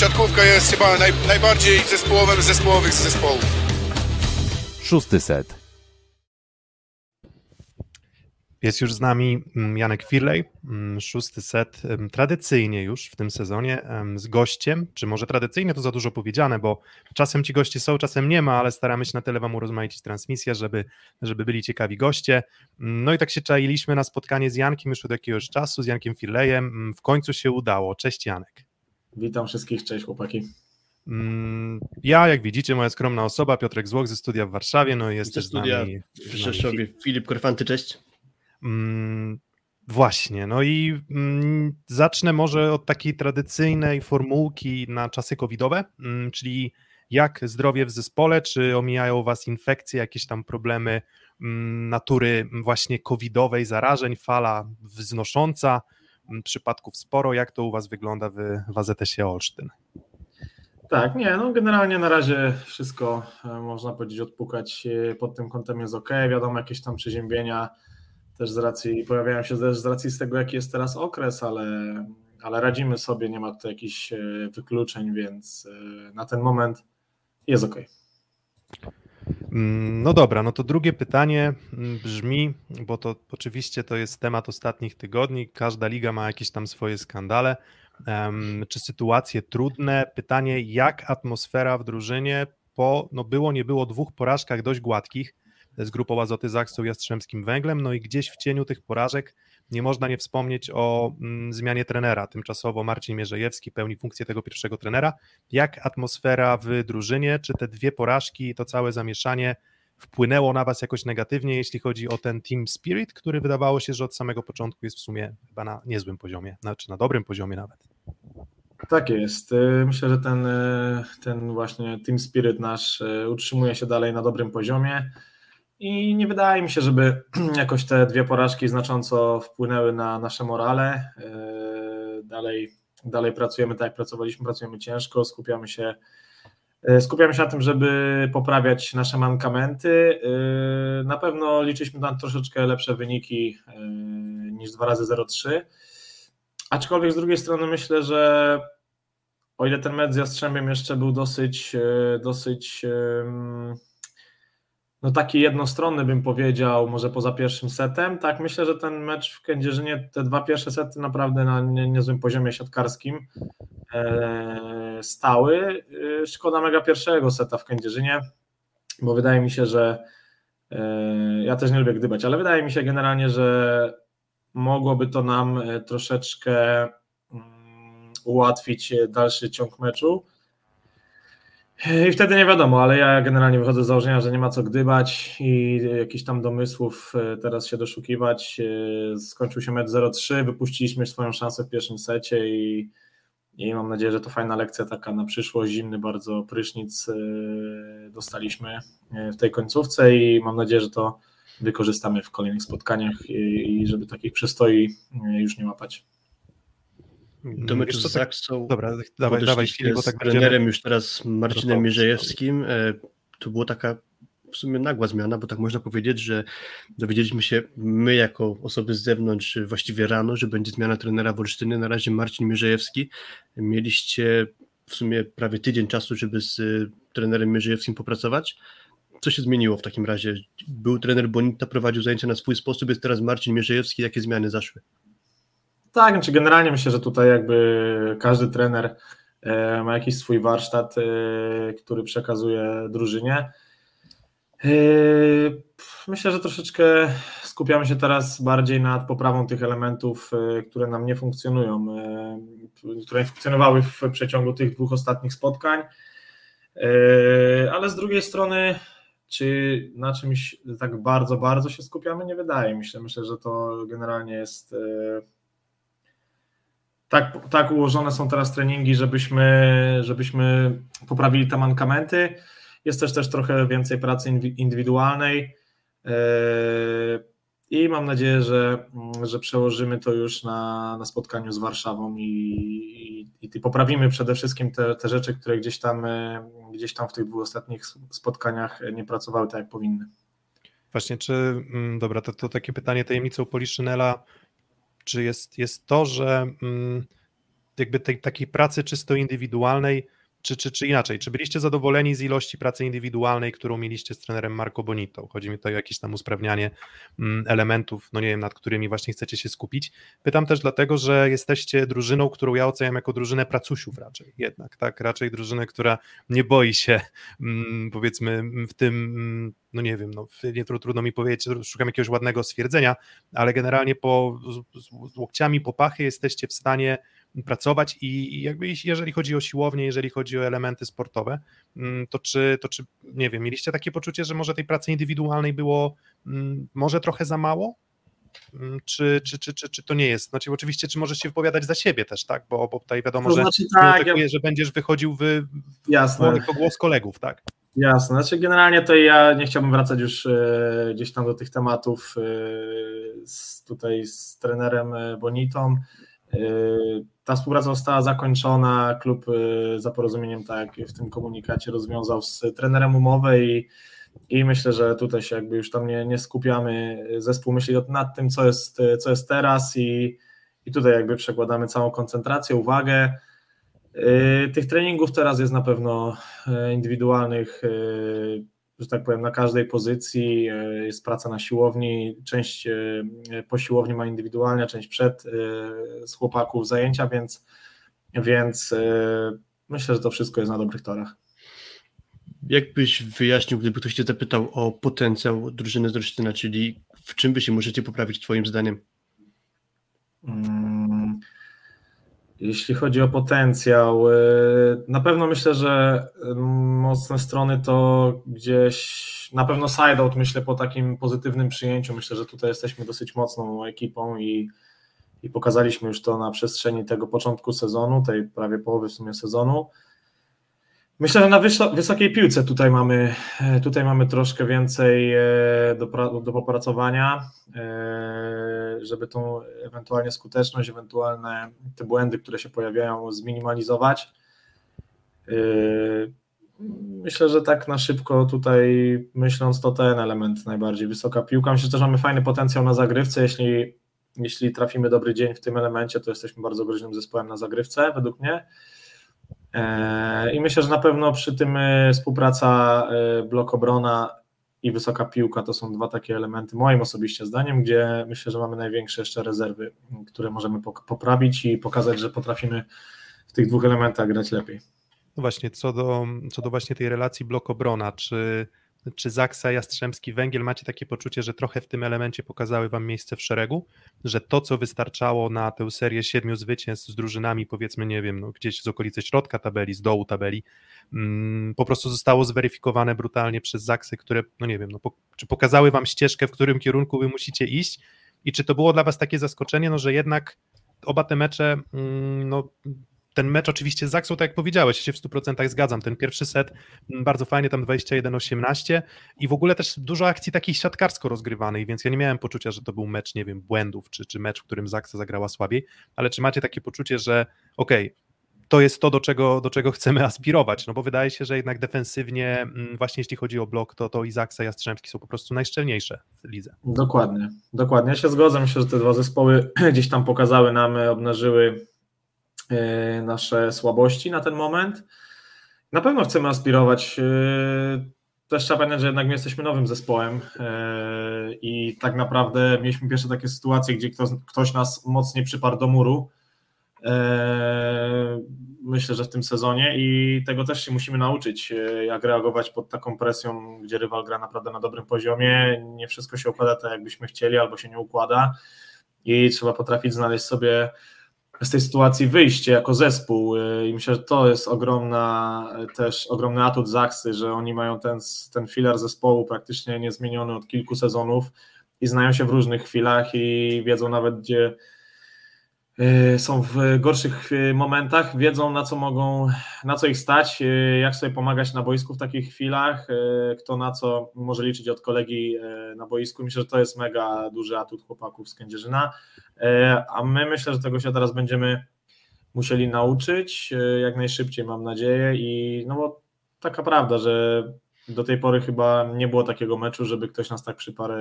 siatkówka jest chyba naj, najbardziej zespołowym z zespołowych zespołów. Szósty set. Jest już z nami mm, Janek Firlej, mm, szósty set, tradycyjnie już w tym sezonie z gościem, czy może tradycyjnie to za dużo powiedziane, bo czasem ci goście są, czasem nie ma, ale staramy się na tyle wam urozmaicić transmisję, żeby, żeby byli ciekawi goście. Mm, no i tak się czailiśmy na spotkanie z Jankiem już od jakiegoś czasu, z Jankiem Firlejem, w końcu się udało. Cześć Janek. Witam wszystkich, cześć chłopaki. Ja, jak widzicie, moja skromna osoba, Piotrek Złoch ze studia w Warszawie, no i jest też z nami... W Rzeszowie, Filip Korfanty, cześć. Mm, właśnie, no i mm, zacznę może od takiej tradycyjnej formułki na czasy covidowe, mm, czyli jak zdrowie w zespole, czy omijają Was infekcje, jakieś tam problemy natury właśnie covidowej, zarażeń, fala wznosząca, przypadków sporo, jak to u Was wygląda w, w AZS-ie Olsztyn? Tak, nie, no generalnie na razie wszystko e, można powiedzieć odpukać e, pod tym kątem jest ok, wiadomo jakieś tam przeziębienia, też z racji, pojawiają się też z racji z tego, jaki jest teraz okres, ale, ale radzimy sobie, nie ma tu jakichś e, wykluczeń, więc na ten moment jest ok. Mm, no dobra, no to drugie pytanie mm, brzmi, bo to oczywiście to jest temat ostatnich tygodni, każda liga ma jakieś tam swoje skandale, czy sytuacje trudne. Pytanie, jak atmosfera w drużynie po, no było, nie było, dwóch porażkach dość gładkich, z grupą Azoty Zaksą Jastrzębskim Węglem, no i gdzieś w cieniu tych porażek nie można nie wspomnieć o mm, zmianie trenera. Tymczasowo Marcin Mierzejewski pełni funkcję tego pierwszego trenera. Jak atmosfera w drużynie, czy te dwie porażki i to całe zamieszanie wpłynęło na Was jakoś negatywnie, jeśli chodzi o ten team spirit, który wydawało się, że od samego początku jest w sumie chyba na niezłym poziomie, znaczy na dobrym poziomie nawet. Tak jest. Y, myślę, że ten, y, ten właśnie team spirit nasz y, utrzymuje się dalej na dobrym poziomie. I nie wydaje mi się, żeby jakoś te dwie porażki znacząco wpłynęły na nasze morale. Yy, dalej, dalej pracujemy tak, jak pracowaliśmy, pracujemy ciężko, skupiamy się, yy, skupiamy się na tym, żeby poprawiać nasze mankamenty. Yy, na pewno liczyliśmy na troszeczkę lepsze wyniki niż 2 razy 0,3. Aczkolwiek z drugiej strony myślę, że o ile ten mecz z Jastrzębiem jeszcze był dosyć, dosyć no taki jednostronny bym powiedział, może poza pierwszym setem. Tak, myślę, że ten mecz w Kędzierzynie, te dwa pierwsze sety naprawdę na niezłym poziomie siatkarskim e, stały. E, szkoda mega pierwszego seta w Kędzierzynie, bo wydaje mi się, że e, ja też nie lubię gdybać, ale wydaje mi się generalnie, że mogłoby to nam troszeczkę mm, ułatwić dalszy ciąg meczu. I wtedy nie wiadomo, ale ja generalnie wychodzę z założenia, że nie ma co gdybać i jakichś tam domysłów e, teraz się doszukiwać. E, skończył się mecz 0-3, wypuściliśmy swoją szansę w pierwszym secie i, i mam nadzieję, że to fajna lekcja taka na przyszłość. Zimny bardzo prysznic e, dostaliśmy w tej końcówce i mam nadzieję, że to wykorzystamy w kolejnych spotkaniach i, i żeby takich przystoi już nie łapać. Do meczu z tak- Zaksą Dobra, dawaj, dawaj chwilę, bo tak z trenerem już teraz Marcinem Mierzejewskim. E, to była taka w sumie nagła zmiana, bo tak można powiedzieć, że dowiedzieliśmy się my jako osoby z zewnątrz właściwie rano, że będzie zmiana trenera w Olsztynie. Na razie Marcin Mierzejewski. Mieliście w sumie prawie tydzień czasu, żeby z trenerem Mierzejewskim popracować. Co się zmieniło w takim razie? Był trener Bonita, prowadził zajęcia na swój sposób, jest teraz Marcin Mierzejewski. Jakie zmiany zaszły? Tak, znaczy generalnie myślę, że tutaj jakby każdy trener e, ma jakiś swój warsztat, e, który przekazuje drużynie. E, myślę, że troszeczkę skupiamy się teraz bardziej nad poprawą tych elementów, które nam nie funkcjonują, które nie funkcjonowały w przeciągu tych dwóch ostatnich spotkań. Ale z drugiej strony, czy na czymś tak bardzo, bardzo się skupiamy? Nie wydaje mi się. Myślę, że to generalnie jest tak, tak ułożone są teraz treningi, żebyśmy, żebyśmy poprawili te mankamenty. Jest też też trochę więcej pracy indywidualnej yy, i mam nadzieję, że, że przełożymy to już na, na spotkaniu z Warszawą i, i, i poprawimy przede wszystkim te, te rzeczy, które gdzieś tam, yy, gdzieś tam w tych dwóch ostatnich spotkaniach nie pracowały tak, jak powinny. Właśnie, czy, mm, dobra, to, to takie pytanie tajemnicą Poliszynela czy jest, jest to, że mm, jakby tej takiej pracy czysto indywidualnej, czy, czy, czy inaczej, czy byliście zadowoleni z ilości pracy indywidualnej, którą mieliście z trenerem Marco Bonito? Chodzi mi tutaj o jakieś tam usprawnianie mm, elementów, no nie wiem, nad którymi właśnie chcecie się skupić. Pytam też dlatego, że jesteście drużyną, którą ja oceniam jako drużynę pracusiów raczej jednak, tak? Raczej drużynę, która nie boi się mm, powiedzmy w tym, no nie wiem, no nie, trudno mi powiedzieć, szukam jakiegoś ładnego stwierdzenia, ale generalnie po, z, z łokciami po pachy jesteście w stanie pracować i jakby jeżeli chodzi o siłownię, jeżeli chodzi o elementy sportowe, mm, to czy, to czy nie wiem, mieliście takie poczucie, że może tej pracy indywidualnej było mm, może trochę za mało? Mm, czy, czy, czy, czy, czy to nie jest? Znaczy, oczywiście, czy możesz się wypowiadać za siebie też, tak? Bo, bo tutaj wiadomo, to znaczy, że tak, ja... że będziesz wychodził w, w Jasne. głos kolegów, tak? Jasne, znaczy generalnie to ja nie chciałbym wracać już e, gdzieś tam do tych tematów e, z, tutaj z trenerem e, Bonitą. Ta współpraca została zakończona, klub y, za porozumieniem, tak w tym komunikacie, rozwiązał z trenerem umowę i, i myślę, że tutaj się jakby już tam nie, nie skupiamy. Zespół myśli nad tym, co jest, co jest teraz i, i tutaj jakby przekładamy całą koncentrację, uwagę. Y, tych treningów teraz jest na pewno y, indywidualnych że tak powiem, na każdej pozycji e, jest praca na siłowni, część e, po siłowni ma indywidualnie, część przed e, z chłopaków zajęcia, więc, więc myślę, że to wszystko jest na dobrych torach. Jakbyś wyjaśnił, gdyby ktoś Cię zapytał o potencjał drużyny z Olsztyna, czyli w czym Wy się możecie poprawić Twoim zdaniem? Hmm. Jeśli chodzi o potencjał, y, na pewno myślę, że y, mocne strony to gdzieś na pewno sideout, myślę, po takim pozytywnym przyjęciu. Myślę, że tutaj jesteśmy dosyć mocną ekipą i, i pokazaliśmy już to na przestrzeni tego początku sezonu, tej prawie połowy w sumie sezonu. Myślę, że na wysokiej piłce tutaj mamy, e, tutaj mamy troszkę więcej e, do, do popracowania, e, żeby tą ewentualnie skuteczność, ewentualne te błędy, które się pojawiają, zminimalizować. Myślę, że tak na szybko tutaj myśląc, to ten element najbardziej. Wysoka piłka. Myślę, że też mamy fajny potencjał na zagrywce. Jeśli, jeśli trafimy dobry dzień w tym elemencie, to jesteśmy bardzo groźnym zespołem na zagrywce, według mnie. E, I myślę, że na pewno przy tym e, współpraca e, blok obrona i wysoka piłka to są dwa takie elementy, moim osobiście zdaniem, gdzie myślę, że mamy największe jeszcze rezerwy, które możemy poprawić i pokazać, że potrafimy w tych dwóch elementach grać lepiej. No właśnie, co do, co do właśnie tej relacji blok obrona, czy czy Zaksa, Jastrzębski, Węgiel macie takie poczucie, że trochę w tym elemencie pokazały wam miejsce w szeregu, że to, co wystarczało na tę serię siedmiu zwycięstw z drużynami, powiedzmy, nie wiem, no, gdzieś z okolicy środka tabeli, z dołu tabeli, mm, po prostu zostało zweryfikowane brutalnie przez Zaksy, które, no nie wiem, no, po, czy pokazały wam ścieżkę, w którym kierunku wy musicie iść? I czy to było dla was takie zaskoczenie, no, że jednak oba te mecze mm, no, ten mecz oczywiście z Zaksą, tak jak powiedziałeś, ja się w 100% zgadzam. Ten pierwszy set mm, bardzo fajnie, tam 21-18 i w ogóle też dużo akcji takich siatkarsko rozgrywanej, więc ja nie miałem poczucia, że to był mecz, nie wiem, błędów, czy, czy mecz, w którym Zaksa zagrała słabiej, ale czy macie takie poczucie, że okej, okay, to jest to, do czego, do czego chcemy aspirować, no bo wydaje się, że jednak defensywnie, mm, właśnie jeśli chodzi o blok, to, to Izaksa i Jastrzębski są po prostu najszczelniejsze w lidze. Dokładnie, dokładnie. Ja się zgodzę, myślę, że te dwa zespoły gdzieś tam pokazały nam, obnażyły nasze słabości na ten moment. Na pewno chcemy aspirować. E, też trzeba pamiętać, że jednak my jesteśmy nowym zespołem e, i tak naprawdę mieliśmy pierwsze takie sytuacje, gdzie ktoś nas mocniej przyparł do muru. Myślę, że w tym sezonie i tego też się musimy nauczyć, jak reagować pod taką presją, gdzie rywal gra naprawdę na dobrym poziomie. Nie wszystko się układa tak, jakbyśmy chcieli, albo się nie układa i trzeba potrafić znaleźć sobie z tej sytuacji wyjście jako zespół y, i myślę, że to jest ogromna też ogromny atut Zaksy, że oni mają ten, ten filar zespołu praktycznie niezmieniony od kilku sezonów i znają się w różnych chwilach i wiedzą nawet gdzie Y, są w gorszych y, momentach, wiedzą na co mogą, na co ich stać, y, jak sobie pomagać na boisku w takich chwilach, kto na co może liczyć od kolegi na boisku. Myślę, że to jest mega duży atut chłopaków z Kędzierzyna, a my myślę, że tego się teraz będziemy musieli nauczyć jak najszybciej, mam nadzieję i no bo taka prawda, że do tej pory chyba nie było takiego meczu, żeby ktoś nas tak przyparł.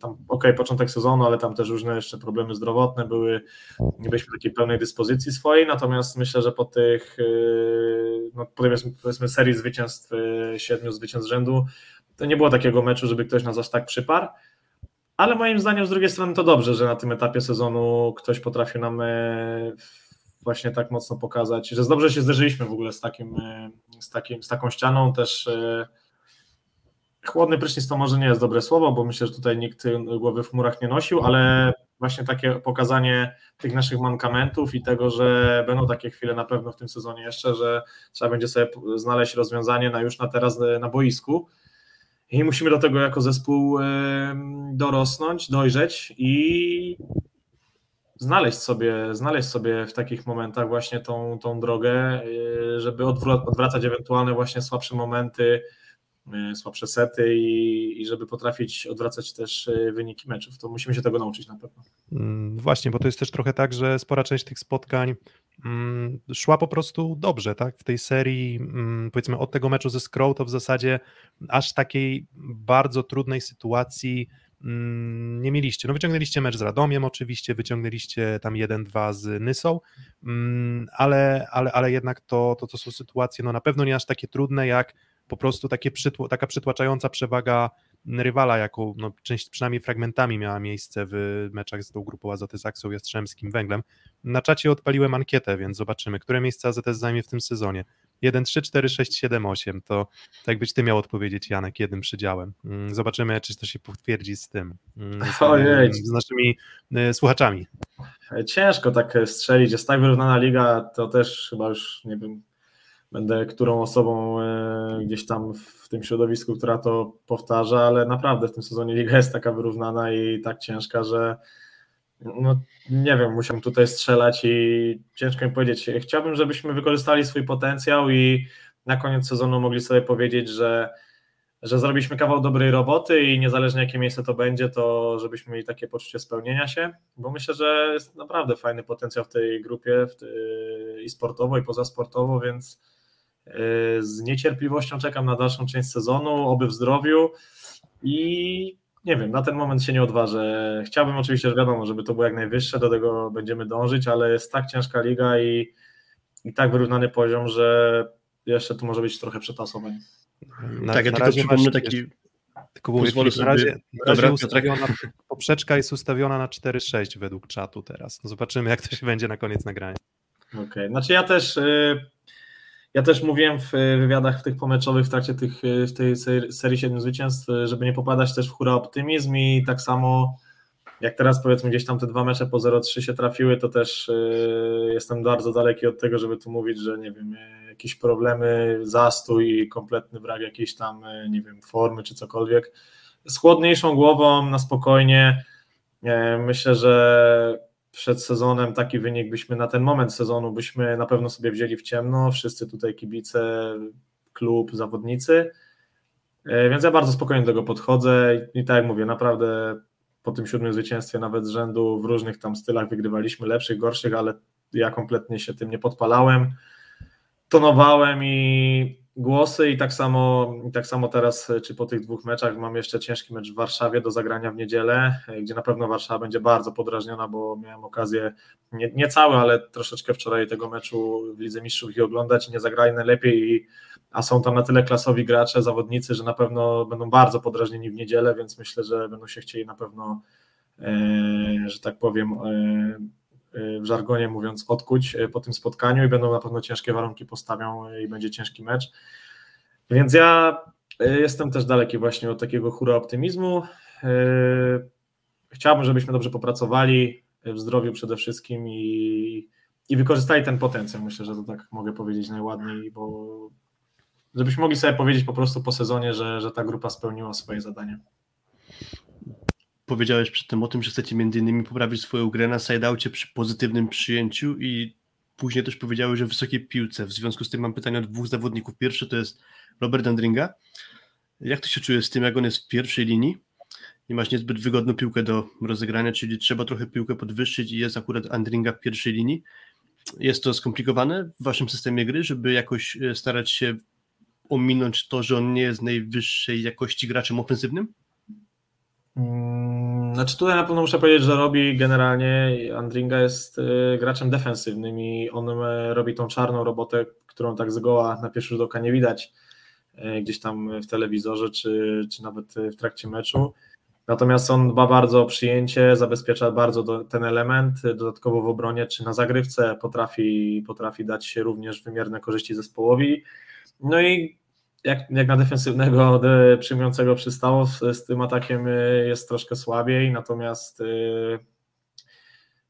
Tam, okej, początek sezonu, ale tam też różne jeszcze problemy zdrowotne były. Nie byliśmy takiej pełnej dyspozycji swojej, natomiast myślę, że po tych no, powiedzmy, powiedzmy serii zwycięstw, siedmiu zwycięstw rzędu, to nie było takiego meczu, żeby ktoś nas aż tak przyparł. Ale moim zdaniem z drugiej strony to dobrze, że na tym etapie sezonu ktoś potrafił nam właśnie tak mocno pokazać, że dobrze się zderzyliśmy w ogóle z, takim, z, takim, z taką ścianą też chłodny prysznic to może nie jest dobre słowo, bo myślę, że tutaj nikt głowy w chmurach nie nosił, ale właśnie takie pokazanie tych naszych mankamentów i tego, że będą takie chwile na pewno w tym sezonie jeszcze, że trzeba będzie sobie znaleźć rozwiązanie na już na teraz e, na boisku. I musimy do tego jako zespół dorosnąć, dojrzeć i znaleźć sobie, znaleźć sobie w takich momentach właśnie tą, tą drogę, y, żeby odwracać ewentualne właśnie słabsze momenty, y, słabsze sety i, i żeby potrafić odwracać też y, wyniki meczów. To musimy się tego nauczyć na pewno. Mm, właśnie, bo to jest też trochę tak, że spora część tych spotkań mm, szła po prostu dobrze, tak? W tej serii, mm, powiedzmy, od tego meczu ze Scroll to w zasadzie aż takiej bardzo trudnej sytuacji nie mieliście. No wyciągnęliście mecz z Radomiem oczywiście, wyciągnęliście tam 1-2 z Nysą, ale, ale, ale jednak to, to, to są sytuacje no na pewno nie aż takie trudne, jak po prostu takie przytło, taka przytłaczająca przewaga rywala, jaką no, część przynajmniej fragmentami miała miejsce w meczach z tą grupą Azoty Saksą, Jastrzębskim, Węglem. Na czacie odpaliłem ankietę, więc zobaczymy, które miejsce AZS zajmie w tym sezonie. 1, 3, 4, 6, 7, 8. To tak byś ty miał odpowiedzieć, Janek, jednym przydziałem. Mm, zobaczymy, czy to się potwierdzi z tym. Mm, z, Ojej. z naszymi y, słuchaczami. Ciężko tak strzelić. Jest tak wyrównana liga, to też chyba już nie wiem, będę którą osobą e, gdzieś tam w tym środowisku, która to powtarza, ale naprawdę w tym sezonie liga jest taka wyrównana i tak ciężka, że no, nie wiem, musiałem tutaj strzelać i ciężko mi powiedzieć. Chciałbym, żebyśmy wykorzystali swój potencjał i na koniec sezonu mogli sobie powiedzieć, że, że zrobiliśmy kawał dobrej roboty i niezależnie jakie miejsce to będzie, to żebyśmy mieli takie poczucie spełnienia się, bo myślę, że jest naprawdę fajny potencjał w tej grupie w tej, i sportowo, i pozasportowo, więc z niecierpliwością czekam na dalszą część sezonu, oby w zdrowiu i nie wiem, na ten moment się nie odważę. Chciałbym oczywiście, że wiadomo, żeby to było jak najwyższe, do tego będziemy dążyć, ale jest tak ciężka liga i, i tak wyrównany poziom, że jeszcze tu może być trochę przetasowań. tak, ja tylko przypomnę taki... Tylko mówię, na razie, na razie Dobra, ustawiona, poprzeczka jest ustawiona na 4-6 według czatu teraz. No zobaczymy, jak to się będzie na koniec nagrania. Okej, okay. znaczy ja też... Yy ja też mówiłem w wywiadach w tych pomeczowych w trakcie tych, w tej serii siedmiu zwycięstw, żeby nie popadać też w hura optymizm i tak samo jak teraz powiedzmy gdzieś tam te dwa mecze po 0-3 się trafiły, to też jestem bardzo daleki od tego, żeby tu mówić, że nie wiem, jakieś problemy, zastój kompletny brak jakiejś tam, nie wiem, formy czy cokolwiek. Z chłodniejszą głową, na spokojnie. Myślę, że przed sezonem taki wynik byśmy na ten moment sezonu byśmy na pewno sobie wzięli w ciemno, wszyscy tutaj kibice, klub, zawodnicy, e, więc ja bardzo spokojnie do tego podchodzę i, tak jak mówię, naprawdę po tym siódmym zwycięstwie nawet z rzędu w różnych tam stylach wygrywaliśmy, lepszych, gorszych, ale ja kompletnie się tym nie podpalałem, tonowałem i głosy i tak samo, tak samo teraz, czy po tych dwóch meczach mam jeszcze ciężki mecz w Warszawie do zagrania w niedzielę, gdzie na pewno Warszawa będzie bardzo podrażniona, bo miałem okazję, nie, nie cały, ale troszeczkę wczoraj tego meczu w Lidze Mistrzów i oglądać i nie zagrali najlepiej, i, a są tam na tyle klasowi gracze, zawodnicy, że na pewno będą bardzo podrażnieni w niedzielę, więc myślę, że będą się chcieli na pewno, e, że tak powiem, e, e w żargonie mówiąc, odkuć e, po tym spotkaniu i będą na pewno ciężkie warunki postawią i będzie ciężki mecz. Więc ja jestem też daleki właśnie od takiego hura optymizmu. Chciałbym, żebyśmy dobrze popracowali w zdrowiu przede wszystkim i, i wykorzystali ten potencjał. Myślę, że to tak mogę powiedzieć najładniej, bo żebyśmy mogli sobie powiedzieć po prostu po sezonie, że, że ta grupa spełniła swoje zadanie. Powiedziałeś przedtem o tym, że chcecie między innymi poprawić swoją grę na sideoutie przy pozytywnym przyjęciu i później też powiedziałeś o wysokiej piłce. W związku z tym mam pytanie o dwóch zawodników. Pierwszy to jest Robert Andringa. Jak ty się czujesz z tym, jak on jest w pierwszej linii i masz niezbyt wygodną piłkę do rozegrania, czyli trzeba trochę piłkę podwyższyć i jest akurat Andringa w pierwszej linii. Jest to skomplikowane w waszym systemie gry, żeby jakoś e, starać się ominąć to, że on nie jest najwyższej jakości graczem ofensywnym? Mm, znaczy tutaj na pewno muszę powiedzieć, że robi generalnie, Andringa jest y, graczem defensywnym i on y, robi tą czarną robotę, którą tak zgoła na pierwszy rzut oka nie widać y, gdzieś tam w telewizorze czy, czy nawet w trakcie meczu. Natomiast on dba bardzo o przyjęcie, zabezpiecza bardzo do, ten element, dodatkowo w obronie czy na zagrywce potrafi, potrafi dać się również wymierne korzyści zespołowi. No i jak, jak na defensywnego przyjmującego przystało, z, z, tym atakiem y, jest troszkę słabiej, natomiast y,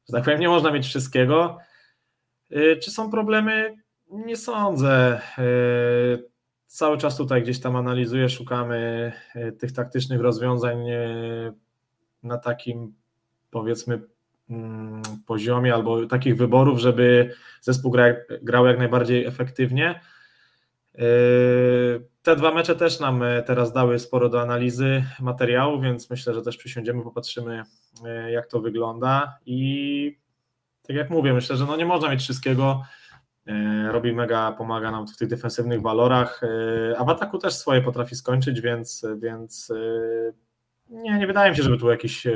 że tak powiem, nie można mieć wszystkiego. Czy są problemy? Nie sądzę. Cały czas tutaj gdzieś tam analizuję, szukamy tych taktycznych rozwiązań na takim powiedzmy mm, poziomie albo takich wyborów, żeby zespół grał jak najbardziej efektywnie. Yy, te dwa mecze też nam e, teraz dały sporo do analizy materiału, więc myślę, że też przysiądziemy, popatrzymy, e, jak to wygląda. I tak jak mówię, myślę, że no nie można mieć wszystkiego. E, robi mega, pomaga nam w tych defensywnych walorach, a w ataku też swoje potrafi skończyć, więc, więc nie, nie wydaje mi się, żeby tu jakiś,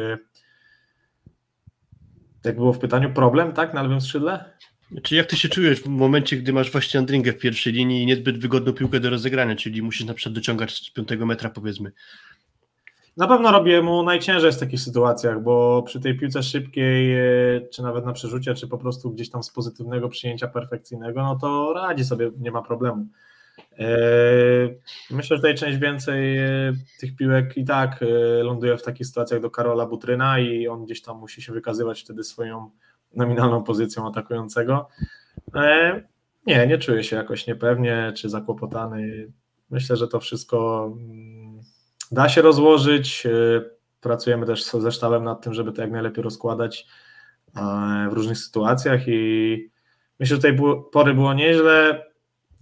jak było w pytaniu, problem, tak, na lewym skrzydle? Czy jak ty się czujesz w momencie, gdy masz właśnie Andringę w pierwszej linii i niezbyt wygodną piłkę do rozegrania, czyli musisz na przykład dociągać z piątego metra powiedzmy? Na pewno robię mu najciężej w takich sytuacjach, bo przy tej piłce szybkiej, e, czy nawet na przerzucie, czy po prostu gdzieś tam z pozytywnego przyjęcia perfekcyjnego, no to radzi sobie, nie ma problemu. E, myślę, że tutaj część więcej e, tych piłek i tak ląduje w takich sytuacjach do Karola Butryna i on gdzieś tam musi się wykazywać wtedy swoją nominalną pozycją atakującego. E, nie, nie czuję się jakoś niepewnie czy zakłopotany. Myślę, że to wszystko mm, da się rozłożyć. E, pracujemy też ze sztabem nad tym, żeby to jak najlepiej rozkładać w różnych sytuacjach i myślę, że tej pory było nieźle.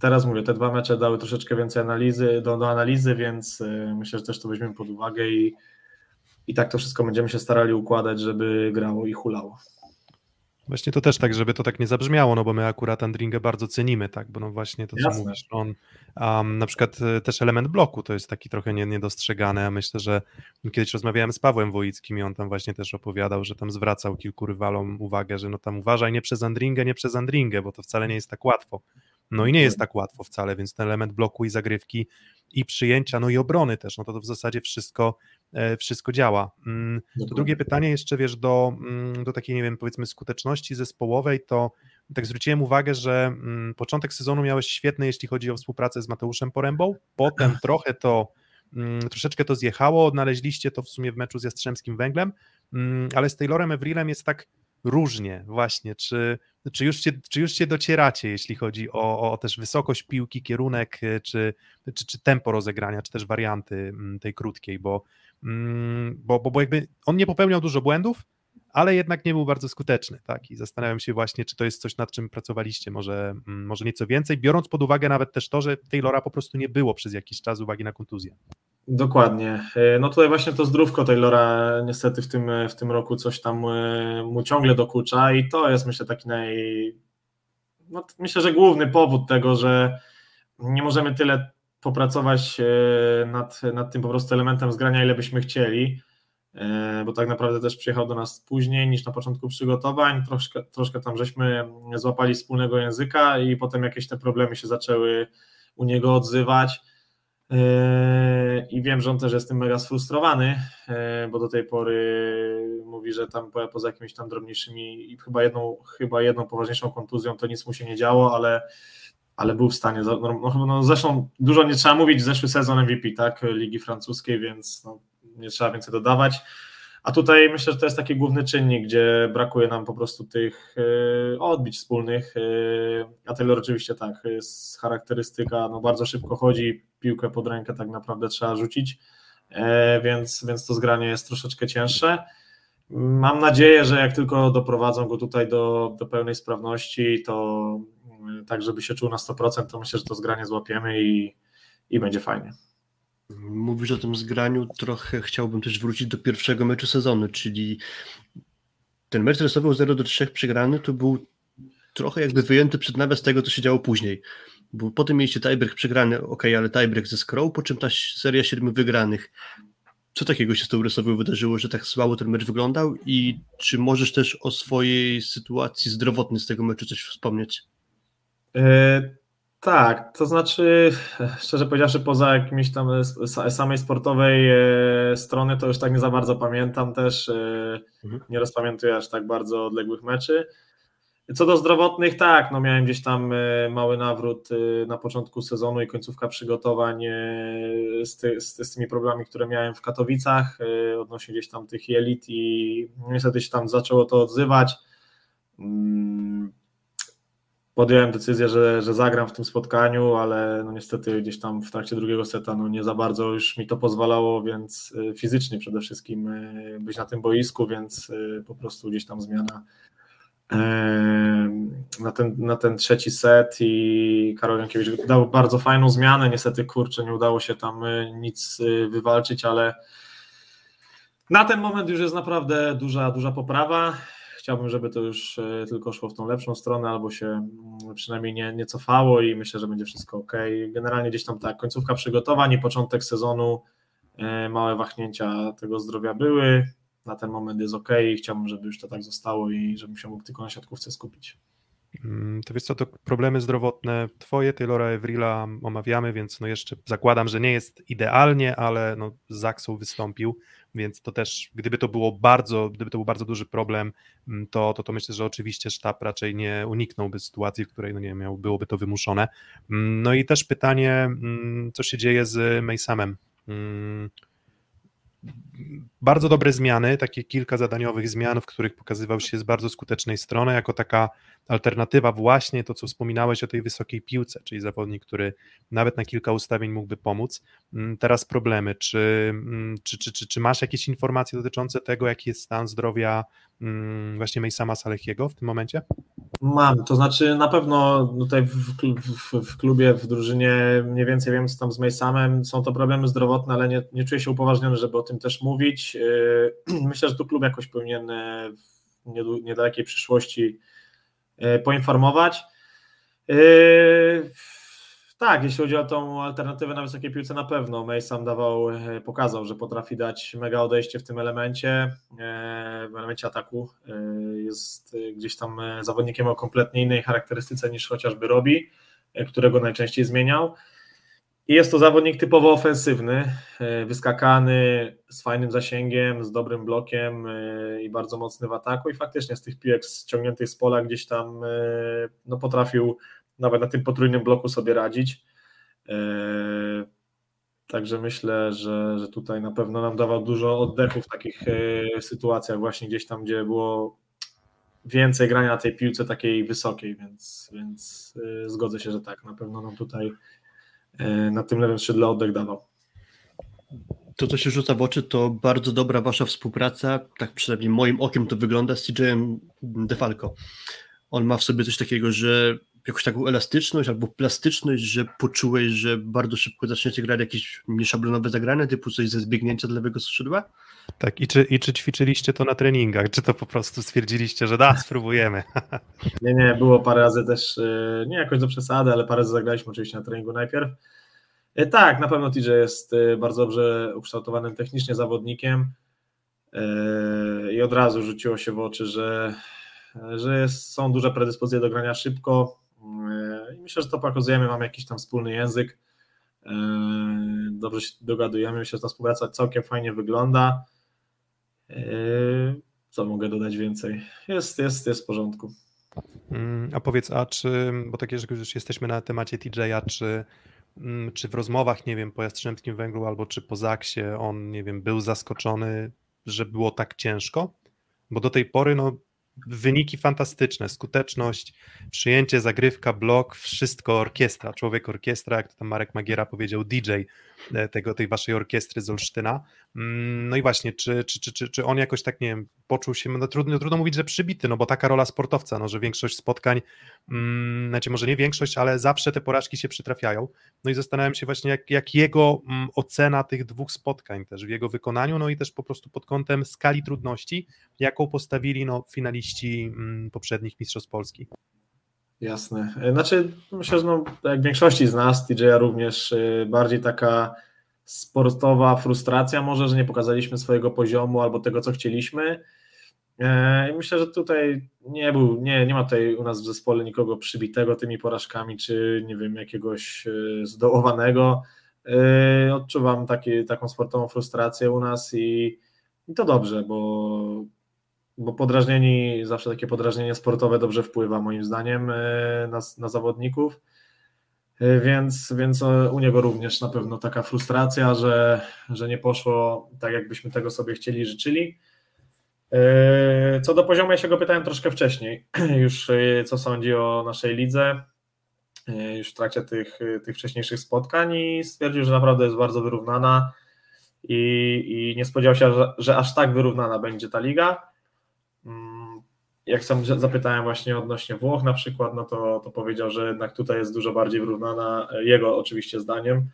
Teraz mówię, te dwa mecze dały troszeczkę więcej analizy, do, do analizy, więc e, myślę, że też to weźmiemy pod uwagę i, i tak to wszystko będziemy się starali układać, żeby grało i hulało. Właśnie to też tak, żeby to tak nie zabrzmiało, no bo my akurat Andringę bardzo cenimy, tak, bo no właśnie to, co Jasne. mówisz, on um, na przykład e, też element bloku to jest taki trochę niedostrzegany, a myślę, że kiedyś rozmawiałem z Pawłem Wojickim i on tam właśnie też opowiadał, że tam zwracał kilku rywalom uwagę, że no tam uważaj nie przez Andringę, nie przez Andringę, bo to wcale nie jest tak łatwo. No i nie jest tak łatwo wcale, więc ten element bloku i zagrywki i przyjęcia, no i obrony też, no to, to w zasadzie wszystko, e, wszystko działa. Mm, to drugie pytanie jeszcze, wiesz, do, mm, do takiej, nie wiem, powiedzmy skuteczności zespołowej, to tak zwróciłem uwagę, że mm, początek sezonu miałeś świetny, jeśli chodzi o współpracę z Mateuszem Porębą, potem trochę to, troszeczkę to zjechało, odnaleźliście to w sumie w meczu z Jastrzębskim Węglem, ale z Taylorem Evrilem jest tak różnie właśnie, czy, czy, już, się, czy już się docieracie, jeśli chodzi o, o też wysokość piłki, kierunek, e, czy, czy, czy tempo rozegrania, czy też warianty mm, tej krótkiej, bo, mm, bo, bo, bo jakby on nie popełniał dużo błędów, ale jednak nie był bardzo skuteczny, tak? I zastanawiam się właśnie, czy to jest coś, nad czym pracowaliście, może, mm, może nieco więcej, biorąc pod uwagę nawet też to, że Taylora po prostu nie było przez jakiś czas z uwagi na kontuzję. Dokładnie. E, no tutaj właśnie to zdrówko Taylora niestety w tym, w tym roku coś tam e, mu ciągle dokucza i to jest myślę taki naj... No, myślę, że główny powód tego, że nie możemy tyle popracować e, nad, nad tym po prostu elementem zgrania, ile byśmy chcieli, bo tak naprawdę też przyjechał do nas później niż na początku przygotowań, troszkę, troszkę tam żeśmy złapali wspólnego języka i potem jakieś te problemy się zaczęły u niego odzywać I wiem, że on też jest tym mega sfrustrowany, yy, bo do tej pory mówi, że tam poza jakimiś tam drobniejszymi i chyba jedną, chyba jedną poważniejszą kontuzją to nic mu się nie działo, ale, ale był w stanie. No, no, zresztą dużo nie trzeba mówić, zeszły sezon MVP, tak, Ligi Francuskiej, więc no, nie trzeba więcej dodawać. A tutaj myślę, że to jest taki główny czynnik, gdzie brakuje nam po prostu tych e, odbić wspólnych. E, a Taylor oczywiście tak, jest charakterystyka, no bardzo szybko chodzi, piłkę pod rękę tak naprawdę trzeba rzucić, e, więc, więc to zgranie jest troszeczkę cięższe. Mam nadzieję, że jak tylko doprowadzą go tutaj do, do pełnej sprawności, to tak, żeby się czuł na 100%, to myślę, że to zgranie złapiemy i, i będzie fajnie. Mówisz o tym zgraniu, trochę chciałbym też wrócić do pierwszego meczu sezonu, czyli ten mecz rysował 0 do 3 przegrany, to był trochę jakby wyjęty przed nawias tego, co się działo później. Bo potem mieliście tiebreak przegrany, ok, ale tiebreak ze Scroll, po czym ta seria siedmiu wygranych. Co takiego się z tą Rysowią wydarzyło, że tak słabo ten mecz wyglądał i czy możesz też o swojej sytuacji zdrowotnej z tego meczu coś wspomnieć? Yy, tak, to znaczy, szczerze powiedziawszy, poza jakimiś tam samej sportowej e, strony, to już tak nie za bardzo pamiętam też. E, mhm. Nie rozpamiętuję aż tak bardzo odległych meczy. Co do zdrowotnych, tak, no miałem gdzieś tam mały nawrót na początku sezonu i końcówka przygotowań z, ty, z, z tymi problemami, które miałem w Katowicach odnośnie gdzieś tam tych jelit i niestety się tam zaczęło to odzywać mm, podjąłem decyzję, że, że zagram w tym spotkaniu, ale no niestety gdzieś tam w trakcie drugiego seta no nie za bardzo już mi to pozwalało, więc y, fizycznie przede wszystkim y, być na tym boisku, więc y, po prostu gdzieś tam zmiana na ten, na ten trzeci set i Karol Jankiewicz dał bardzo fajną zmianę, niestety kurczę nie udało się tam nic wywalczyć, ale na ten moment już jest naprawdę duża, duża poprawa Chciałbym, żeby to już e, tylko szło w tą lepszą stronę, albo się mm, przynajmniej nie, nie cofało i myślę, że będzie wszystko ok. Generalnie gdzieś tam tak, końcówka przygotowań i początek sezonu, e, małe wahnięcia tego zdrowia były. Na ten moment jest ok i chciałbym, żeby już to tak zostało i żebym się mógł tylko na siatkówce skupić. Mm, to wiesz co, to problemy zdrowotne twoje, Taylora Evrila omawiamy, więc no jeszcze zakładam, że nie jest idealnie, ale no Zaksą wystąpił, więc to też, gdyby to było bardzo, gdyby to był bardzo duży problem, mm, to, to, to myślę, że oczywiście sztab raczej nie uniknąłby sytuacji, w której no nie miał, byłoby to wymuszone. Mm, no i też pytanie, co się dzieje z Maysamem? bardzo dobre zmiany, takie kilka zadaniowych zmian, w których pokazywał się z bardzo skutecznej strony, jako taka alternatywa właśnie to, co wspominałeś o tej wysokiej piłce, czyli zawodnik, który nawet na kilka ustawień mógłby pomóc. Mm, teraz problemy, czy, mm, czy, czy, czy, czy masz jakieś informacje dotyczące tego, jaki jest stan zdrowia mm, właśnie Mejsama Salechiego w tym momencie? Mam, to znaczy na pewno tutaj w, w, w, klubie, w drużynie mniej więcej wiem, co tam z Mejsamem, są to problemy zdrowotne, ale nie, nie czuję się upoważniony, żeby o tym też mówić. Yy, myślę, że tu klub jakoś powinien w niedalekiej przyszłości poinformować. Yy, tak, jeśli chodzi o tą alternatywę na wysokiej piłce, na pewno Mason dawał, e, pokazał, że potrafi dać mega odejście w tym elemencie, e, w elemencie ataku. E, jest gdzieś tam zawodnikiem o kompletnie innej charakterystyce niż chociażby Robi, którego najczęściej zmieniał. I jest to zawodnik typowo ofensywny, wyskakany, z fajnym zasięgiem, z dobrym blokiem i bardzo mocny w ataku. I faktycznie z tych piłek ściągniętych z pola gdzieś tam no, potrafił nawet na tym potrójnym bloku sobie radzić. E, także myślę, że, że tutaj na pewno nam dawał dużo oddechu w takich e, sytuacjach, właśnie gdzieś tam, gdzie było więcej grania na tej piłce takiej wysokiej, więc, więc e, zgodzę się, że tak, na pewno nam tutaj na tym lewym skrzydle oddech dawał. To, co się rzuca w oczy, to bardzo dobra wasza współpraca, tak przynajmniej moim okiem to wygląda z CJ-em DeFalco. On ma w sobie coś takiego, że jakąś taką elastyczność albo plastyczność, że poczułeś, że bardzo szybko zaczniecie grać jakieś nieszablonowe zagrania, typu coś ze zbiegnięcia do lewego skrzydła? Tak, i czy, i czy ćwiczyliście to na treningach, czy to po prostu stwierdziliście, że da, spróbujemy? Nie, nie, było parę razy też, e, nie jakoś do przesady, ale parę razy zagraliśmy oczywiście na treningu najpierw. E, tak, na pewno TJ jest e, bardzo dobrze ukształtowanym technicznie zawodnikiem i od razu rzuciło się w oczy, że, że jest, są duże predyspozycje do grania szybko, I myślę, że to pokazujemy, mamy jakiś tam wspólny język. E, dobrze się dogadujemy. Myślę, że ta współpraca całkiem fajnie wygląda. E, co mogę dodać więcej? Jest, jest, jest w porządku. Mm, a powiedz, a czy, bo takie, że już jesteśmy na temacie TJ-a, czy, mm, czy w rozmowach, nie wiem, po Jastrzębskim Węglu albo czy po Zaksie on, nie wiem, był zaskoczony, że było tak ciężko? Bo do tej pory, no, wyniki fantastyczne, skuteczność, przyjęcie, zagrywka, blok, wszystko orkiestra, człowiek orkiestra, jak to tam Marek Magiera powiedział, DJ tego, tej waszej orkiestry z Olsztyna. Mm, no i właśnie, czy, czy, czy, czy, czy on jakoś tak, nie wiem, poczuł się, no trudno, trudno mówić, że przybity, no bo taka rola sportowca, no że większość spotkań, mm, znaczy może nie większość, ale zawsze te porażki się przytrafiają. No i zastanawiam się właśnie, jak, jak jego mm, ocena tych dwóch spotkań też w jego wykonaniu, no i też po prostu pod kątem skali trudności, jaką postawili no, finaliści poprzednich Mistrzostw Polski. Jasne. Znaczy, myślę, że no, jak w większości z nas, TJ również y, bardziej taka sportowa frustracja może, że nie pokazaliśmy swojego poziomu albo tego, co chcieliśmy. E, myślę, że tutaj nie był, nie, nie ma tutaj u nas w zespole nikogo przybitego tymi porażkami, czy nie wiem, jakiegoś zdołowanego. E, odczuwam taki, taką sportową frustrację u nas i, i to dobrze, bo bo podrażnieni, zawsze takie podrażnienie sportowe dobrze wpływa moim zdaniem e, na, na zawodników, e, więc, więc u niego również na pewno taka frustracja, że, że nie poszło tak, jakbyśmy tego sobie chcieli, życzyli. E, co do poziomu, ja się go pytałem troszkę wcześniej, już co sądzi o naszej lidze, już w trakcie tych, tych wcześniejszych spotkań i stwierdził, że naprawdę jest bardzo wyrównana i, i nie spodziewał się, że, że aż tak wyrównana będzie ta liga. Jak sam zapytałem właśnie odnośnie Włoch na przykład, no to, to powiedział, że jednak tutaj jest dużo bardziej wyrównana, e, jego oczywiście zdaniem,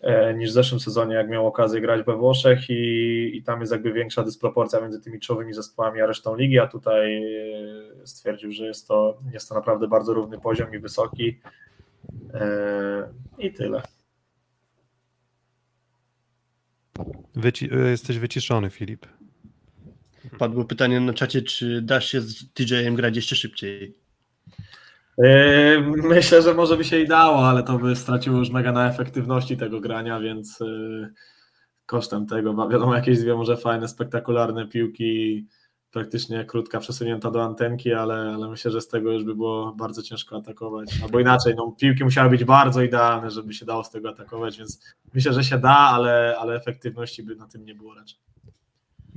e, niż w zeszłym sezonie, jak miał okazję grać we Włoszech i, i tam jest jakby większa dysproporcja między tymi czołowymi zespołami a resztą ligi, a tutaj e, stwierdził, że jest to, jest to naprawdę bardzo równy poziom i wysoki i tyle. Wyci jesteś wyciszony, Filip. Padło pytanie na czacie, czy dasz się z DJ-em grać jeszcze szybciej? Yy, myślę, że może by się i dało, ale to by straciło już mega na efektywności tego grania, więc yy, kosztem tego, wiadomo, jakieś dwie może fajne, spektakularne piłki, praktycznie krótka przesunięta do antenki, ale, ale myślę, że z tego już by było bardzo ciężko atakować. Albo inaczej, no, piłki musiały być bardzo idealne, żeby się dało z tego atakować, więc myślę, że się da, ale, ale efektywności by na tym nie było raczej.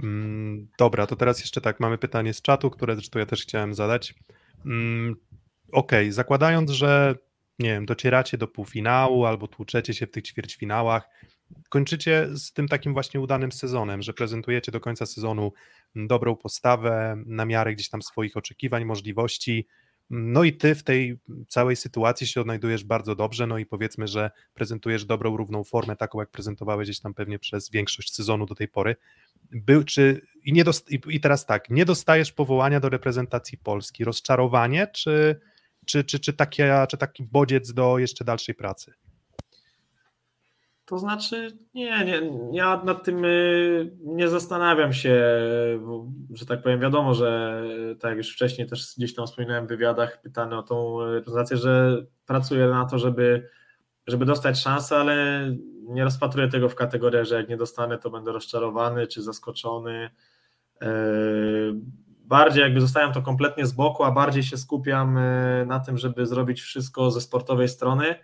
Mm, dobra, to teraz jeszcze tak, mamy pytanie z czatu, które zresztą ja też chciałem zadać. Mm, okej, okay, zakładając, że nie wiem, docieracie do półfinału albo tłuczecie się w tych ćwierćfinałach, kończycie z tym takim właśnie udanym sezonem, że prezentujecie do końca sezonu dobrą postawę na miarę gdzieś tam swoich oczekiwań, możliwości, no i ty w tej całej sytuacji się odnajdujesz bardzo dobrze, no i powiedzmy, że prezentujesz dobrą, równą formę, taką jak prezentowałeś gdzieś tam pewnie przez większość sezonu do tej pory. Był, czy, i, nie dost, I teraz tak, nie dostajesz powołania do reprezentacji Polski. Rozczarowanie, czy, czy, czy, czy, takie, czy taki bodziec do jeszcze dalszej pracy? To znaczy, nie, nie, ja nad tym y, nie zastanawiam się, że tak powiem, wiadomo, że tak jak już wcześniej też gdzieś tam wspominałem w wywiadach pytany o tą reprezentację, że pracuję na to, żeby, żeby dostać szansę, ale nie rozpatruję tego w kategoriach, że jak nie dostanę, to będę rozczarowany czy zaskoczony. E, bardziej jakby zostawiam to kompletnie z boku, a bardziej się skupiam e, na tym, żeby zrobić wszystko ze sportowej strony,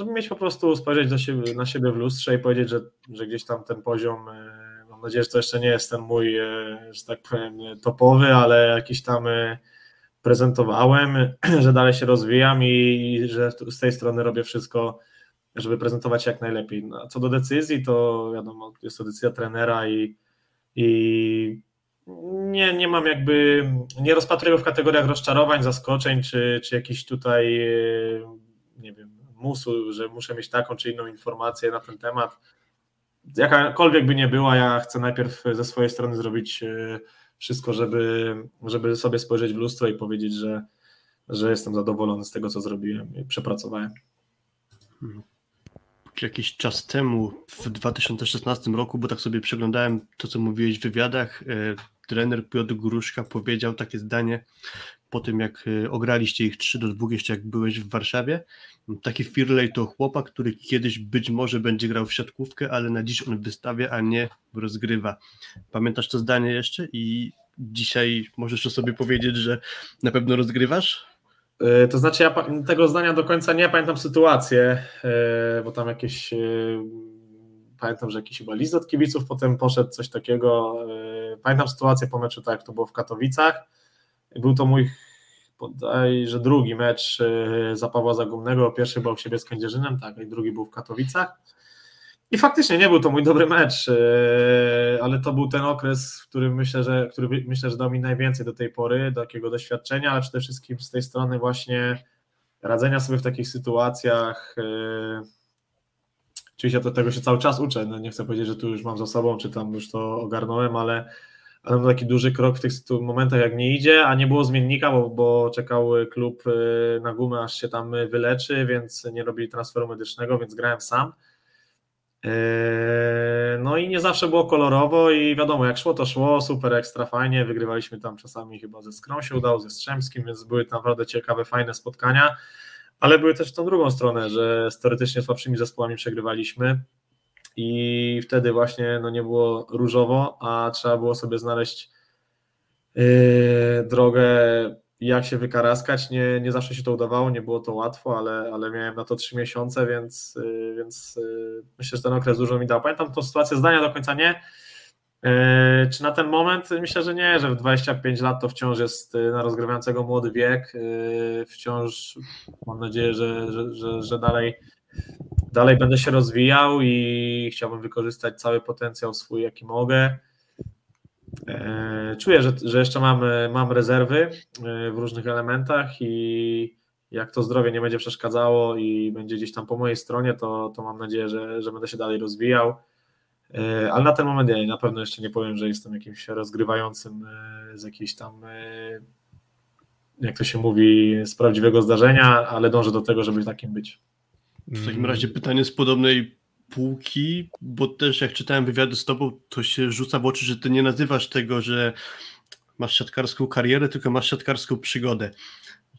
żeby mieć po prostu spojrzeć siebie, na siebie w lustrze i powiedzieć, że, że gdzieś tam ten poziom, e, mam nadzieję, że to jeszcze nie jest ten mój, że tak powiem, topowy, ale jakiś tam prezentowałem, że dalej się rozwijam i że z tej strony robię wszystko, żeby prezentować się jak najlepiej. No, co do decyzji, to wiadomo, jest to decyzja trenera i, i nie, nie mam jakby, nie rozpatruję w kategoriach rozczarowań, zaskoczeń, czy, czy jakiś tutaj, e, nie wiem, musu, że muszę mieć taką czy inną informację na ten temat. Jakakolwiek by nie była, ja chcę najpierw ze swojej strony zrobić e, wszystko, żeby, żeby sobie spojrzeć w lustro i powiedzieć, że, że jestem zadowolony z tego, co zrobiłem i przepracowałem. Jakiś czas temu, w 2016 roku, bo tak sobie przeglądałem to, co mówiłeś w wywiadach, e, trener Piotr Gruszka powiedział takie zdanie po tym, jak e, ograliście ich 3 do 2, jeszcze jak byłeś w Warszawie. Taki Firley to chłopak, który kiedyś być może będzie grał w siatkówkę, ale na dziś on wystawia, a nie rozgrywa. Pamiętasz to zdanie jeszcze? I dzisiaj możesz o sobie powiedzieć, że na pewno rozgrywasz? E, to znaczy, ja tego zdania do końca nie pamiętam sytuację, e, bo tam jakieś. E, pamiętam, że jakiś chyba list od kibiców potem poszedł, coś takiego. Pamiętam sytuację po meczu, tak jak to było w Katowicach. Był to mój że drugi mecz za Pawła Zagumnego. Pierwszy był u siebie z Kędzierzynem, tak, i drugi był w Katowicach. I faktycznie nie był to mój dobry mecz, e, ale to był ten okres, w którym myślę, że, który myślę, że dał mi najwięcej do tej pory, do takiego doświadczenia, ale przede wszystkim z tej strony właśnie radzenia sobie w takich sytuacjach. E, oczywiście to tego się cały czas uczę. No nie chcę powiedzieć, że tu już mam za sobą, czy tam już to ogarnąłem, ale, ale był taki duży krok w tych momentach, jak nie idzie, a nie było zmiennika, bo, bo czekał klub na gumę, aż się tam wyleczy, więc nie robili transferu medycznego, więc grałem sam. No i nie zawsze było kolorowo i wiadomo, jak szło to szło, super ekstra fajnie, wygrywaliśmy tam czasami chyba ze Skrą się udało, ze Strzemskim, więc były tam naprawdę ciekawe, fajne spotkania, ale były też w tą drugą stronę, że z teoretycznie słabszymi zespołami przegrywaliśmy i wtedy właśnie no nie było różowo, a trzeba było sobie znaleźć yy, drogę jak się wykaraskać. Nie, nie zawsze się to udawało, nie było to łatwo, ale, ale miałem na to trzy miesiące, więc, y, więc y, myślę, że ten okres dużo mi dał. Pamiętam tą sytuację zdania do końca nie. Y, czy na ten moment? Myślę, że nie, że w 25 lat to wciąż jest na rozgrywającego młody wiek. Wciąż mam nadzieję, że, że, że, że dalej, dalej będę się rozwijał i chciałbym wykorzystać cały potencjał swój, jaki mogę. E, czuję, że, że jeszcze mam, mam rezerwy e, w różnych elementach i jak to zdrowie nie będzie przeszkadzało i będzie gdzieś tam po mojej stronie, to, to mam nadzieję, że, że będę się dalej rozwijał. E, ale na ten moment ja na pewno jeszcze nie powiem, że jestem jakimś rozgrywającym z jakiejś tam, jak to się mówi, z prawdziwego zdarzenia, ale dążę do tego, żeby takim być. W takim razie pytanie z podobnej półki, bo też jak czytałem wywiady z tobą, to się rzuca w oczy, że ty nie nazywasz tego, że masz siatkarską karierę, tylko masz siatkarską przygodę.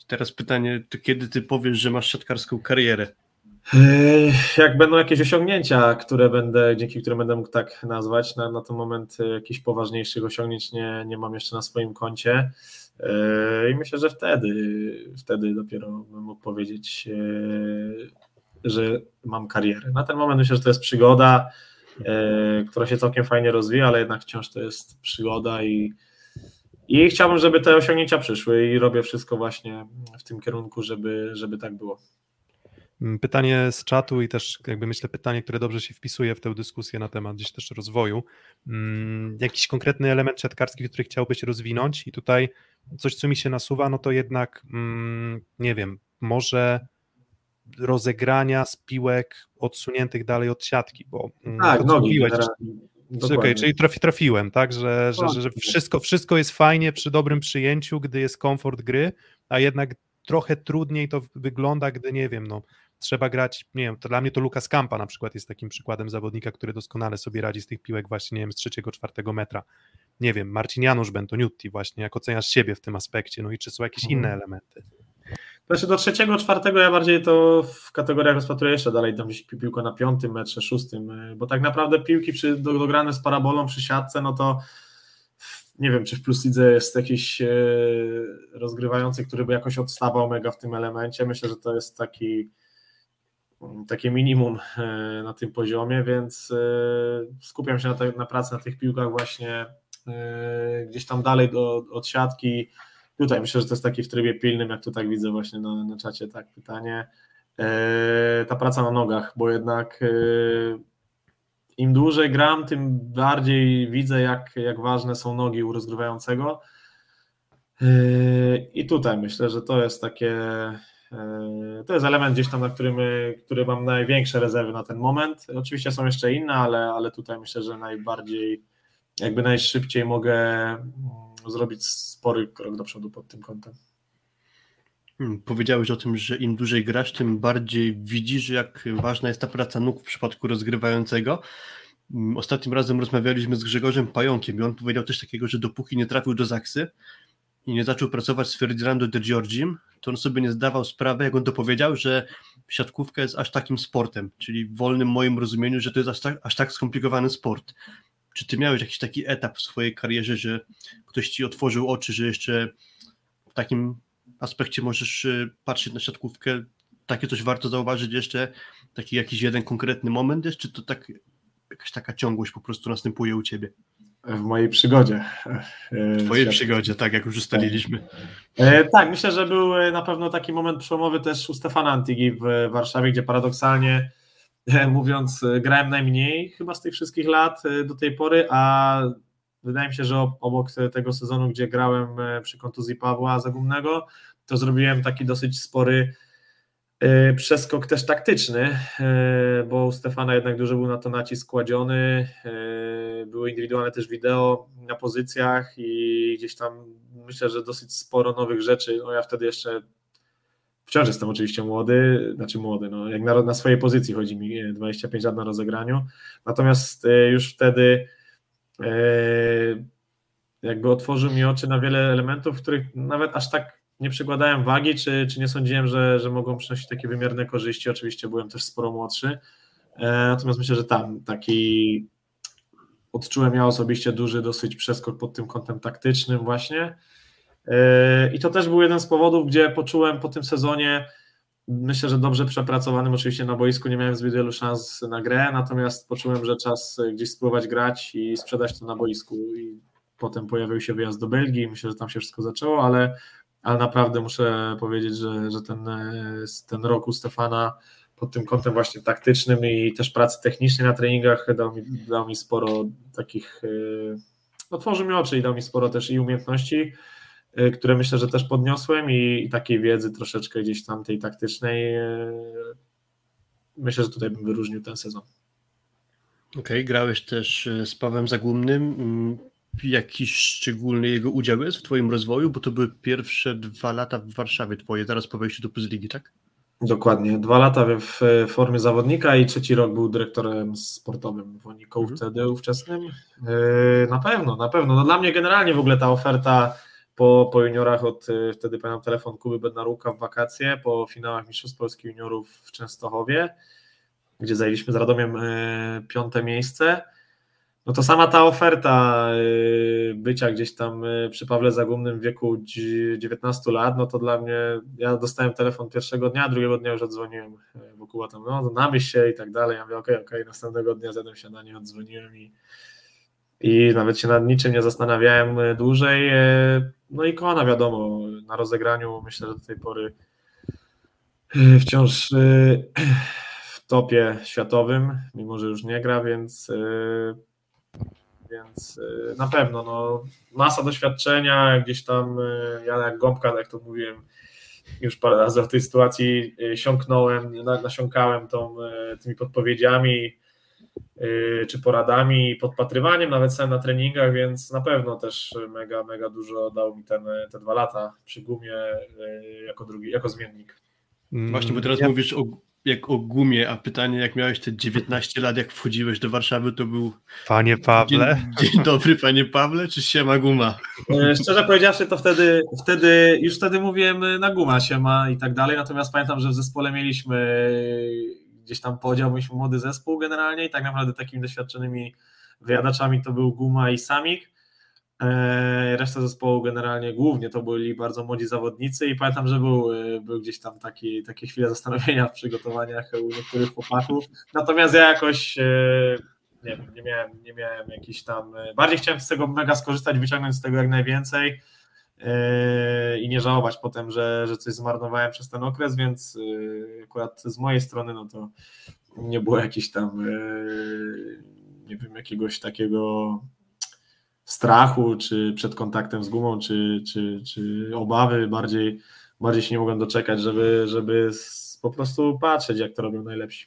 Teraz pytanie, to kiedy ty powiesz, że masz siatkarską karierę? Jak będą jakieś osiągnięcia, które będę, dzięki którym będę mógł tak nazwać, na, na ten moment jakichś poważniejszych osiągnięć nie, nie mam jeszcze na swoim koncie. I myślę, że wtedy, wtedy dopiero bym mógł powiedzieć, że mam karierę. Na ten moment myślę, że to jest przygoda, e, która się całkiem fajnie rozwija, ale jednak wciąż to jest przygoda i, i chciałbym, żeby te osiągnięcia przyszły i robię wszystko właśnie w tym kierunku, żeby, żeby tak było. Mm, pytanie z czatu i też jakby myślę pytanie, które dobrze się wpisuje w tę dyskusję na temat gdzieś też rozwoju. Hmm, jakiś konkretny element siatkarski, który chciałbyś rozwinąć i tutaj coś, co mi się nasuwa, no to jednak, hmm, nie wiem, może rozegrania z piłek odsuniętych dalej od siatki, bo mm, tak, nogi, okay, czyli trafi, trafiłem, tak, że, że, że, że wszystko, wszystko jest fajnie przy dobrym przyjęciu, gdy jest komfort gry, a jednak trochę trudniej to wygląda, gdy nie wiem, no trzeba grać, nie wiem, to dla mnie to Lukas Kampa na przykład jest takim przykładem zawodnika, który doskonale sobie radzi z tych piłek właśnie, nie wiem, z trzeciego, czwartego metra. Nie wiem, Marcin Janusz Bentoniutti właśnie, jak oceniasz siebie w tym aspekcie, no i czy są jakieś mhm. inne elementy? Znaczy do trzeciego, czwartego ja bardziej to w kategoriach rozpatruję jeszcze dalej, tam gdzieś piłka na piątym metrze, szóstym, y, bo tak naprawdę piłki przy, dograne z parabolą przy siatce, no to nie wiem, czy w Plus Lidze jest jakiś y, rozgrywający, który by jakoś odstawał mega w tym elemencie. Myślę, że to jest taki takie minimum y, na tym poziomie, więc skupiam się na, te, na pracy na tych piłkach właśnie gdzieś tam dalej do, od siatki, Tutaj myślę, że to jest taki w trybie pilnym, jak tu tak widzę właśnie na, na czacie, tak, pytanie. E, ta praca na nogach, bo jednak e, im dłużej gram, tym bardziej widzę, jak, jak ważne są nogi u rozgrywającego. E, I tutaj myślę, że to jest takie, to jest element gdzieś tam, na którym, który mam największe rezerwy na ten moment. Oczywiście są jeszcze inne, ale, ale tutaj myślę, że najbardziej, jakby najszybciej mogę zrobić spory krok do przodu pod tym kątem. Hmm, powiedziałeś o tym, że im dłużej grasz, tym bardziej widzisz, jak ważna jest ta praca nóg w przypadku rozgrywającego. Hmm, ostatnim razem rozmawialiśmy z Grzegorzem Pająkiem i on powiedział też takiego, że dopóki nie trafił do Zaksy i nie zaczął pracować z Ferdinando de Giorgim, to on sobie nie zdawał sprawy, jak on to powiedział, że siatkówka jest aż takim sportem, czyli w wolnym moim rozumieniu, że to jest aż tak, aż tak skomplikowany sport. Czy ty miałeś jakiś taki etap w swojej karierze, że ktoś ci otworzył oczy, że jeszcze w takim aspekcie możesz y, patrzeć na siatkówkę, takie coś warto zauważyć jeszcze, taki jakiś jeden konkretny moment jest, czy to tak jakaś taka ciągłość po prostu następuje u ciebie? W mojej przygodzie. W twojej przygodzie, tak, jak już ustaliliśmy. E, tak, myślę, że był e, na pewno taki moment przełomowy też u Stefana Antigi w Warszawie, gdzie paradoksalnie mówiąc, e, grałem najmniej chyba z tych wszystkich lat e, do tej pory, a wydaje mi się, że obok tego sezonu, gdzie grałem e, przy kontuzji Pawła Zagumnego, to zrobiłem taki dosyć spory przeskok też taktyczny, bo u Stefana jednak duży był na to nacisk kładziony. Były indywidualne też wideo na pozycjach i gdzieś tam myślę, że dosyć sporo nowych rzeczy. No ja wtedy jeszcze wciąż jestem oczywiście młody, znaczy młody, no jak na, na swojej pozycji chodzi mi 25 lat na rozegraniu. Natomiast już wtedy jakby otworzył mi oczy na wiele elementów, których nawet aż tak nie przykładałem wagi, czy, czy nie sądziłem, że, że mogą przynosić takie wymierne korzyści. Oczywiście byłem też sporo młodszy. E, natomiast myślę, że tam taki odczułem ja osobiście duży dosyć przeskok pod tym kątem taktycznym właśnie. E, I to też był jeden z powodów, gdzie poczułem po tym sezonie, myślę, że dobrze przepracowanym, oczywiście na boisku nie miałem zbyt wielu szans na grę, natomiast poczułem, że czas gdzieś spróbować grać i sprzedać to na boisku. I potem pojawił się wyjazd do Belgii, myślę, że tam się wszystko zaczęło, ale ale naprawdę muszę powiedzieć, że, że ten, ten rok u Stefana pod tym kątem właśnie taktycznym i też pracy technicznej na treningach dał mi, dał mi sporo takich, e, otworzył mi oczy i dał mi sporo też i umiejętności, e, które myślę, że też podniosłem i, i takiej wiedzy troszeczkę gdzieś tam tej taktycznej. E, myślę, że tutaj bym wyróżnił ten sezon. Okej, okay, grałeś też z Pawłem Zagłumnym. Mm, jakiś szczególny jego udział jest w Twoim rozwoju? Bo to były pierwsze dwa lata w Warszawie Twoje, zaraz po wejściu do Plus Ligi, tak? Dokładnie. Dwa lata w formie zawodnika i trzeci rok był dyrektorem sportowym w Oniku mhm. wtedy ówczesnym. Na pewno, na pewno. No dla mnie generalnie w ogóle ta oferta po, po juniorach od yy, wtedy pamiętam telefon Kuby Bednaruka w wakacje, po finałach Mistrzostw Polskich Juniorów w Częstochowie, gdzie zajęliśmy z Radomiem yy, piąte miejsce no to sama ta oferta y, bycia gdzieś tam y, przy Pawle Zagumnym w wieku 19 lat, no to dla mnie, ja dostałem telefon pierwszego dnia, drugiego dnia już odzwoniłem y, wokół tam, no namyśl się i tak dalej, ja mówię okej, okay, okej, okay. następnego dnia zjadłem się na nie, odzwoniłem i, i nawet się nad niczym nie zastanawiałem dłużej, no i Kona wiadomo, na rozegraniu myślę, że do tej pory wciąż w topie światowym, mimo że już nie gra, więc więc y, na pewno no, masa doświadczenia, gdzieś tam ja jak gąbka, jak to mówiłem, już parę razy w tej sytuacji siąknąłem, nasiąkałem tą, tymi podpowiedziami czy poradami, podpatrywaniem, nawet sam na treningach, więc na pewno też mega, mega dużo dał mi ten, te dwa lata przy gumie jako drugi, jako zmiennik. Właśnie, bo teraz ja... mówisz o jak o gumie, a pytanie, jak miałeś te 19 lat, jak wchodziłeś do Warszawy, to był. Panie Pawle. Dzień, dzień dobry, panie Pawle, czy siema guma? E, szczerze powiedziawszy, to wtedy, wtedy już wtedy mówiłem na guma, siema i tak dalej. Natomiast pamiętam, że w zespole mieliśmy gdzieś tam podział, mieliśmy młody zespół generalnie i tak naprawdę takimi doświadczonymi wyjadaczami to był guma i samik. E, reszta zespołu generalnie głównie to byli bardzo młodzi zawodnicy i pamiętam, że był, e, był gdzieś tam taki, takie chwile zastanowienia w przygotowaniach u niektórych chłopaków. Natomiast ja jakoś e, nie, nie miałem, nie miałem jakiś tam. Bardziej chciałem z tego mega skorzystać, wyciągnąć z tego jak najwięcej i nie żałować potem, że, że coś zmarnowałem przez ten okres, więc akurat z mojej strony no to nie było jakiś tam nie wiem, jakiegoś takiego strachu, czy przed kontaktem z gumą, czy, czy, czy obawy, bardziej, bardziej się nie mogłem doczekać, żeby, żeby po prostu patrzeć, jak to robią najlepsi.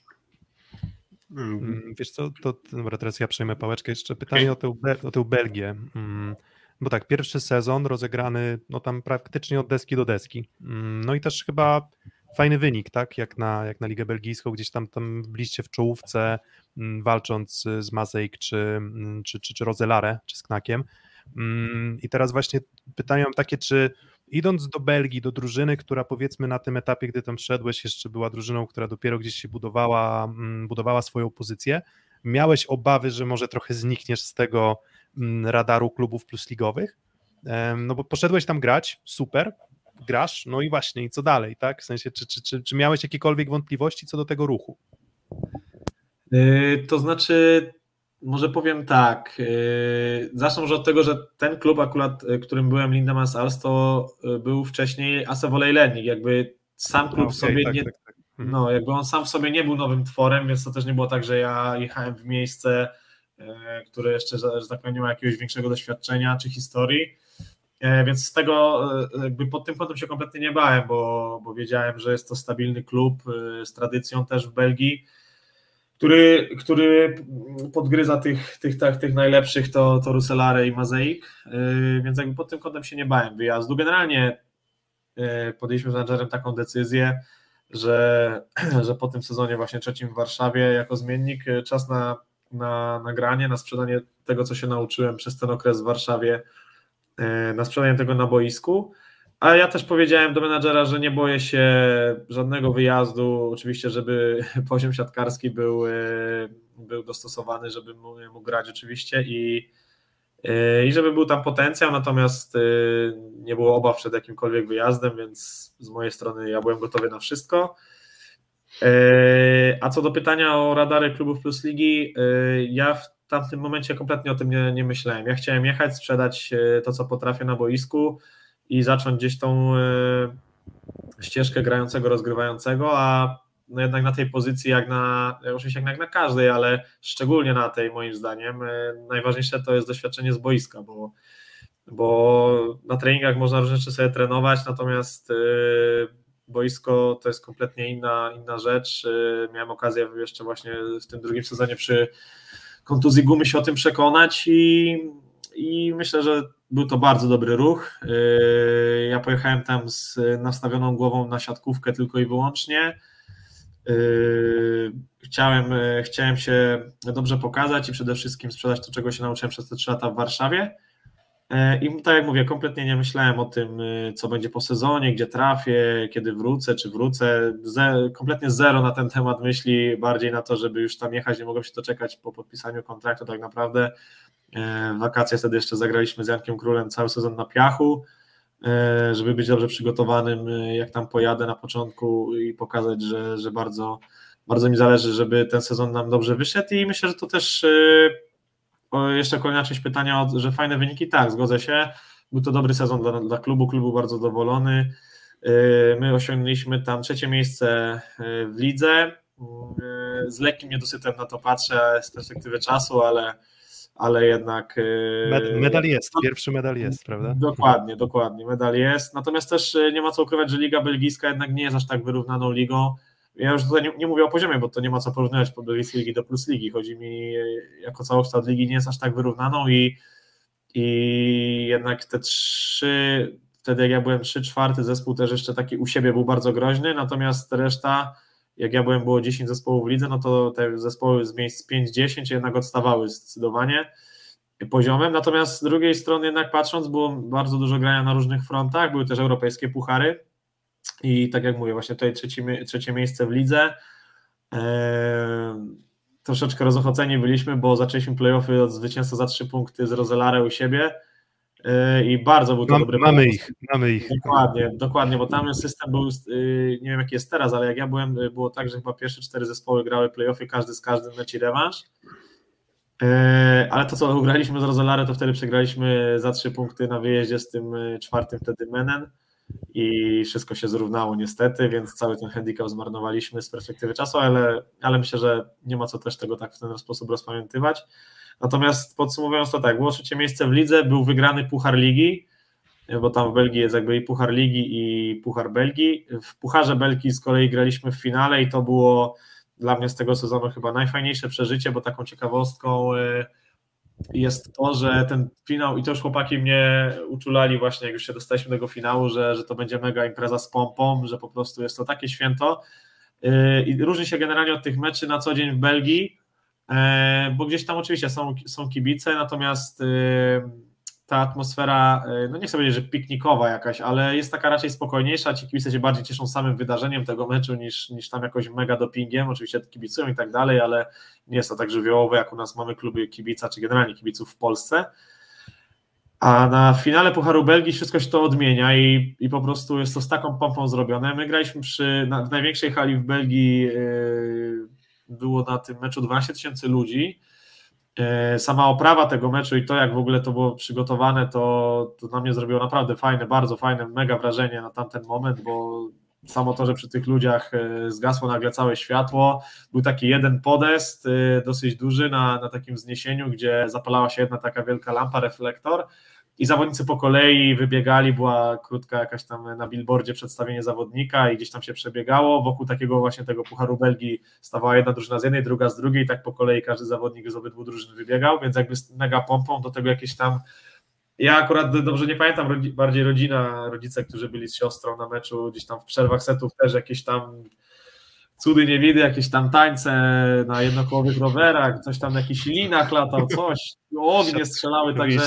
Mm, wiesz co, to dobra, teraz ja przejmę pałeczkę. Jeszcze pytanie o tę, o tę Belgię. Bo tak, pierwszy sezon rozegrany no tam praktycznie od deski do deski. Mm, no i też chyba fajny wynik, tak? Jak na, jak na Ligę Belgijską, gdzieś tam, tam byliście w czołówce, mm, walcząc z Mazejk, czy, mm, czy, czy, czy Rozelare, czy z Knakiem. I teraz właśnie pytanie mam takie, czy idąc do Belgii, do drużyny, która powiedzmy na tym etapie, gdy tam szedłeś, jeszcze była drużyną, która dopiero gdzieś się budowała, budowała swoją pozycję, miałeś obawy, że może trochę znikniesz z tego radaru klubów plusligowych? No bo poszedłeś tam grać, super, grasz, no i właśnie, i co dalej, tak? W sensie, czy, czy, czy, czy miałeś jakiekolwiek wątpliwości co do tego ruchu? Yy, to znaczy, może powiem tak. Yy, zacznę może od tego, że ten klub akurat, yy, którym byłem Lindemans Alsto, yy, był wcześniej Asevolej Lenik. Jakby sam klub okay, sobie tak, nie. Tak, tak. Mhm. No, jakby on sam w sobie nie był nowym tworem, więc to też nie było tak, że ja jechałem w miejsce, które jeszcze, że tak nie ma jakiegoś większego doświadczenia czy historii E, więc z tego e, jakby pod tym kątem się kompletnie nie bałem, bo, bo wiedziałem, że jest to stabilny klub z tradycją też w Belgii, który, który podgryza tych, tych, tych, tych najlepszych to, to i Mazeik, więc jakby pod tym kątem się nie bałem wyjazdu. Generalnie podjęliśmy z menadżerem taką decyzję, że, że po tym sezonie właśnie trzecim w Warszawie jako zmiennik czas na, na nagranie, na sprzedanie tego, co się nauczyłem przez ten okres w Warszawie, e, na sprzedanie tego na boisku. A ja też powiedziałem do menadżera, że nie boję się żadnego wyjazdu, oczywiście, żeby poziom siatkarski był, e, był dostosowany, żeby mógł grać oczywiście i, e, i żeby był tam potencjał, natomiast nie było obaw przed jakimkolwiek wyjazdem, więc z mojej strony ja byłem gotowy na wszystko. A co do pytania o radary klubów plus ligi, ja w tamtym momencie kompletnie o tym nie, nie myślałem. Ja chciałem jechać, sprzedać e, to, co potrafię na boisku i zacząć gdzieś tą e, ścieżkę grającego, rozgrywającego, a no jednak na tej pozycji, jak na, oczywiście jak na każdej, ale szczególnie na tej moim zdaniem, e, najważniejsze to jest doświadczenie z boiska, bo, bo na treningach można różne rzeczy sobie trenować, natomiast boisko to jest kompletnie inna, inna rzecz. Miałem okazję jeszcze właśnie w tym drugim sezonie przy kontuzji gumy się o tym przekonać i, i myślę, że był to bardzo dobry ruch. Yy, ja pojechałem tam z nastawioną głową na siatkówkę tylko i wyłącznie. Yy, chciałem, chciałem się dobrze pokazać i przede wszystkim sprzedać to, czego się nauczyłem przez te trzy lata w Warszawie. Yy, I tak jak mówię, kompletnie nie myślałem o tym, co będzie po sezonie, gdzie trafię, kiedy wrócę, czy wrócę. Ze, kompletnie zero na ten temat myśli, bardziej na to, żeby już tam jechać. Nie mogłem się doczekać po podpisaniu kontraktu, tak naprawdę. W wakacje wtedy jeszcze zagraliśmy z Jankiem Królem cały sezon na piachu, żeby być dobrze przygotowanym, jak tam pojadę na początku i pokazać, że, że bardzo, bardzo mi zależy, żeby ten sezon nam dobrze wyszedł i myślę, że to też jeszcze kolejna część pytania, że fajne wyniki, tak, zgodzę się, był to dobry sezon dla, dla klubu, klub był bardzo zadowolony, my osiągnęliśmy tam trzecie miejsce w lidze, z lekkim niedosytem na to patrzę z perspektywy czasu, ale ale jednak. Medal jest, pierwszy medal jest, prawda? Dokładnie, dokładnie, medal jest. Natomiast też nie ma co ukrywać, że Liga Belgijska jednak nie jest aż tak wyrównaną ligą. Ja już tutaj nie, nie mówię o poziomie, bo to nie ma co porównywać po belgijskiej ligi do plus ligi. Chodzi mi jako całokształt ligi nie jest aż tak wyrównaną i, i jednak te trzy, wtedy jak ja byłem trzy czwarty zespół też jeszcze taki u siebie był bardzo groźny, natomiast reszta jak ja byłem, było 10 zespołów w lidze, no to te zespoły z miejsc 5-10 jednak odstawały zdecydowanie poziomem, natomiast z drugiej strony jednak patrząc, było bardzo dużo grania na różnych frontach, były też europejskie puchary i tak jak mówię, właśnie tutaj trzecie, trzecie miejsce w lidze, eee, troszeczkę rozochoceni byliśmy, bo zaczęliśmy playoffy od zwycięstwa za trzy punkty z Rozelare u siebie, Yy, i bardzo był to Mam, dobry Mamy pomysł. ich, mamy ich. Dokładnie, dokładnie, bo tam system był, yy, nie wiem jaki jest teraz, ale jak ja byłem, yy, było tak, że chyba pierwsze cztery zespoły grały playoffy, każdy z każdym leci rewanż. Ale to, co ugraliśmy z Rozelare, to wtedy przegraliśmy za trzy punkty na wyjeździe z tym czwartym wtedy Menen i wszystko się zrównało niestety, więc cały ten handicap zmarnowaliśmy z perspektywy czasu, ale, ale myślę, że nie ma co też tego tak w ten sposób rozpamiętywać. Natomiast podsumowując to tak, było trzecie miejsce w lidze, był wygrany Puchar Ligi, bo tam w Belgii jest jakby i Puchar Ligi i Puchar Belgii. W Pucharze Belgii z kolei graliśmy w finale i to było dla mnie z tego sezonu chyba najfajniejsze przeżycie, bo taką ciekawostką y, jest to, że ten finał, i to już chłopaki mnie uczulali właśnie, jak już się dostaliśmy do tego finału, że, że to będzie mega impreza z pompą, że po prostu jest to takie święto. Y, i różni się generalnie od tych meczy na co dzień w Belgii, E, bo gdzieś tam oczywiście są, są kibice, natomiast e, ta atmosfera, e, no nie chcę powiedzieć, że piknikowa jakaś, ale jest taka raczej spokojniejsza, ci kibice się bardziej cieszą samym wydarzeniem tego meczu niż, niż tam jakoś mega dopingiem, oczywiście kibicują i tak dalej, ale nie jest to tak żywiołowe, jak u nas mamy kluby kibica, czy generalnie kibiców w Polsce. A na finale Pucharu Belgii wszystko się to odmienia i, i po prostu jest to z taką pompą zrobione. My graliśmy przy, na, w największej hali w Belgii yy, było na tym meczu 12 tysięcy ludzi. E, sama oprawa tego meczu i to, jak w ogóle to było przygotowane, to, to na mnie zrobiło naprawdę fajne, bardzo fajne, mega wrażenie na tamten moment, bo samo to, że przy tych ludziach e, zgasło nagle całe światło, był taki jeden podest, e, dosyć duży na, na takim wzniesieniu, gdzie zapalała się jedna taka wielka lampa, reflektor i zawodnicy po kolei wybiegali, była krótka jakaś tam na billboardzie przedstawienie zawodnika i gdzieś tam się przebiegało, wokół takiego właśnie tego Pucharu Belgii stawała jedna drużyna z jednej, druga z drugiej, tak po kolei każdy zawodnik z obydwu drużyn wybiegał, więc jakby z mega pompą do tego jakieś tam ja akurat dobrze nie pamiętam, bardziej rodzina, rodzice, którzy byli z siostrą na meczu, gdzieś tam w przerwach setów też jakieś tam cudy nie widy, jakieś tam tańce na jednokołowych rowerach, coś tam jakiś linach latał, coś, ognie strzelały, także...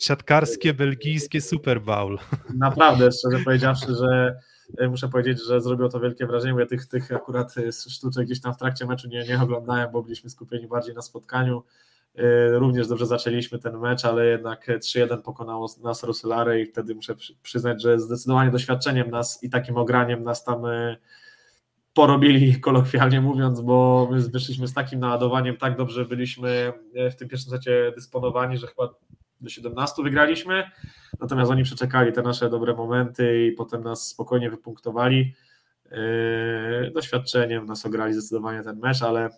Siatkarskie, belgijskie Super Bowl. Naprawdę, szczerze powiedziawszy, że e, muszę powiedzieć, że zrobiło to wielkie wrażenie, ja tych, tych akurat e, sztuczek gdzieś tam w trakcie meczu nie, nie oglądałem, bo byliśmy skupieni bardziej na spotkaniu. E, również dobrze zaczęliśmy ten mecz, ale jednak 3-1 pokonało nas Roselare i wtedy muszę przyznać, że zdecydowanie doświadczeniem nas i takim ograniem nas tam porobili, kolokwialnie mówiąc, bo my wyszliśmy z takim naładowaniem, tak dobrze byliśmy e, w tym pierwszym secie dysponowani, że chyba do 17 wygraliśmy, natomiast oni przeczekali te nasze dobre momenty i potem nas spokojnie wypunktowali. E, doświadczeniem nas ograli zdecydowanie ten mecz, ale,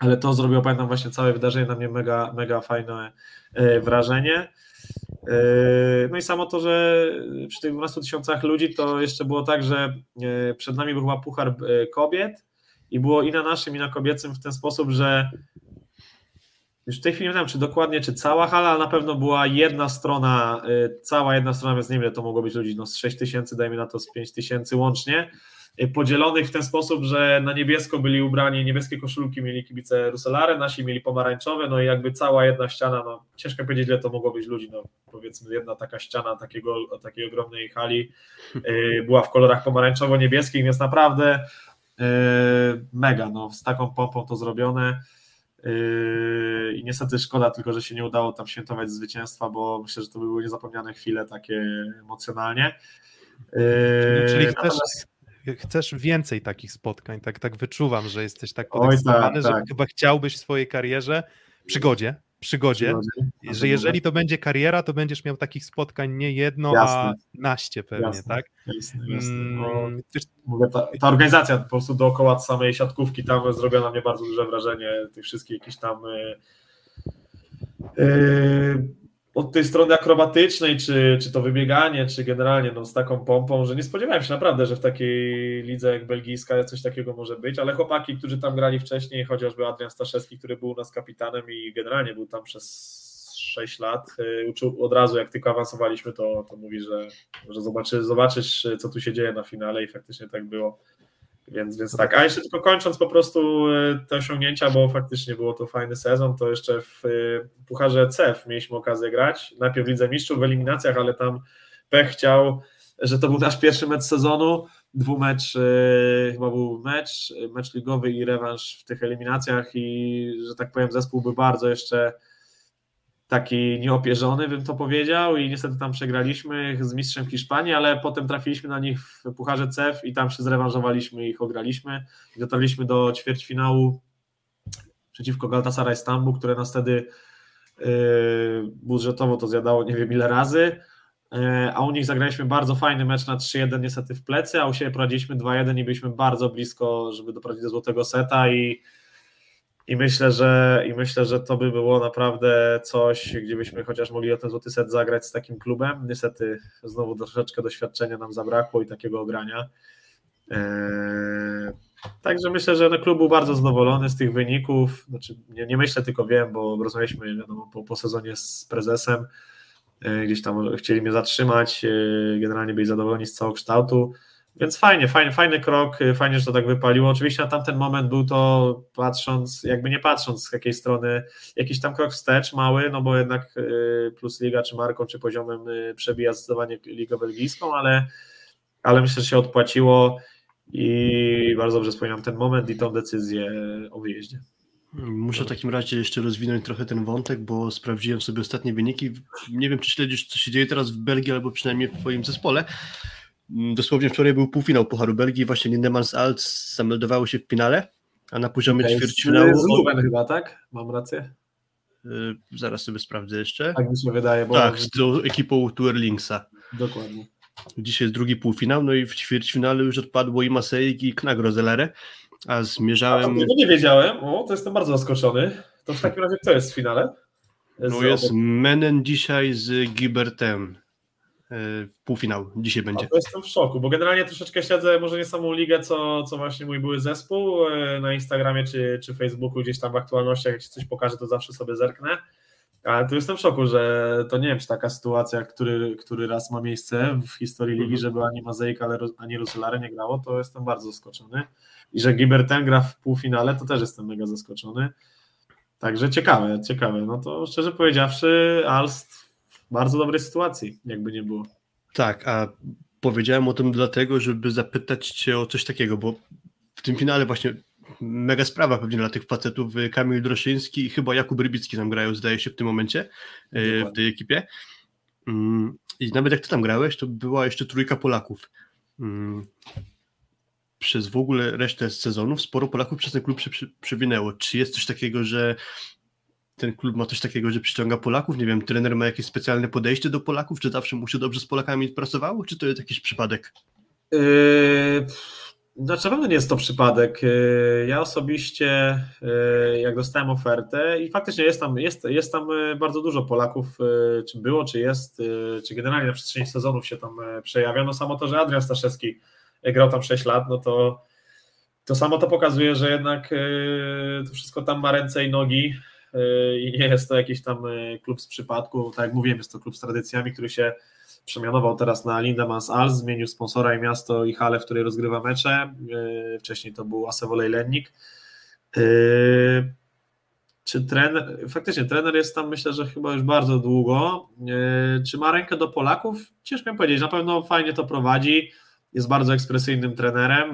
ale to zrobiło, pamiętam właśnie całe wydarzenie na mnie mega, mega fajne e, wrażenie. Yy, no i samo to, że przy tych 12 tysiącach ludzi to jeszcze było tak, że yy, przed nami był chyba puchar yy, kobiet i było i na naszym, i na kobiecym w ten sposób, że już w tej chwili nie wiem, czy dokładnie, czy cała hala, ale na pewno była jedna strona, cała jedna strona, więc nie wiem, to mogło być ludzi, no z 6 tysięcy, dajmy na to z 5 tysięcy łącznie, podzielonych w ten sposób, że na niebiesko byli ubrani, niebieskie koszulki mieli kibice Rusolare, nasi mieli pomarańczowe, no i jakby cała jedna ściana, no ciężko powiedzieć ile to mogło być ludzi, no powiedzmy jedna taka ściana takiego, takiej ogromnej hali yy, była w kolorach pomarańczowo-niebieskich, więc naprawdę yy, mega, no z taką pompą to zrobione. I niestety szkoda tylko, że się nie udało tam świętować zwycięstwa, bo myślę, że to by były niezapomniane chwile takie emocjonalnie. Czyli chcesz, natomiast chcesz więcej takich spotkań, tak, tak wyczuwam, że jesteś tak podekscytowany, tak, że tak. chyba chciałbyś w swojej karierze, przygodzie, przygodzie, przygodzie. że jeżeli to będzie kariera, to będziesz miał takich spotkań nie jedno, jasne. a naście pewnie, jasne. tak? Jasne, jasne. Mm, mówię, ta, ta, organizacja po prostu dookoła samej siatkówki tam zrobiła na mnie bardzo duże wrażenie, tych wszystkich jakichś tam yy, yy, od tej strony akrobatycznej, czy, czy to wybieganie, czy generalnie no, z taką pompą, że nie spodziewałem się naprawdę, że w takiej lidze jak belgijska coś takiego może być, ale chłopaki, którzy tam grali wcześniej, chociażby Adrian Staszewski, który był u nas kapitanem i generalnie był tam przez 6 lat, y, uczył od razu, jak tylko awansowaliśmy, to, to mówi, że, że zobaczy, zobaczysz, co tu się dzieje na finale i faktycznie tak było. Więc, więc tak, a jeszcze tylko kończąc po prostu e, te osiągnięcia, bo faktycznie było to fajny sezon, to jeszcze w e, Pucharze CEF mieliśmy okazję grać, najpierw w Lidze Mistrzów w eliminacjach, ale tam pech chciał, że to był nasz pierwszy mecz sezonu, dwumecz, e, chyba był mecz, mecz ligowy i rewanż w tych eliminacjach i, że tak powiem, zespół by bardzo jeszcze taki nieopierzony, bym to powiedział i niestety tam przegraliśmy z mistrzem Hiszpanii, ale potem trafiliśmy na nich w Pucharze CEF i tam się zrewanżowaliśmy ich ograliśmy i dotarliśmy do ćwierćfinału przeciwko Galatasaray Stambu, które nas wtedy yy, budżetowo to zjadało nie wiem ile razy, yy, a u nich zagraliśmy bardzo fajny mecz na 3-1 niestety w plecy, a u siebie prowadziliśmy 2-1 i byliśmy bardzo blisko, żeby doprowadzić do złotego seta i i myślę, że, I myślę, że to by było naprawdę coś, gdzie byśmy chociaż mogli o ten złoty set zagrać z takim klubem. Niestety znowu troszeczkę doświadczenia nam zabrakło i takiego ogrania. Eee, także myślę, że no, klub był bardzo zadowolony z tych wyników. Znaczy, nie, nie myślę, tylko wiem, bo rozmawialiśmy wiadomo, po, po sezonie z prezesem. Eee, gdzieś tam chcieli mnie zatrzymać. Eee, generalnie byli zadowoleni z całego kształtu. Więc fajnie, fajny, fajny krok, y, fajnie, że to tak wypaliło. Oczywiście na tamten moment był to, patrząc, jakby nie patrząc z jakiej strony, jakiś tam krok wstecz, mały, no bo jednak y, plus liga, czy marką, czy poziomem y, przebija zdecydowanie ligę belgijską, ale, ale myślę, że się odpłaciło i bardzo dobrze wspominam ten moment i tą decyzję o wyjeździe. Muszę w takim razie jeszcze rozwinąć trochę ten wątek, bo sprawdziłem sobie ostatnie wyniki. Nie wiem, czy śledzisz, co się dzieje teraz w Belgii, albo przynajmniej w Twoim zespole. Mm, dosłownie wczoraj był półfinał Pucharu Belgii, właśnie Lindemans Alt zameldowały się w finale, a na poziomie okay, ćwierćfinału... Z Leuven chyba, tak? Mam rację? Yy, zaraz sobie sprawdzę jeszcze. Tak mi się wydaje. Bo tak, z tą ekipą Tourlingsa. Dokładnie. Dzisiaj jest drugi półfinał, no i w ćwierćfinale już odpadło i Maseik i Knagrozelere, a zmierzałem... A, to nie wiedziałem, o, to jestem bardzo zaskoczony. To w takim razie kto jest w finale? No jest Menen dzisiaj z Gibertem. E, półfinał dzisiaj będzie. to jestem w szoku, bo generalnie troszeczkę śledzę może nie samą ligę, co, co właśnie mój były zespół e, na Instagramie czy, czy Facebooku, gdzieś tam w aktualnościach, jak się coś pokaże, to zawsze sobie zerknę. Ale tu jestem w szoku, że to nie wiem, czy taka sytuacja, który, który raz ma miejsce w historii ligi, mhm. żeby ani Mazejka, ani Rusulare nie grało, to jestem bardzo zaskoczony. I że Giberten gra w półfinale, to też jestem mega zaskoczony. Także ciekawe, ciekawe. No to szczerze powiedziawszy, Alst bardzo dobrej sytuacji, jakby nie było. Tak, a powiedziałem o tym dlatego, żeby zapytać Cię o coś takiego, bo w tym finale właśnie mega sprawa pewnie dla tych facetów. Kamil Droszyński i chyba Jakub Rybicki tam grają, zdaje się, w tym momencie Dokładnie. w tej ekipie. Mm, I nawet jak ty tam grałeś, to była jeszcze trójka Polaków. Mm, przez w ogóle resztę sezonów sporo Polaków przez ten klub przewinęło. Czy jest coś takiego, że ten klub ma coś takiego, że przyciąga Polaków? Nie wiem, trener ma jakieś specjalne podejście do Polaków? Czy zawsze mu się dobrze z Polakami pracowało? Czy to jest jakiś przypadek? Yy, znaczy, na pewno nie jest to przypadek. Yy, ja osobiście, yy, jak dostałem ofertę, i faktycznie jest tam, jest, jest tam yy, bardzo dużo Polaków, czy było, czy jest, czy generalnie na przestrzeni sezonów się tam przejawia. No samo to, że Adrian Staszewski grał tam 6 lat, no to to samo to pokazuje, że jednak to wszystko tam ma ręce i nogi i nie jest to jakiś tam klub z przypadku. Tak jak mówiłem, jest to klub z tradycjami, który się przemianował teraz na Lindemans Als, zmienił sponsora i miasto i halę, w której rozgrywa mecze. Yy, wcześniej to był Asewolej Lennik. Czy trener, faktycznie trener jest tam myślę, że chyba już bardzo długo. Czy ma rękę do Polaków? Ciężko mi powiedzieć. Na pewno fajnie to prowadzi. Jest bardzo ekspresyjnym trenerem.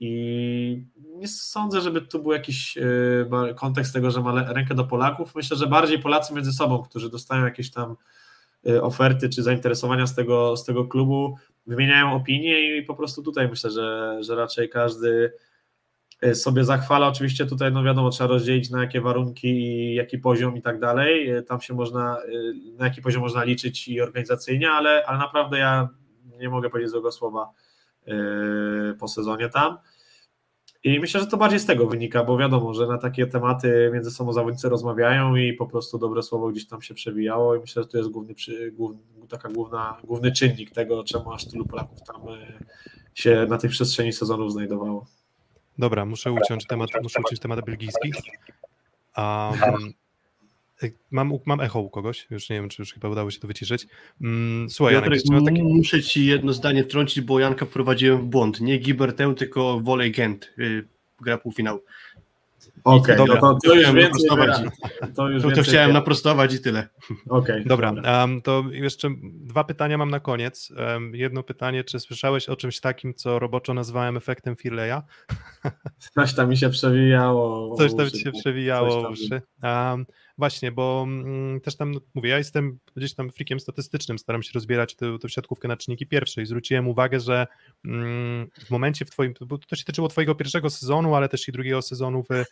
I nie sądzę, żeby tu był jakiś kontekst tego, że ma rękę do Polaków. Myślę, że bardziej Polacy między sobą, którzy dostają jakieś tam Y, oferty czy zainteresowania z tego, z tego klubu, wymieniają opinie i po prostu tutaj myślę, że, że raczej każdy y, sobie zachwala. Oczywiście tutaj, no wiadomo, trzeba rozdzielić na jakie warunki i jaki poziom i tak dalej. Tam się można, na jaki poziom można liczyć i organizacyjnie, ale, ale naprawdę ja nie mogę powiedzieć złego słowa po sezonie tam. I myślę, że to bardziej z tego wynika, bo wiadomo, że na takie tematy między sobą zawodnicy rozmawiają i po prostu dobre słowo gdzieś tam się przewijało i myślę, że to jest główny, główny taka główna, główny czynnik tego, czemu aż tylu Polaków tam e, się na tej przestrzeni sezonów znajdowało. Dobra, muszę uciąć temat, muszę uciąć temat belgijski. Um, Mam, mam echo u kogoś, już nie wiem, czy już chyba udało się to wyciszyć. Mm, słuchaj, Janek, Janek takie... muszę ci jedno zdanie wtrącić, bo Janka wprowadziłem w błąd. Nie Gibertę, tylko Wolej Gent, yy, gra półfinał. Okej, okay, no to, to, już więcej, to, już to, to chciałem naprostować i tyle. Okej. Okay, dobra, dobra. Um, to jeszcze dwa pytania mam na koniec. Um, jedno pytanie, czy słyszałeś o czymś takim, co roboczo nazwałem efektem Firleja? Coś tam mi się przewijało. Coś tam ci się przewijało uszy. Um, Właśnie, bo mm, też tam mówię, ja jestem gdzieś tam frikiem statystycznym, staram się rozbierać tę, tę siatkówkę na czynniki pierwsze i zwróciłem uwagę, że mm, w momencie w twoim, bo to się tyczyło twojego pierwszego sezonu, ale też i drugiego sezonu w,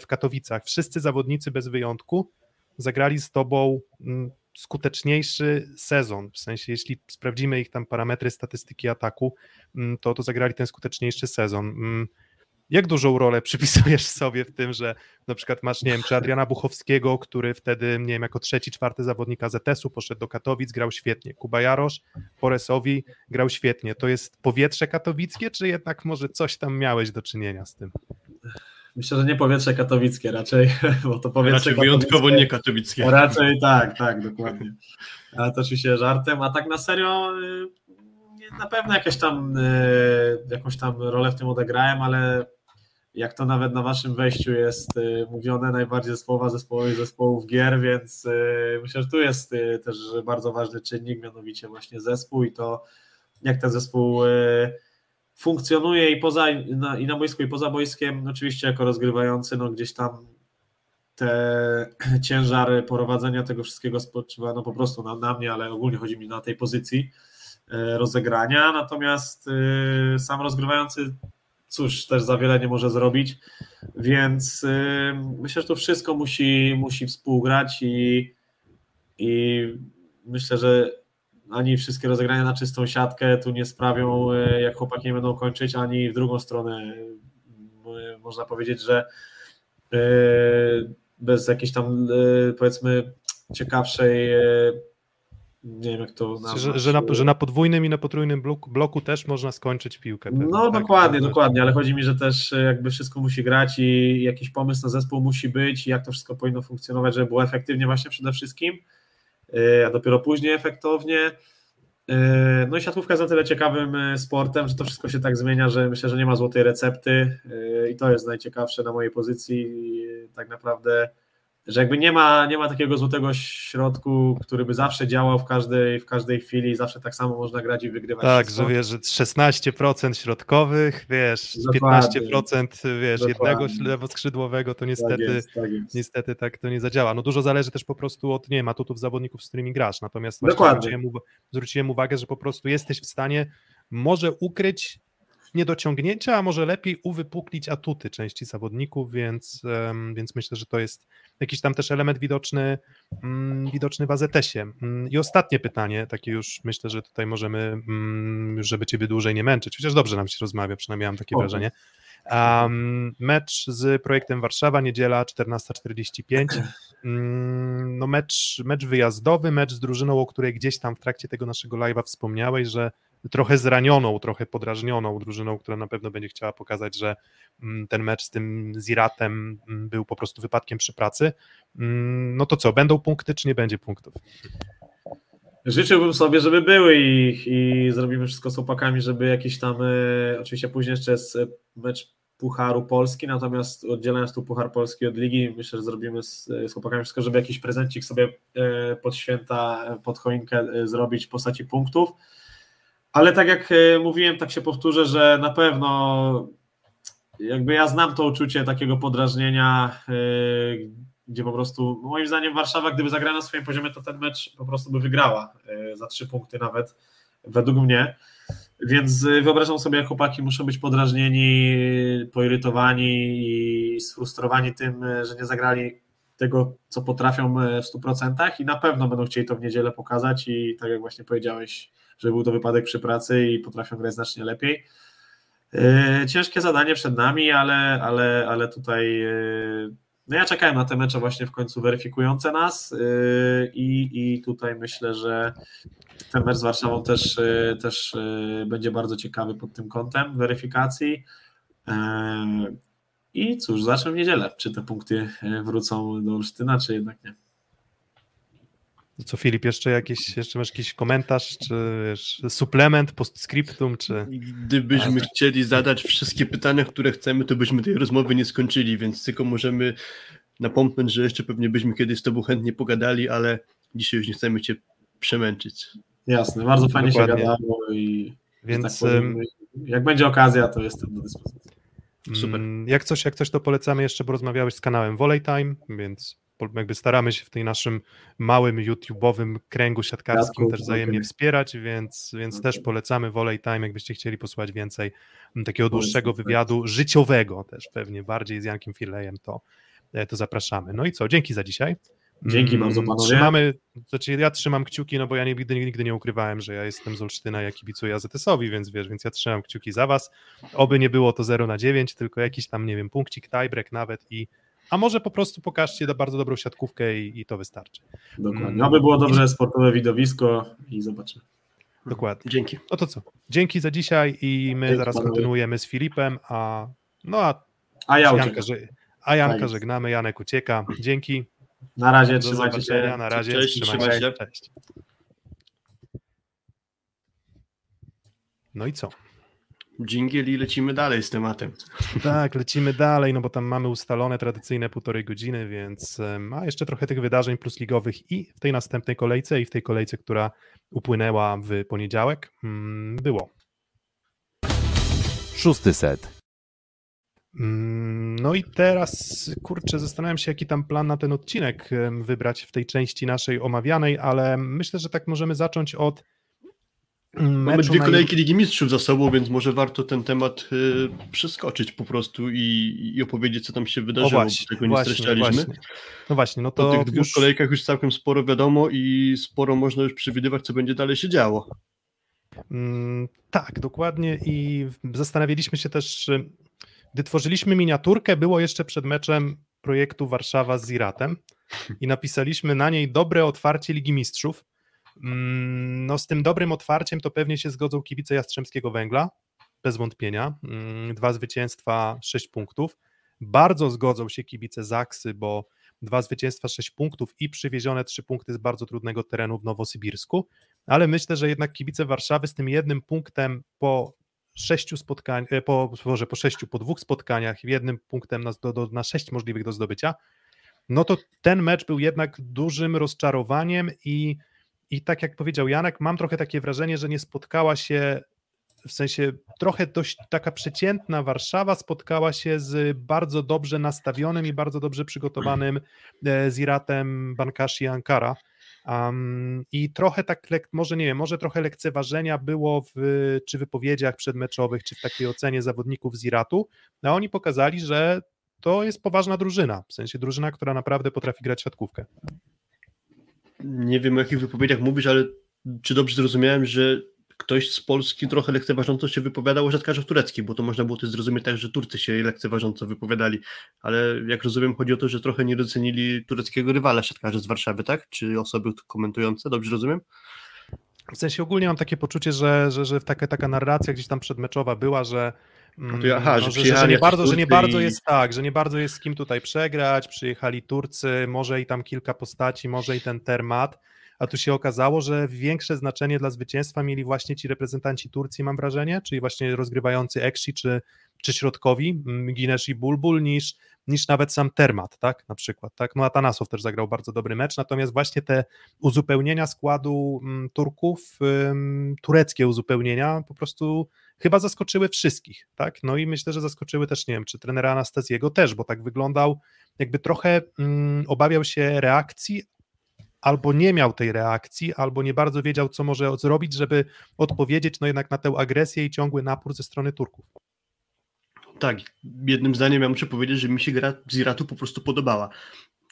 w Katowicach, wszyscy zawodnicy bez wyjątku zagrali z tobą mm, skuteczniejszy sezon, w sensie jeśli sprawdzimy ich tam parametry statystyki ataku, to, to zagrali ten skuteczniejszy sezon. Jak dużą rolę przypisujesz sobie w tym, że na przykład masz, nie wiem, czy Adriana Buchowskiego, który wtedy, nie wiem, jako trzeci, czwarty zawodnik AZS-u poszedł do Katowic, grał świetnie. Kuba Jarosz, Poresowi grał świetnie. To jest powietrze katowickie, czy jednak może coś tam miałeś do czynienia z tym? Myślę, że nie powietrze katowickie raczej, bo to powietrze raczej wyjątkowo nie katowickie. Raczej tak, tak, dokładnie. Ale to oczywiście żartem, a tak na serio y, na pewno jakieś tam, y, jakąś tam rolę w tym odegrałem, ale jak to nawet na waszym wejściu jest y, mówione, najbardziej słowa zespołowych zespołów gier, więc y, myślę, że tu jest y, też bardzo ważny czynnik, mianowicie właśnie zespół i to jak ten zespół funkcjonuje i, poza, na, i na boisku i poza boiskiem, oczywiście jako rozgrywający, no gdzieś tam te ciężar prowadzenia tego wszystkiego spoczywa no po prostu na, na mnie, ale ogólnie chodzi mi na tej pozycji rozegrania, natomiast sam rozgrywający cóż, też za wiele nie może zrobić, więc yy, myślę, że to wszystko musi, musi współgrać i, i myślę, że ani wszystkie rozegrania na czystą siatkę tu nie sprawią, yy, jak chłopaki nie będą kończyć, ani w drugą stronę. Yy, można powiedzieć, że yy, bez jakiejś tam powiedzmy ciekawszej nie wiem jak to nazwać. Że, że, na, że na podwójnym i na potrójnym bloku, bloku też można skończyć piłkę. Pewnie, no tak? dokładnie, dokładnie, ale chodzi mi, że też jakby wszystko musi grać i jakiś pomysł na zespół musi być i jak to wszystko powinno funkcjonować, żeby było efektywnie właśnie przede wszystkim, a dopiero później efektownie. Yy, no i siatkówka jest na tyle ciekawym sportem, że to wszystko się tak zmienia, że myślę, że nie ma złotej recepty i to jest najciekawsze na mojej pozycji. Tak naprawdę że jakby nie ma, nie ma takiego złotego środku, który by zawsze działał w każdej, w każdej chwili, zawsze tak samo można grać i wygrywać. Tak, wszystko. że wiesz, że 16% środkowych, wiesz, Dokładnie. 15% wiesz, Dokładnie. jednego lewoskrzydłowego, to niestety, tak jest, tak jest. niestety tak to nie zadziała. No dużo zależy też po prostu od, nie ma atutów zawodników, z którymi grasz, natomiast zwróciłem, zwróciłem uwagę, że po prostu jesteś w stanie może ukryć niedociągnięcia, a może lepiej uwypuklić atuty części zawodników, więc, więc myślę, że to jest jakiś tam też element widoczny, mm, widoczny w AZS-ie. Mm, I ostatnie pytanie, takie już myślę, że tutaj możemy, mm, żeby Ciebie dłużej nie męczyć, chociaż dobrze nam się rozmawia, przynajmniej mam takie wrażenie. Um, mecz z projektem Warszawa, niedziela 14.45. No mecz, mecz wyjazdowy, mecz z drużyną, o której gdzieś tam w trakcie tego naszego live'a wspomniałeś, że trochę zranioną, trochę podrażnioną drużyną, która na pewno będzie chciała pokazać, że mm, ten mecz z tym Ziratem mm, był po prostu wypadkiem przy pracy. Mm, no to co, będą punkty, czy nie będzie punktów? Życzyłbym sobie, żeby były i, i zrobimy wszystko z chłopakami, żeby jakiś tam, e, oczywiście później jeszcze jest e, mecz Pucharu Polski, natomiast oddzielając tu Puchar Polski od Ligi, myślę, że zrobimy z, z chłopakami wszystko, żeby jakiś prezencik sobie e, pod święta, pod choinkę zrobić w postaci punktów. Ale tak jak e, mówiłem, tak się powtórzę, że na pewno jakby ja znam to uczucie takiego podrażnienia, e, gdzie po prostu, moim zdaniem Warszawa, gdyby zagrała na swoim poziomie, to ten mecz po prostu by wygrała e, za trzy punkty nawet, według mnie. Więc wyobrażam sobie, jak chłopaki muszą być podrażnieni, poirytowani i sfrustrowani tym, że nie zagrali tego, co potrafią w 100% i na pewno będą chcieli to w niedzielę pokazać i tak jak właśnie powiedziałeś, że był to wypadek przy pracy i potrafią grać znacznie lepiej. E, ciężkie zadanie przed nami, ale, ale, ale tutaj e, no ja czekałem na te mecze właśnie w końcu weryfikujące nas e, i, i tutaj myślę, że ten mecz z Warszawą też, też będzie bardzo ciekawy pod tym kątem weryfikacji. I cóż, zacznę w niedzielę. Czy te punkty wrócą do Olsztyna, czy jednak nie? Co Filip, jeszcze jakiś, jeszcze masz jakiś komentarz, czy wiesz, suplement, postscriptum, czy... Gdybyśmy chcieli zadać wszystkie pytania, które chcemy, to byśmy tej rozmowy nie skończyli, więc tylko możemy napomknąć, że jeszcze pewnie byśmy kiedyś z tobą chętnie pogadali, ale dzisiaj już nie chcemy cię przemęczyć. Jasne, bardzo fajnie Dokładnie. się gadało i więc tak powiem, jak będzie okazja, to jestem do dyspozycji. Super. Mm, jak coś, jak coś, to polecamy jeszcze, bo rozmawiałeś z kanałem Volley Time, więc jakby staramy się w tej naszym małym YouTube'owym kręgu siatkarskim też wzajemnie wspierać, więc, więc też polecamy Volley Time, jakbyście chcieli posłuchać więcej takiego dłuższego wywiadu, życiowego też pewnie, bardziej z Jankiem Filejem, to, e, to zapraszamy. No i co, dzięki za dzisiaj. Dzięki mm, bardzo panowie. Trzymamy, znaczy ja trzymam kciuki, no bo ja nigdy, nigdy nie ukrywałem, że ja jestem z Olsztyna, ja kibicuję AZS-owi, więc wiesz, więc ja trzymam kciuki za was. Oby nie było to 0 na 9, tylko jakiś tam, nie wiem, punkcik, tiebreak nawet i a może po prostu pokażcie bardzo dobrą siatkówkę i, i to wystarczy. Dokładnie. Mm. Aby było dobrze sportowe widowisko i zobaczymy. Dokładnie. Dzięki. No to co? Dzięki za dzisiaj i my Dzięki zaraz panowie. kontynuujemy z Filipem, a no a, a ja Janka, że, a Janka żegnamy, Janek ucieka. Dzięki. Na razie, Do trzymajcie się. Na razie, cześć, trzymajcie się. Cześć. No i co? Dżingiel i lecimy dalej z tematem. Tak, lecimy dalej, no bo tam mamy ustalone tradycyjne półtorej godziny, więc ma jeszcze trochę tych wydarzeń plus ligowych i w tej następnej kolejce i w tej kolejce, która upłynęła w poniedziałek, mm, było. Szósty set. Mm, no i teraz, kurczę, zastanawiam się, jaki tam plan na ten odcinek wybrać w tej części naszej omawianej, ale myślę, że tak możemy zacząć od Mamy dwie kolejki Ligi Mistrzów za sobą, więc może warto ten temat y, przeskoczyć po prostu i, i, opowiedzieć, co tam się wydarzyło, właśnie, bo tego nie streszczaliśmy. Właśnie. No właśnie, no to po tych dwóch już... kolejkach już całkiem sporo wiadomo i sporo można już przewidywać, co będzie dalej się działo. Mm, tak, dokładnie i zastanawialiśmy się też, gdy tworzyliśmy miniaturkę, było jeszcze przed meczem projektu Warszawa z Ziratem i napisaliśmy na niej dobre otwarcie Ligi Mistrzów. Mm, no z tym dobrym otwarciem to pewnie się zgodzą kibice Jastrzębskiego Węgla, bez wątpienia. Mm, dwa zwycięstwa, sześć punktów. Bardzo zgodzą się kibice Zaksy, bo dwa zwycięstwa, sześć punktów i przywiezione trzy punkty z bardzo trudnego terenu w Nowosybirsku, ale myślę, że jednak kibice Warszawy z tym jednym punktem po sześciu spotkaniach, e, po, może po sześciu, po dwóch spotkaniach, jednym punktem na, do, do, na sześć możliwych do zdobycia, no to ten mecz był jednak dużym rozczarowaniem i, i tak jak powiedział Janek, mam trochę takie wrażenie, że nie spotkała się w sensie trochę dość taka przeciętna Warszawa spotkała się z bardzo dobrze nastawionym i bardzo dobrze przygotowanym e, Ziratem Bankashi Ankara. Um, I trochę tak, może nie wiem, może trochę lekceważenia było w czy wypowiedziach przedmeczowych, czy w takiej ocenie zawodników z Iratu, a oni pokazali, że to jest poważna drużyna, w sensie drużyna, która naprawdę potrafi grać siatkówkę. Nie wiem o jakich wypowiedziach mówisz, ale czy dobrze zrozumiałem, że ktoś z Polski trochę lekceważąco się wypowiadał o siatkarzach tureckich, bo to można było też zrozumieć tak, że Turcy się lekceważąco wypowiadali, ale jak rozumiem chodzi o to, że trochę nie docenili tureckiego rywala siatkarzy z Warszawy, tak? Czy osoby komentujące, dobrze rozumiem? W sensie ogólnie mam takie poczucie, że, że, że taka, taka narracja gdzieś tam przedmeczowa była, że aha, no, że, że, że, nie bardzo, że nie bardzo jest tak, że nie bardzo jest z kim tutaj przegrać, przyjechali Turcy, może i tam kilka postaci, może i ten termat, a tu się okazało, że większe znaczenie dla zwycięstwa mieli właśnie ci reprezentanci Turcji, mam wrażenie, czyli właśnie rozgrywający Ekshi czy, czy środkowi, Ginesz i Bulbul, niż, niż nawet sam Termat, tak, na przykład, tak, no Atanasow też zagrał bardzo dobry mecz, natomiast właśnie te uzupełnienia składu Turków, tureckie uzupełnienia po prostu chyba zaskoczyły wszystkich, tak, no i myślę, że zaskoczyły też, nie wiem, czy trenera Anastazjego też, bo tak wyglądał, jakby trochę mm, obawiał się reakcji, albo nie miał tej reakcji, albo nie bardzo wiedział, co może zrobić, żeby odpowiedzieć no jednak na tę agresję i ciągły napór ze strony Turków. Tak, jednym zdaniem ja muszę powiedzieć, że mi się gra z Iratu po prostu podobała.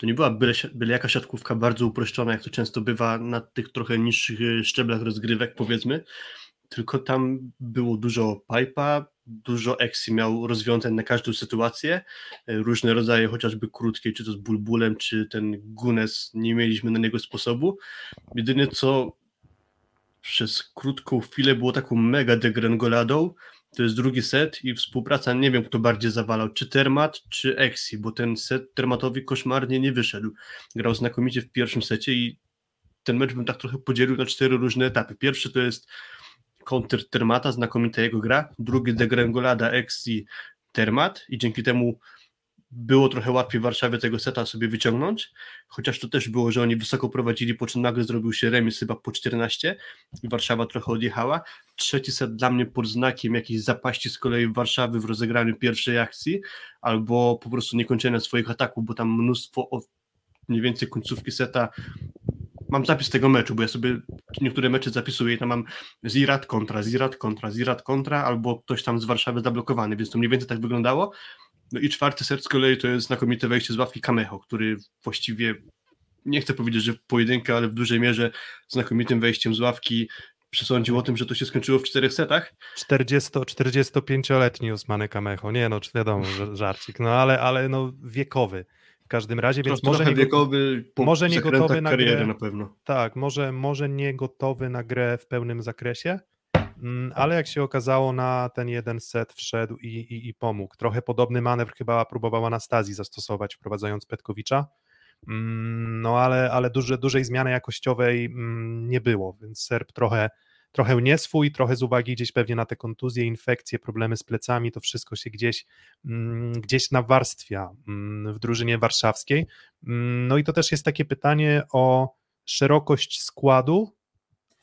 To nie była byle, byle jaka siatkówka bardzo uproszczona, jak to często bywa na tych trochę niższych e, szczeblach rozgrywek, powiedzmy, tylko tam było dużo pipa, dużo Exi miał rozwiązań na każdą sytuację, e, różne rodzaje, chociażby krótkie, czy to z Bulbulem, czy ten Gunes, nie mieliśmy na niego sposobu. Jedyne co przez krótką chwilę było taką mega degrengoladą, to jest drugi set i współpraca, nie wiem kto bardziej zawalał, czy Termat, czy Exi, bo ten set Termatowi koszmarnie nie wyszedł. Grał znakomicie w pierwszym secie i ten mecz bym tak trochę podzielił na cztery różne etapy. Pierwszy to jest counter Termata, znakomita jego gra, drugi degrengolada X i Termat. I dzięki temu było trochę łatwiej w Warszawie tego seta sobie wyciągnąć, chociaż to też było, że oni wysoko prowadzili, po czym nagle zrobił się remis chyba po 14 i Warszawa trochę odjechała. Trzeci set dla mnie pod znakiem jakiejś zapaści z kolei Warszawy w rozegraniu pierwszej akcji albo po prostu niekończenia swoich ataków, bo tam mnóstwo mniej więcej końcówki seta mam zapis tego meczu, bo ja sobie niektóre mecze zapisuję i tam mam Zirat kontra, Zirat kontra, Zirat kontra, albo ktoś tam z Warszawy zablokowany, więc to mniej więcej tak wyglądało. No i czwarty set z kolei to jest znakomite wejście z ławki Kamecho, który właściwie, nie chcę powiedzieć, że pojedynkę, ale w dużej mierze znakomitym wejściem z ławki przesądził o tym, że to się skończyło w czterech setach. 40, 45-letni Usmany Kamecho, nie no, wiadomo, żarcik, no ale, ale no wiekowy w każdym razie, więc może nie, wiekowy, może nie gotowy na grę, na pewno. Tak, może, może nie gotowy na grę w pełnym zakresie, mm, ale jak się okazało na ten jeden set wszedł i, i, i pomógł. Trochę podobny manewr chyba próbowała Anastazji zastosować wprowadzając Petkowicza, mm, no ale, ale duże, dużej zmiany jakościowej mm, nie było, więc Serb trochę trochę nie swój, trochę z uwagi gdzieś pewnie na te kontuzje, infekcje, problemy z plecami, to wszystko się gdzieś, mm, gdzieś nawarstwia mm, w drużynie warszawskiej. Mm, no i to też jest takie pytanie o szerokość składu,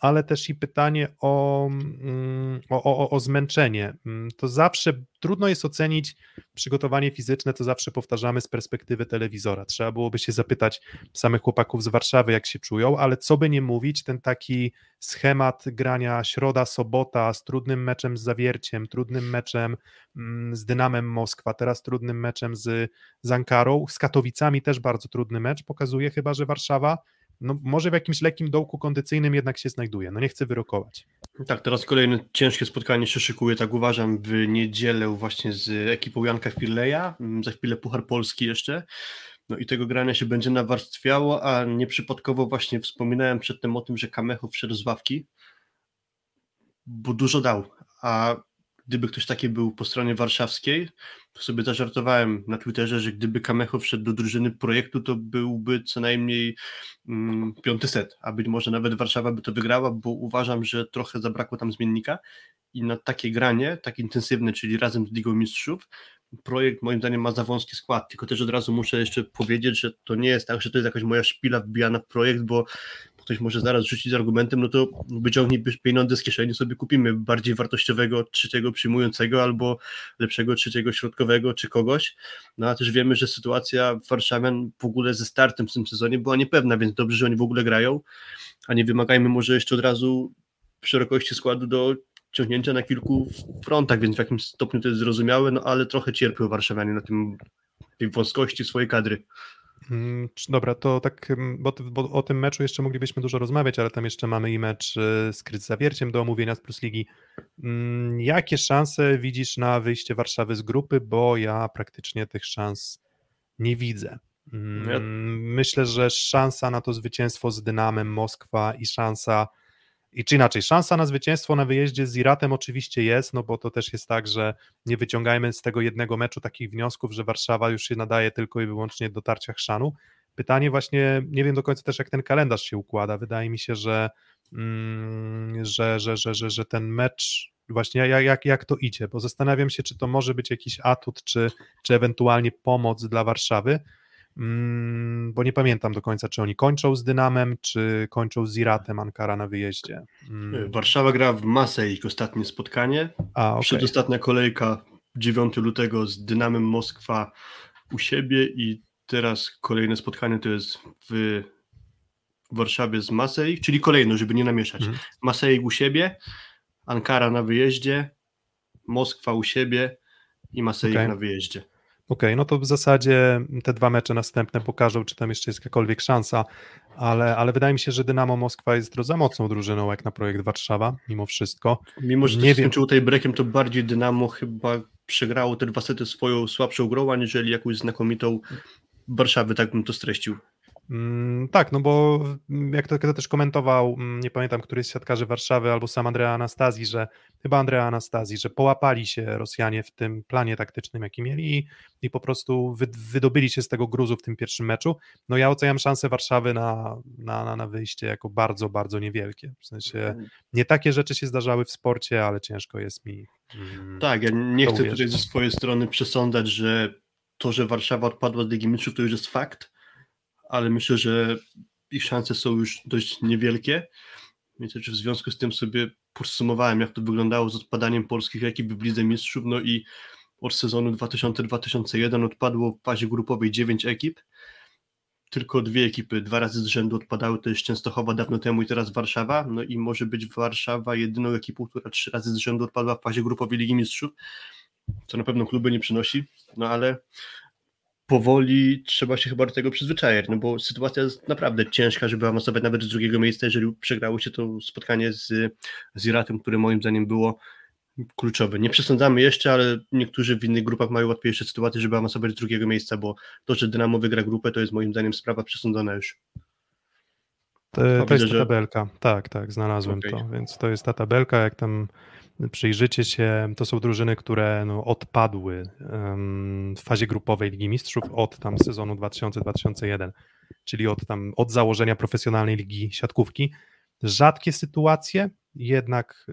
ale też i pytanie o, mm, o, o, o, zmęczenie. Mm, to zawsze trudno jest ocenić przygotowanie fizyczne, to zawsze powtarzamy z perspektywy telewizora. Trzeba byłoby się zapytać samych chłopaków z Warszawy, jak się czują, ale co by nie mówić, ten taki schemat grania środa, sobota z trudnym meczem z Zawierciem, trudnym meczem mm, z Dynamem Moskwa, teraz trudnym meczem z, z Ankarą, z Katowicami też bardzo trudny mecz, pokazuje chyba, że Warszawa no może w jakimś lekkim dołku kondycyjnym jednak się znajduje. No nie chcę wyrokować. Tak, teraz kolejne ciężkie spotkanie się szykuje, tak uważam, w niedzielę właśnie z ekipą Janka Firleja, mm, za chwilę Puchar Polski jeszcze. No i tego grania się będzie nawarstwiało, a nieprzypadkowo właśnie wspominałem przedtem o tym, że Kamecho wszedł z ławki, bo dużo dał, a gdyby ktoś taki był po stronie warszawskiej, to sobie zażartowałem na Twitterze, że gdyby Kamecho wszedł do drużyny projektu, to byłby co najmniej mm, piąty set, a być może nawet Warszawa by to wygrała, bo uważam, że trochę zabrakło tam zmiennika. I na takie granie, tak intensywne, czyli razem z Ligą Mistrzów, projekt moim zdaniem ma za wąski skład, tylko też od razu muszę jeszcze powiedzieć, że to nie jest tak, że to jest jakaś moja szpila wbijana w projekt, bo ktoś może zaraz rzucić z argumentem, no to wyciągnij pieniądze z kieszeni, sobie kupimy bardziej wartościowego trzeciego przyjmującego albo lepszego trzeciego środkowego czy kogoś, no a też wiemy, że sytuacja Warszawian w ogóle ze startem w tym sezonie była niepewna, więc dobrze, że oni w ogóle grają, a nie wymagajmy może jeszcze od razu szerokości składu do ciągnięcia na kilku frontach, więc w jakimś stopniu to jest zrozumiałe, no ale trochę cierpią warszawianie na tym, tej wąskości swojej kadry. Mm, dobra, to tak, mm, bo, bo, o tym meczu jeszcze moglibyśmy dużo rozmawiać, ale tam jeszcze mamy i mecz y, z Kryt Zawierciem do omówienia z Plus Ligi. Mm, jakie szanse widzisz na wyjście Warszawy z grupy, bo ja praktycznie tych szans nie widzę. Myślę, że szansa na to zwycięstwo z Dynamem Moskwa i szansa i czy inaczej, szansa na zwycięstwo na wyjeździe z Iratem oczywiście jest, no bo to też jest tak, że nie wyciągajmy z tego jednego meczu takich wniosków, że Warszawa już się nadaje tylko i wyłącznie do tarcia chrzanu. Pytanie właśnie, nie wiem do końca też jak ten kalendarz się układa, wydaje mi się, że, mm, że, że, że, że, ten mecz właśnie jak, jak, jak to idzie, bo zastanawiam się, czy to może być jakiś atut, czy, czy ewentualnie pomoc dla Warszawy, bo nie pamiętam do końca, czy oni kończą z Dynamem, czy kończą z Iratem Ankara na wyjeździe. Mm. Warszawa gra w masę ich ostatnie spotkanie. A, okay. Przedostatnia kolejka 9 lutego z Dynamem Moskwa u siebie i teraz kolejne spotkanie to jest w Warszawie z Masej, czyli kolejno, żeby nie namieszać. Mhm. Masej u siebie, Ankara na wyjeździe, Moskwa u siebie i Masej okay. na wyjeździe. Okej, okay, no to w zasadzie te dwa mecze następne pokażą, czy tam jeszcze jest jakakolwiek szansa, ale, ale wydaje mi się, że Dynamo Moskwa jest za mocną drużyną jak na projekt Warszawa, mimo wszystko. Mimo, że nie skończyło tej brekiem, to bardziej Dynamo chyba przegrało te dwa sety swoją słabszą grą, aniżeli jakąś znakomitą Warszawy, tak bym to streścił. Mm, tak, no bo mm, jak to, to też komentował, mm, nie pamiętam, któryś z siatkarzy Warszawy albo sam Andrea Anastazji, że chyba Andrea Anastazji, że połapali się Rosjanie w tym planie taktycznym, jaki mieli i, i po prostu wy, wydobyli się z tego gruzu w tym pierwszym meczu. No ja oceniam szanse Warszawy na, na, na wyjście jako bardzo, bardzo niewielkie. W sensie mhm. nie takie rzeczy się zdarzały w sporcie, ale ciężko jest mi. tak, ja nie chcę uwierzyć. tutaj ze swojej strony przesądzać, że to, że Warszawa odpadła z Ligi Mistrzów, to już jest fakt ale myślę, że ich szanse są już dość niewielkie. Więc w związku z tym sobie podsumowałem, jak to wyglądało z odpadaniem polskich ekip w Lidze Mistrzów, no i od sezonu 2000-2001 odpadło w fazie grupowej 9 ekip, tylko dwie ekipy dwa razy z rzędu odpadały, to jest Częstochowa dawno temu i teraz Warszawa, no i może być Warszawa jedyną ekipą, która trzy razy z rzędu odpadła w fazie grupowej Ligi Mistrzów, co na pewno kluby nie przynosi, no ale powoli trzeba się chyba do tego przyzwyczajać, no bo sytuacja jest naprawdę ciężka, żeby awansować nawet z drugiego miejsca, jeżeli przegrało się to spotkanie z, z Iratem, które moim zdaniem było kluczowe. Nie przesądzamy jeszcze, ale niektórzy w innych grupach mają łatwiejsze sytuacje, żeby awansować z drugiego miejsca, bo to, że Dynamo wygra grupę, to jest moim zdaniem sprawa przesądzona już. To, to jest ta tabelka, tak, tak, znalazłem okay. to, więc to jest ta tabelka, jak tam przyjrzycie się, to są drużyny, które no, odpadły w fazie grupowej Ligi Mistrzów od tam sezonu 2000-2001, czyli od tam od założenia profesjonalnej ligi siatkówki. Rzadkie sytuacje, jednak,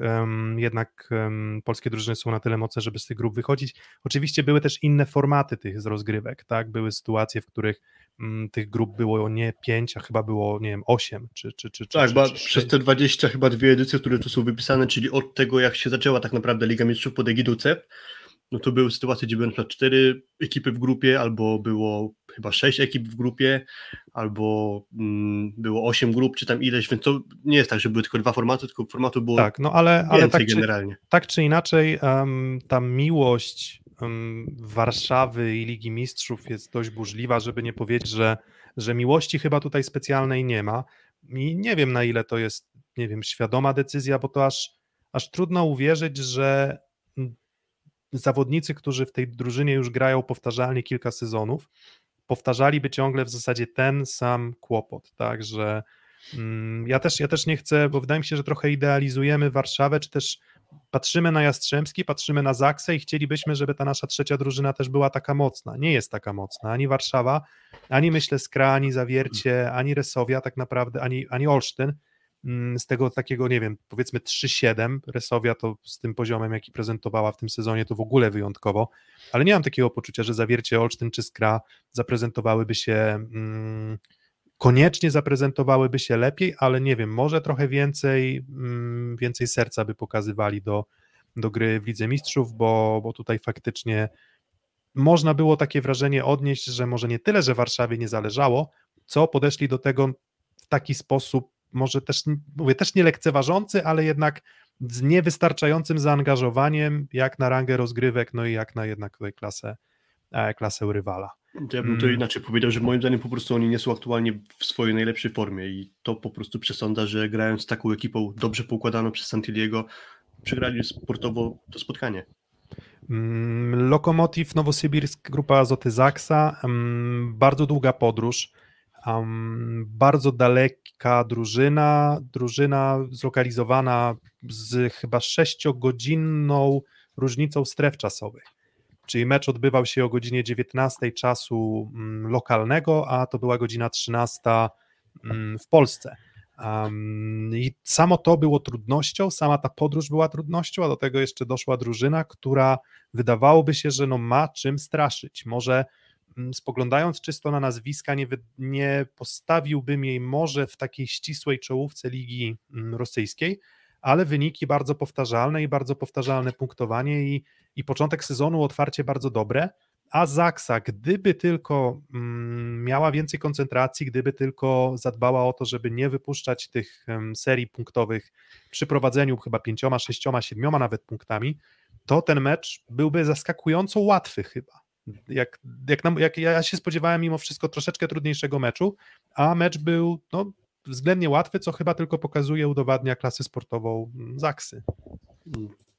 jednak polskie drużyny są na tyle mocne, żeby z tych grup wychodzić. Oczywiście były też inne formaty tych rozgrywek, tak? Były sytuacje, w których tych grup było nie pięć, a chyba było, nie wiem, osiem, czy, czy, czy Tak, czy, czy, przez te 20 chyba dwie edycje, które tu są wypisane, czyli od tego, jak się zaczęła tak naprawdę Liga Mistrzów pod egidą CEP, no to były sytuacje, gdzie były na przykład cztery ekipy w grupie, albo było chyba sześć ekip w grupie, albo mm, było osiem grup, czy tam ileś, więc to nie jest tak, że były tylko dwa formaty, tylko formatu było tak, no ale, ale tak, generalnie. Czy, tak czy inaczej um, ta miłość Warszawy i Ligi Mistrzów jest dość burzliwa, żeby nie powiedzieć, że, że miłości chyba tutaj specjalnej nie ma. I nie wiem, na ile to jest, nie wiem, świadoma decyzja, bo to aż, aż trudno uwierzyć, że zawodnicy, którzy w tej drużynie już grają powtarzalnie kilka sezonów, powtarzaliby ciągle w zasadzie ten sam kłopot, tak, że mm, ja też, ja też nie chcę, bo wydaje mi się, że trochę idealizujemy Warszawę, czy też patrzymy na Jastrzębski, patrzymy na Zaksę i chcielibyśmy, żeby ta nasza trzecia drużyna też była taka mocna. Nie jest taka mocna, ani Warszawa, ani myślę Skra, ani Zawiercie, ani Resowia tak naprawdę, ani, ani Olsztyn, mm, z tego takiego, nie wiem, powiedzmy 3-7, Resowia to z tym poziomem, jaki prezentowała w tym sezonie, to w ogóle wyjątkowo, ale nie mam takiego poczucia, że Zawiercie, Olsztyn czy Skra zaprezentowałyby się mm, koniecznie zaprezentowałyby się lepiej, ale nie wiem, może trochę więcej, mm, więcej serca by pokazywali do, do gry w Lidze Mistrzów, bo, bo tutaj faktycznie można było takie wrażenie odnieść, że może nie tyle, że Warszawie nie zależało, co podeszli do tego w taki sposób, może też, mówię, też nie lekceważący, ale jednak z niewystarczającym zaangażowaniem, jak na rangę rozgrywek, no i jak na jednak tutaj klasę, klasę rywala. Ja bym to mm. inaczej powiedział, że moim zdaniem po prostu oni nie są aktualnie w swojej najlepszej formie i to po prostu przesądza, że grając z taką ekipą dobrze poukładaną przez Santiliego, przegrali sportowo to spotkanie. Mm, Lokomotiv Nowosybirsk, grupa Azoty Zaksa, mm, bardzo długa podróż, bardzo daleka drużyna, drużyna zlokalizowana z chyba sześciogodzinną różnicą stref czasowych czyli mecz odbywał się o godzinie 19 czasu mm, lokalnego, a to była godzina 13 mm, w Polsce. I samo to było trudnością, sama ta podróż była trudnością, a do tego jeszcze doszła drużyna, która wydawałoby się, że no ma czym straszyć. Może mm, spoglądając czysto na nazwiska, nie, nie postawiłbym jej może w takiej ścisłej czołówce ligi rosyjskiej, ale wyniki bardzo powtarzalne i bardzo powtarzalne punktowanie i, i początek sezonu otwarcie bardzo dobre, a Zaksa, gdyby tylko mm, miała więcej koncentracji, gdyby tylko zadbała o to, żeby nie wypuszczać tych serii punktowych przy prowadzeniu chyba pięcioma, sześcioma, siedmioma nawet punktami, to ten mecz byłby zaskakująco łatwy chyba. Jak, jak, nam, jak ja się spodziewałem mimo wszystko troszeczkę trudniejszego meczu, a mecz był no, względnie łatwy, co chyba tylko pokazuje, udowadnia klasę sportową Zaksy.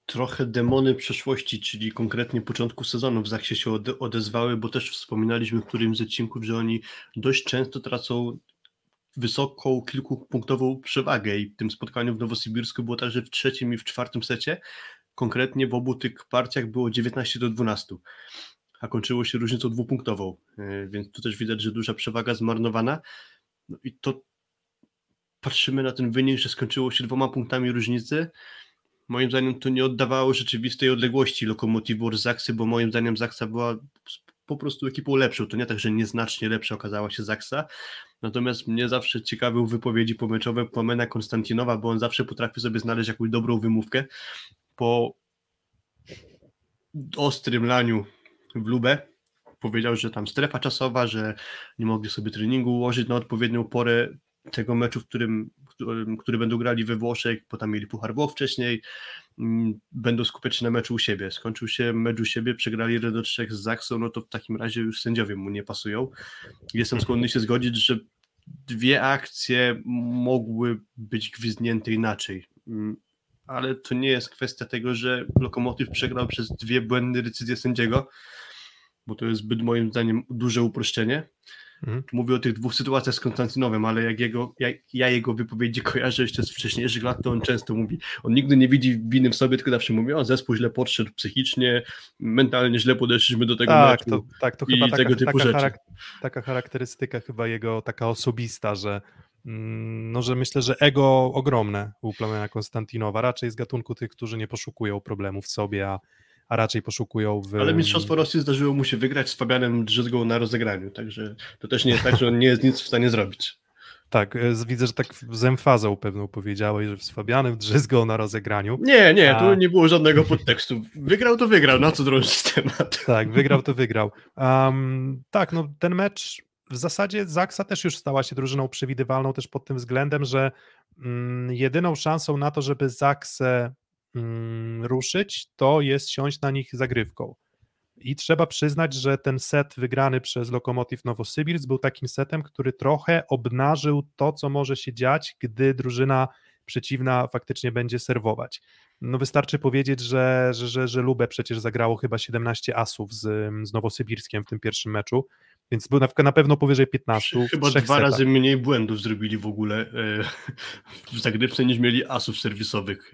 Trochę demony przeszłości, czyli konkretnie początku sezonu w Zaksie się odezwały, bo też wspominaliśmy w którymś z odcinków, że oni dość często tracą wysoką, kilkupunktową przewagę i w tym spotkaniu w Nowosibirsku było tak, że w trzecim i w czwartym secie konkretnie w obu tych partiach było 19 do 12, a kończyło się różnicą dwupunktową, e, więc tu też widać, że duża przewaga zmarnowana. No i to patrzymy na ten wynik, że skończyło się dwoma punktami różnicy, moim zdaniem to nie oddawało rzeczywistej odległości Lokomotivu od Zaksy, bo moim zdaniem Zaksa była po prostu ekipą lepszą. To nie tak, że nieznacznie lepsza okazała się Zaksa. Natomiast mnie zawsze ciekawią wypowiedzi pomeczowe Płomena Konstantinowa, bo on zawsze potrafi sobie znaleźć jakąś dobrą wymówkę po ostrym laniu w Lubę. Powiedział, że tam strefa czasowa, że nie mogli sobie treningu ułożyć na odpowiednią porę tego meczu, w którym, który będą grali we Włoszech, bo tam mieli Puchar Włoch wcześniej, mm, będą skupiać się na meczu u siebie. Skończył się mecz u siebie, przegrali do 3 z Zaksą, no to w takim razie już sędziowie mu nie pasują. Jestem skłonny się zgodzić, że dwie akcje mogły być gwizdnięte inaczej. Mm, ale to nie jest kwestia tego, że Lokomotyw przegrał przez dwie błędne decyzje sędziego, bo to jest zbyt moim zdaniem duże uproszczenie. Mhm. Mówię o tych dwóch sytuacjach z Konstantynowem, ale jak jego, jak ja jego wypowiedzi kojarzę jeszcze z wcześniejszych lat, to on często mówi, on nigdy nie widzi winy w sobie, tylko zawsze mówi, o zespół źle podszedł psychicznie, mentalnie źle podeszliśmy do tego tak, meczu to, tak, to chyba taka, taka, charak taka charakterystyka chyba jego taka osobista, że mm, no, że myślę, że ego ogromne u Plamena Konstantinowa, raczej z gatunku tych, którzy nie poszukują problemów w sobie, a a raczej poszukują w... Ale Mistrzostwo Rosji zdarzyło mu się wygrać z Fabianem Drzyzgą na rozegraniu, także to też nie jest tak, że on nie jest nic w stanie zrobić. Tak, e, widzę, że tak z emfazą pewną powiedziałeś, że z Fabianem Drzyzgą na rozegraniu. Nie, nie, a... tu nie było żadnego podtekstu. Wygrał to wygrał, na co drążyć temat. Tak, wygrał to wygrał. Um, tak, no ten mecz w zasadzie Zaksa też już stała się drużyną przewidywalną też pod tym względem, że mm, jedyną szansą na to, żeby Zaksę ruszyć, to jest siąść na nich zagrywką. I trzeba przyznać, że ten set wygrany przez Lokomotiv Nowosybirsk był takim setem, który trochę obnażył to, co może się dziać, gdy drużyna przeciwna faktycznie będzie serwować. No wystarczy powiedzieć, że, że, że, że Lubę przecież zagrało chyba 17 asów z, z Nowosybirskiem w tym pierwszym meczu, więc był na, na pewno powyżej 15. Chyba dwa setach. razy mniej błędów zrobili w ogóle e, w zagrywce niż mieli asów serwisowych.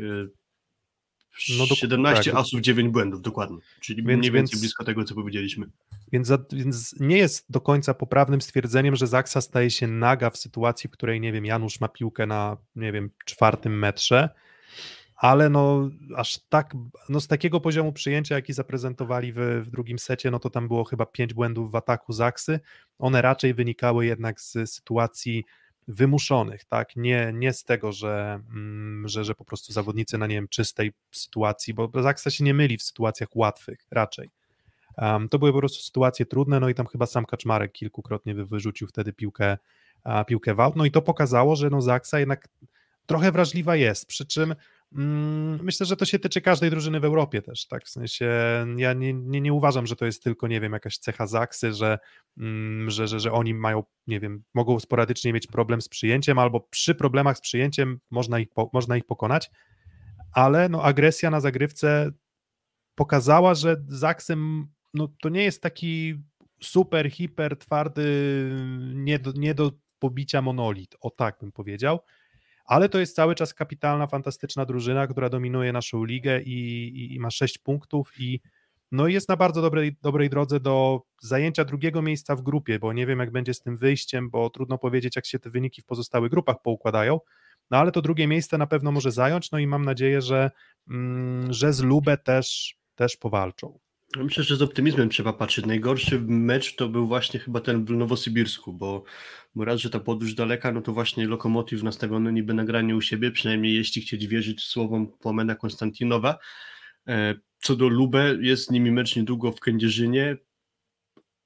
No do, 17 tak. asów, 9 błędów, dokładnie. Czyli więc, mniej więcej więc, blisko tego, co powiedzieliśmy. Więc, za, więc nie jest do końca poprawnym stwierdzeniem, że Zaksa staje się naga w sytuacji, w której, nie wiem, Janusz ma piłkę na, nie wiem, czwartym metrze, ale no aż tak, no z takiego poziomu przyjęcia, jaki zaprezentowali w, w drugim secie, no to tam było chyba pięć błędów w ataku Zaksy. One raczej wynikały jednak z sytuacji wymuszonych, tak? Nie, nie z tego, że, mm, że, że po prostu zawodnicy na nie wiem, czystej sytuacji, bo Zaksa się nie myli w sytuacjach łatwych raczej. Um, to były po prostu sytuacje trudne, no i tam chyba sam Kaczmarek kilkukrotnie wyrzucił wtedy piłkę, a, piłkę w aut, no i to pokazało, że no Zaksa jednak trochę wrażliwa jest, przy czym Myślę, że to się tyczy każdej drużyny w Europie też, tak, w sensie ja nie, nie, nie uważam, że to jest tylko, nie wiem, jakaś cecha Zaksy, że, mm, że, że, że oni mają, nie wiem, mogą sporadycznie mieć problem z przyjęciem, albo przy problemach z przyjęciem można ich, można ich pokonać, ale no agresja na zagrywce pokazała, że Zaksem no, to nie jest taki super, hiper, twardy, nie do, nie do pobicia monolit, o tak bym powiedział, ale to jest cały czas kapitalna, fantastyczna drużyna, która dominuje naszą ligę i, i, i ma sześć punktów i no jest na bardzo dobrej, dobrej drodze do zajęcia drugiego miejsca w grupie, bo nie wiem jak będzie z tym wyjściem, bo trudno powiedzieć jak się te wyniki w pozostałych grupach poukładają, no ale to drugie miejsce na pewno może zająć, no i mam nadzieję, że, mm, że z Lubę też, też powalczą. Myślę, że z optymizmem trzeba patrzeć. Najgorszy mecz to był właśnie chyba ten w Nowosybirsku, bo, bo raz, że ta podróż daleka, no to właśnie Lokomotiv nastawiony niby nagranie u siebie, przynajmniej jeśli chcieć wierzyć słowom Płomena Konstantinowa. E, co do Lubę, jest z nimi mecz niedługo w Kędzierzynie.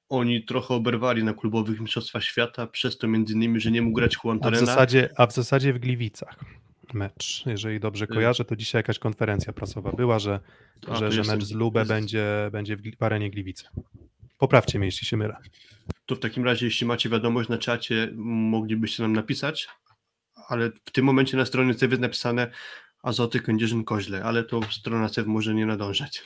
Oni trochę oberwali na klubowych mistrzostwach świata, przez to między innymi, że nie mógł grać Juan A w zasadzie, a w zasadzie w Gliwicach mecz. Jeżeli dobrze y. kojarzę, to dzisiaj jakaś konferencja prasowa była, że, A, że, że mecz z Lubę jest... będzie, będzie w arenie Gliwice. Poprawcie mnie, jeśli się mylę. To w takim razie, jeśli macie wiadomość na czacie, moglibyście nam napisać, ale w tym momencie na stronie CV jest napisane Azoty Kędzierzyn Koźle, ale to strona CV może nie nadążać.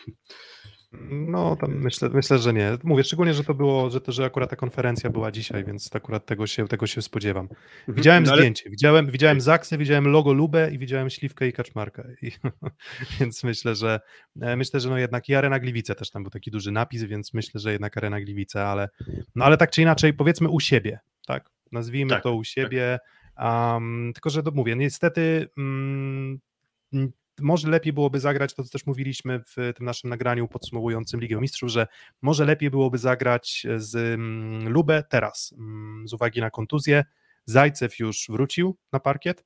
No, tam myślę, myślę, że nie. Mówię szczególnie, że to było, że, to, że akurat ta konferencja była dzisiaj, więc akurat tego się, tego się spodziewam. Mhm. Widziałem no, ale... zdjęcie, widziałem, widziałem Zaksy, widziałem logo Lubę i widziałem Śliwkę i Kaczmarka. I, więc myślę, że e, myślę, że no jednak i Arena Gliwice też tam był taki duży napis, więc myślę, że jednak Arena Gliwice, ale no ale tak czy inaczej powiedzmy u siebie, tak? Nazwijmy tak, to u tak. siebie. Tak. Um, tylko, że to mówię, niestety mm, może lepiej byłoby zagrać, to co też mówiliśmy w tym naszym nagraniu podsumowującym Ligę Mistrzów, że może lepiej byłoby zagrać z mm, Lubę teraz, mm, z uwagi na kontuzję. Zajcew już wrócił na parkiet,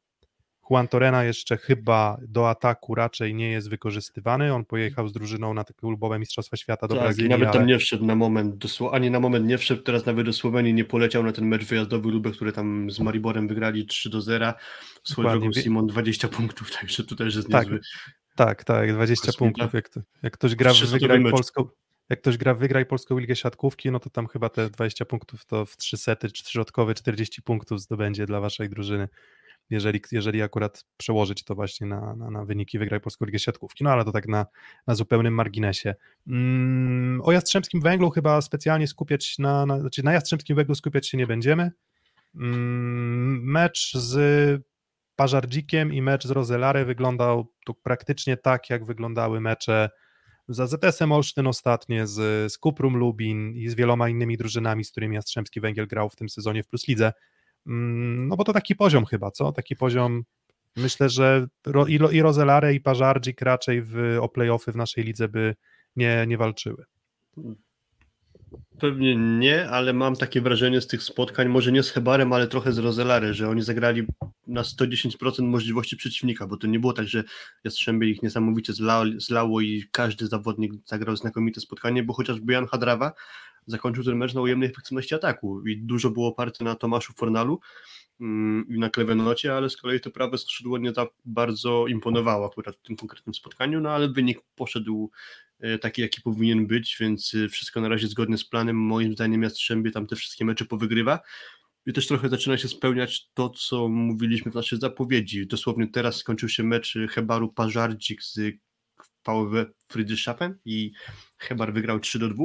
Juan Torena jeszcze chyba do ataku raczej nie jest wykorzystywany. On pojechał z drużyną na takie klubowe Mistrzostwa Świata do tak, Brazylii. Nawet tam nie wszedł na moment, ani na moment nie wszedł, teraz nawet do Słowenii nie poleciał na ten mecz wyjazdowy Lubę, który tam z Mariborem wygrali 3 do 0. Swoją drogą Simon 20 punktów, także to też jest tak, niezły. Tak, tak, 20 punktów. Jak, to, jak ktoś gra w wygraj polską, jak ktoś gra wygraj polską ligę siatkówki, no to tam chyba te 20 punktów to w 3 sety, czy środkowe 40 punktów zdobędzie dla waszej drużyny jeżeli, jeżeli akurat przełożyć to właśnie na, na, na wyniki wygraj Polską Ligę Siatkówki. No ale to tak na, na zupełnym marginesie. Mm, o Jastrzębskim Węglu chyba specjalnie skupiać na, na, znaczy na Jastrzębskim Węglu skupiać się nie będziemy. Mm, mecz z Pażardzikiem i mecz z Rozelare wyglądał tu praktycznie tak, jak wyglądały mecze z AZS-em Olsztyn ostatnie, z, z Kuprum Lubin i z wieloma innymi drużynami, z którymi Jastrzębski Węgiel grał w tym sezonie w Plus Lidze. Mm, no bo to taki poziom chyba, co? Taki poziom, myślę, że i, i Rozelare i Pażardzik raczej w, o playoffy w naszej lidze by nie, nie walczyły. Pewnie nie, ale mam takie wrażenie z tych spotkań, może nie z Hebarem, ale trochę z Rozelary, że oni zagrali na 110% możliwości przeciwnika, bo to nie było tak, że Jastrzębie ich niesamowicie zlało, zlało i każdy zawodnik zagrał znakomite spotkanie, bo chociażby Jan Hadrawa zakończył ten mecz na ujemnej efektywności ataku i dużo było oparte na Tomaszu Fornalu mm, i na Klewenocie, ale z kolei to prawe skrzydło nie tak bardzo imponowało akurat w tym konkretnym spotkaniu, no ale wynik poszedł e, taki, jaki powinien być, więc e, wszystko na razie zgodnie z planem. Moim zdaniem Jastrzębie tam te wszystkie mecze powygrywa. I też trochę zaczyna się spełniać to, co mówiliśmy w naszej zapowiedzi. Dosłownie teraz skończył się mecz Hebaru Pażardzik z VW Friedrichshafen i Hebar wygrał 3 do 2.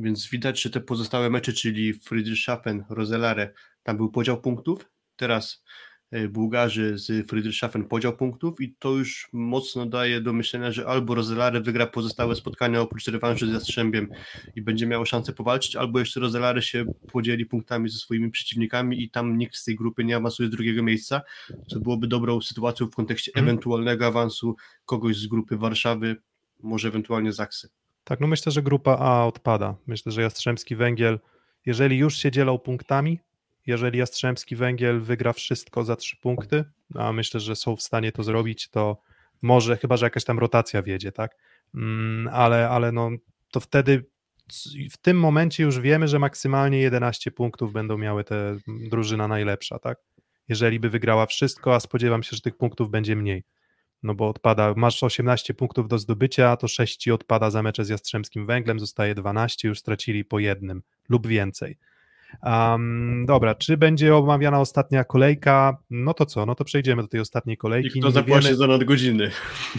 Więc widać, że te pozostałe mecze, czyli Friedrichshafen, Roselare, tam był podział punktów. Teraz E, Bułgarzy z Friedrichshafen podział punktów i to już mocno daje do myślenia, że albo Rozelary wygra pozostałe spotkania oprócz rewanżu z Jastrzębiem i będzie miało szansę powalczyć, albo jeszcze Rozelary się podzieli punktami ze swoimi przeciwnikami i tam nikt z tej grupy nie awansuje z drugiego miejsca, co byłoby dobrą sytuacją w kontekście hmm. ewentualnego awansu kogoś z grupy Warszawy, może ewentualnie Zaksy. Tak, no myślę, że grupa A odpada. Myślę, że Jastrzębski Węgiel, jeżeli już się dzielą punktami, jeżeli Jastrzębski Węgiel wygra wszystko za trzy punkty, a myślę, że są w stanie to zrobić, to może, chyba że jakaś tam rotacja wiedzie, tak? Mm, ale, ale no, to wtedy w tym momencie już wiemy, że maksymalnie 11 punktów będą miały te drużyna najlepsza, tak? Jeżeli by wygrała wszystko, a spodziewam się, że tych punktów będzie mniej. No bo odpada, masz 18 punktów do zdobycia, to 6 ci odpada za mecze z Jastrzębskim Węglem, zostaje 12, już stracili po jednym lub więcej. Um, dobra, czy będzie omawiana ostatnia kolejka? No to co? No to przejdziemy do tej ostatniej kolejki. I kto zapłaci wiemy... za nadgodziny?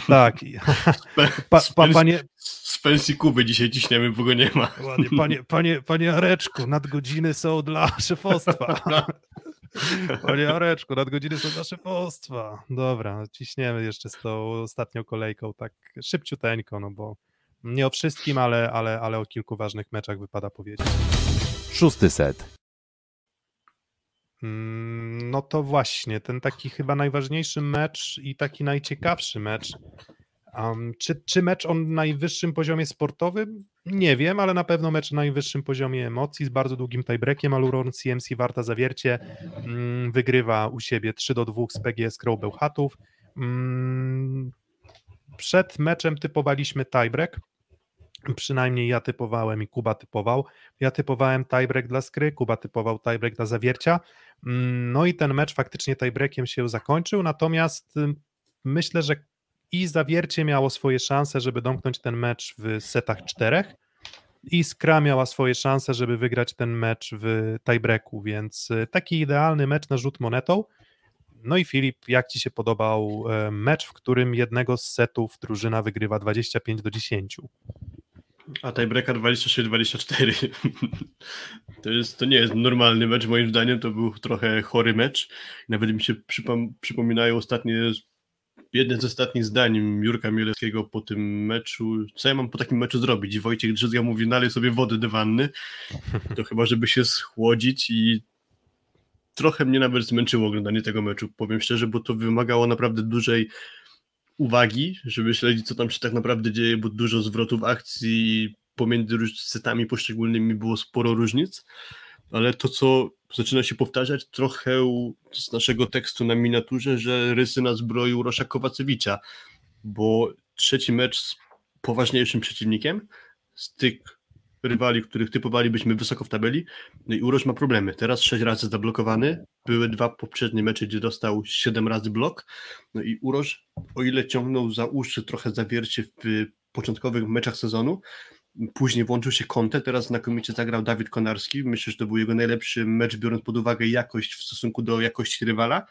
Tak. pa, pa, panie... Z pensji Kuby dzisiaj ciśniemy, bo go nie ma. Ładnie, panie, panie, panie Areczku, nadgodziny są dla szefostwa. Panie Areczku, nadgodziny są dla szefostwa. Dobra, ciśniemy jeszcze z tą ostatnią kolejką, tak szybciuteńko, no bo nie o wszystkim, ale, ale, ale o kilku ważnych meczach wypada powiedzieć. Szósty set. Mm, no to właśnie, ten taki chyba najważniejszy mecz i taki najciekawszy mecz. Um, czy, czy mecz o najwyższym poziomie sportowym? Nie wiem, ale na pewno mecz o najwyższym poziomie emocji z bardzo długim tiebreakiem. Aluron CMC Warta Zawiercie um, wygrywa u siebie 3 do 2 z PGS Crow Bełchatów. Um, przed meczem typowaliśmy tiebreak. Przynajmniej ja typowałem i Kuba typował. Ja typowałem tiebreak dla Skry, Kuba typował tiebreak dla Zawiercia. Mm, no i ten mecz faktycznie tiebreakiem się zakończył, natomiast myślę, że i Zawiercie miało swoje szanse, żeby domknąć ten mecz w setach czterech i Skra miała swoje szanse, żeby wygrać ten mecz w tiebreaku, więc y, taki idealny mecz na rzut monetą. No i Filip, jak Ci się podobał e, mecz, w którym jednego z setów drużyna wygrywa 25 do 10? A tiebreaker 26-24. To, jest, to nie jest normalny mecz, moim zdaniem. To był trochę chory mecz. Nawet mi się przypom przypominają ostatnie, jedne z ostatnich zdań Jurka Mielewskiego po tym meczu. Co ja mam po takim meczu zrobić? Wojciech Drzyzga mówi, nalej sobie wody do wanny. To chyba, żeby się schłodzić i trochę mnie nawet zmęczyło oglądanie tego meczu, powiem szczerze, bo to wymagało naprawdę dużej uwagi, żeby śledzić, co tam się tak naprawdę dzieje, bo dużo zwrotów akcji pomiędzy setami poszczególnymi było sporo różnic, ale to, co zaczyna się powtarzać trochę z naszego tekstu na miniaturze, że rysy na zbroju Rosza Kowacewicza, bo trzeci mecz z poważniejszym przeciwnikiem, styk rywali, których typowalibyśmy wysoko w tabeli. No i Uroż ma problemy. Teraz sześć razy zablokowany. Były dwa poprzednie mecze, gdzie dostał siedem razy blok. No i Uroż, o ile ciągnął za uszy trochę zawiercie w początkowych meczach sezonu, później włączył się Conte, teraz znakomicie zagrał Dawid Konarski. Myślę, że to był jego najlepszy mecz, biorąc pod uwagę jakość w stosunku do jakości rywala.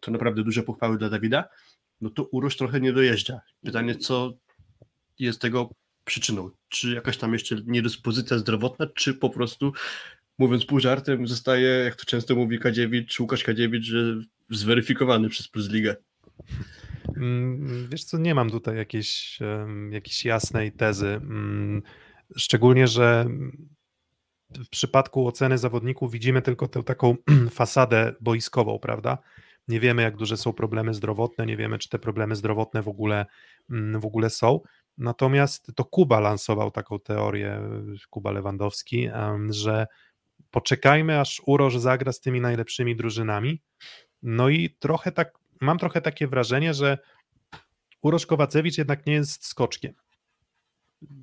To naprawdę duże pochwały dla Dawida. No to Uroż trochę nie dojeżdża. Pytanie, co jest tego przyczyną? Czy jakaś tam jeszcze niedyspozycja zdrowotna, czy po prostu, mówiąc pół żartem, zostaje, jak to często mówi Kadziewicz, Łukasz Kadziewicz, że zweryfikowany przez Plus Ligę? Mm, wiesz co, nie mam tutaj jakiejś, jakiejś jasnej tezy. Mm, szczególnie, że w przypadku oceny zawodników widzimy tylko tę taką fasadę boiskową, prawda? Nie wiemy, jak duże są problemy zdrowotne, nie wiemy, czy te problemy zdrowotne w ogóle, mm, w ogóle są. Natomiast to Kuba lansował taką teorię, Kuba Lewandowski, że poczekajmy, aż Uroż zagra z tymi najlepszymi drużynami. No i trochę tak, mam trochę takie wrażenie, że Uroż Kowacewicz jednak nie jest skoczkiem.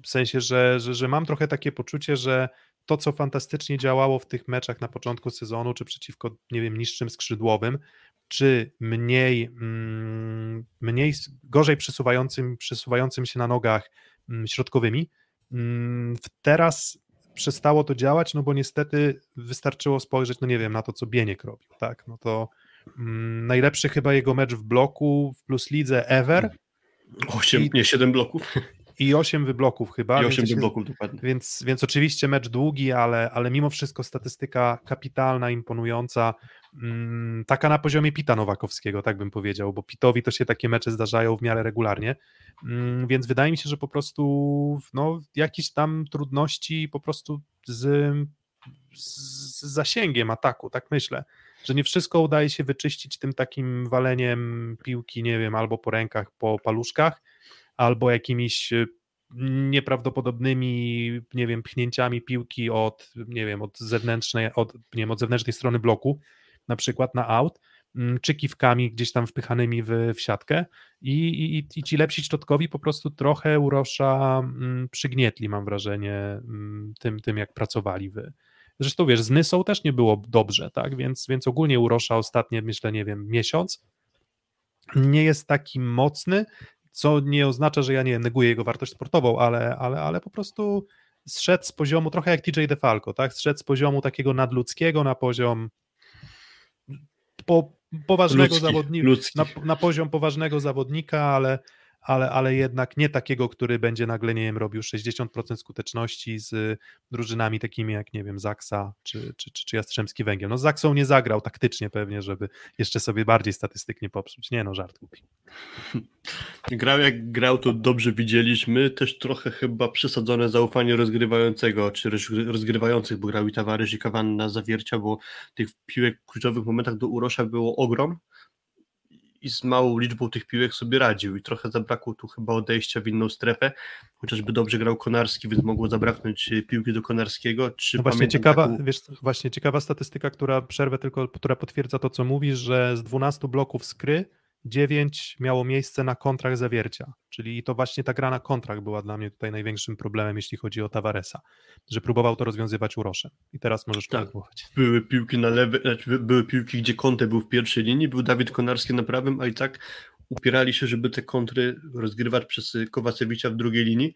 W sensie, że, że, że mam trochę takie poczucie, że to, co fantastycznie działało w tych meczach na początku sezonu, czy przeciwko, nie wiem, niższym skrzydłowym, czy mniej, mm, mniej gorzej przesuwającym, przesuwającym się na nogach mm, środkowymi, mm, teraz przestało to działać, no bo niestety wystarczyło spojrzeć, no nie wiem, na to, co Bieniek robił, tak, no to najlepszy chyba jego mecz w bloku w Plus Lidze ever. 8, nie, 7 bloków i 8 wybloków chyba. I 8 wybloków, dokładnie. Więc, więc oczywiście mecz długi, ale, ale mimo wszystko statystyka kapitalna, imponująca. Mm, taka na poziomie Pita Nowakowskiego, tak bym powiedział, bo Pitowi to się takie mecze zdarzają w miarę regularnie. Mm, więc wydaje mi się, że po prostu no, jakieś tam trudności po prostu z, z zasięgiem ataku, tak myślę że nie wszystko udaje się wyczyścić tym takim waleniem piłki, nie wiem, albo po rękach, po paluszkach, albo jakimiś y, nieprawdopodobnymi, nie wiem, pchnięciami piłki od, nie wiem, od zewnętrznej, od, nie wiem, od zewnętrznej strony bloku, na przykład na out, mm, czy kiwkami gdzieś tam wpychanymi w, w siatkę i, i, i ci lepsi środkowi po prostu trochę urosza mm, przygnietli, mam wrażenie, mm, tym, tym jak pracowali wy. Zresztą wiesz, z Nysą też nie było dobrze, tak, więc, więc ogólnie urosza ostatnie, myślę, nie wiem, miesiąc nie jest taki mocny, co nie oznacza, że ja nie neguję jego wartość sportową, ale, ale, ale po prostu zszedł z poziomu, trochę jak TJ DeFalco, tak? Zszedł z poziomu takiego nadludzkiego na poziom po, poważnego zawodnika, na, na, poziom poważnego zawodnika, ale, ale, ale jednak nie takiego, który będzie nagle, nie wiem, robił 60% skuteczności z drużynami takimi jak, nie wiem, Zaksa czy, czy, czy, czy Jastrzębski Węgiel. No z Zaksą nie zagrał taktycznie pewnie, żeby jeszcze sobie bardziej statystycznie popsuć. Nie no, żart głupi. Grał jak grał, to dobrze widzieliśmy. Też trochę chyba przesadzone zaufanie rozgrywającego, czy rozgrywających, bo grał i Tavares i Kawanna zawiercia, bo tych piłek w kluczowych momentach do Urosza było ogrom i z małą liczbą tych piłek sobie radził i trochę zabrakło tu chyba odejścia w inną strefę, chociażby dobrze grał Konarski, więc mogło zabraknąć e, piłki do Konarskiego. Czy no właśnie ciekawa, taką... wiesz, właśnie ciekawa statystyka, która przerwę tylko, która potwierdza to, co mówisz, że z 12 bloków skry 9 miało miejsce na kontrach zawiercia, czyli to właśnie ta gra na kontrach była dla mnie tutaj największym problemem, jeśli chodzi o Tavaresa, że próbował to rozwiązywać Uroszem. I teraz możesz tak. kontynuować. Były piłki na lewej, znaczy były piłki, gdzie Conte był w pierwszej linii, był Dawid Konarski na prawym, a i tak upierali się, żeby te kontry rozgrywać przez Kowacewicza w drugiej linii.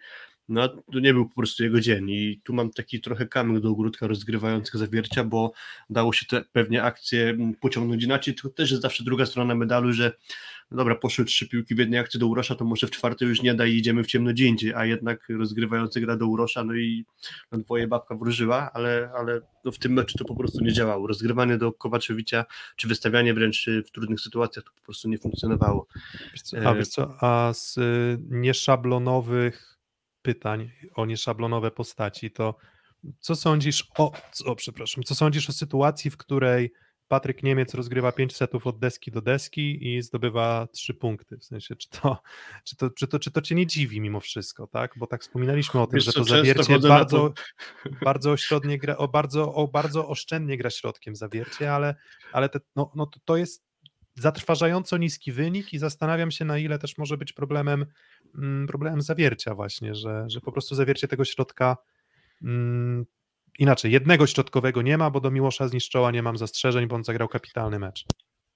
No to nie był po prostu jego dzień i tu mam taki trochę kamyk do ogródka rozgrywających zawiercia, bo dało się te pewnie akcje pociągnąć inaczej, to też jest zawsze druga strona medalu, że no dobra, poszły trzy piłki w jednej akcji do Urosza, to może w czwartej już nie da i idziemy w ciemno gdzie indziej, a jednak rozgrywający gra do Urosza, no i no dwoje babka wróżyła, ale, ale no w tym meczu to po prostu nie działało. Rozgrywanie do Kowaczewicza, czy wystawianie wręcz w trudnych sytuacjach to po prostu nie funkcjonowało. A wiesz co, a z y, nieszablonowych pytań o nieszablonowe postaci, to co sądzisz o, o, przepraszam, co sądzisz o sytuacji, w której Patryk Niemiec rozgrywa pięć setów od deski do deski i zdobywa trzy punkty. W sensie, czy to, czy to, czy to, czy to cię nie dziwi mimo wszystko, tak? Bo tak wspominaliśmy o tym, Wiesz, że to zawiercie bardzo, to... bardzo ośrodnie gra, o bardzo, o bardzo oszczędnie gra środkiem zawiercie, ale, ale te, no, no to, to jest zatrważająco niski wynik i zastanawiam się, na ile też może być problemem, problemem zawiercia właśnie, że, że po prostu zawiercie tego środka mm, inaczej, jednego środkowego nie ma, bo do Miłosza zniszczoła nie mam zastrzeżeń, bo on zagrał kapitalny mecz.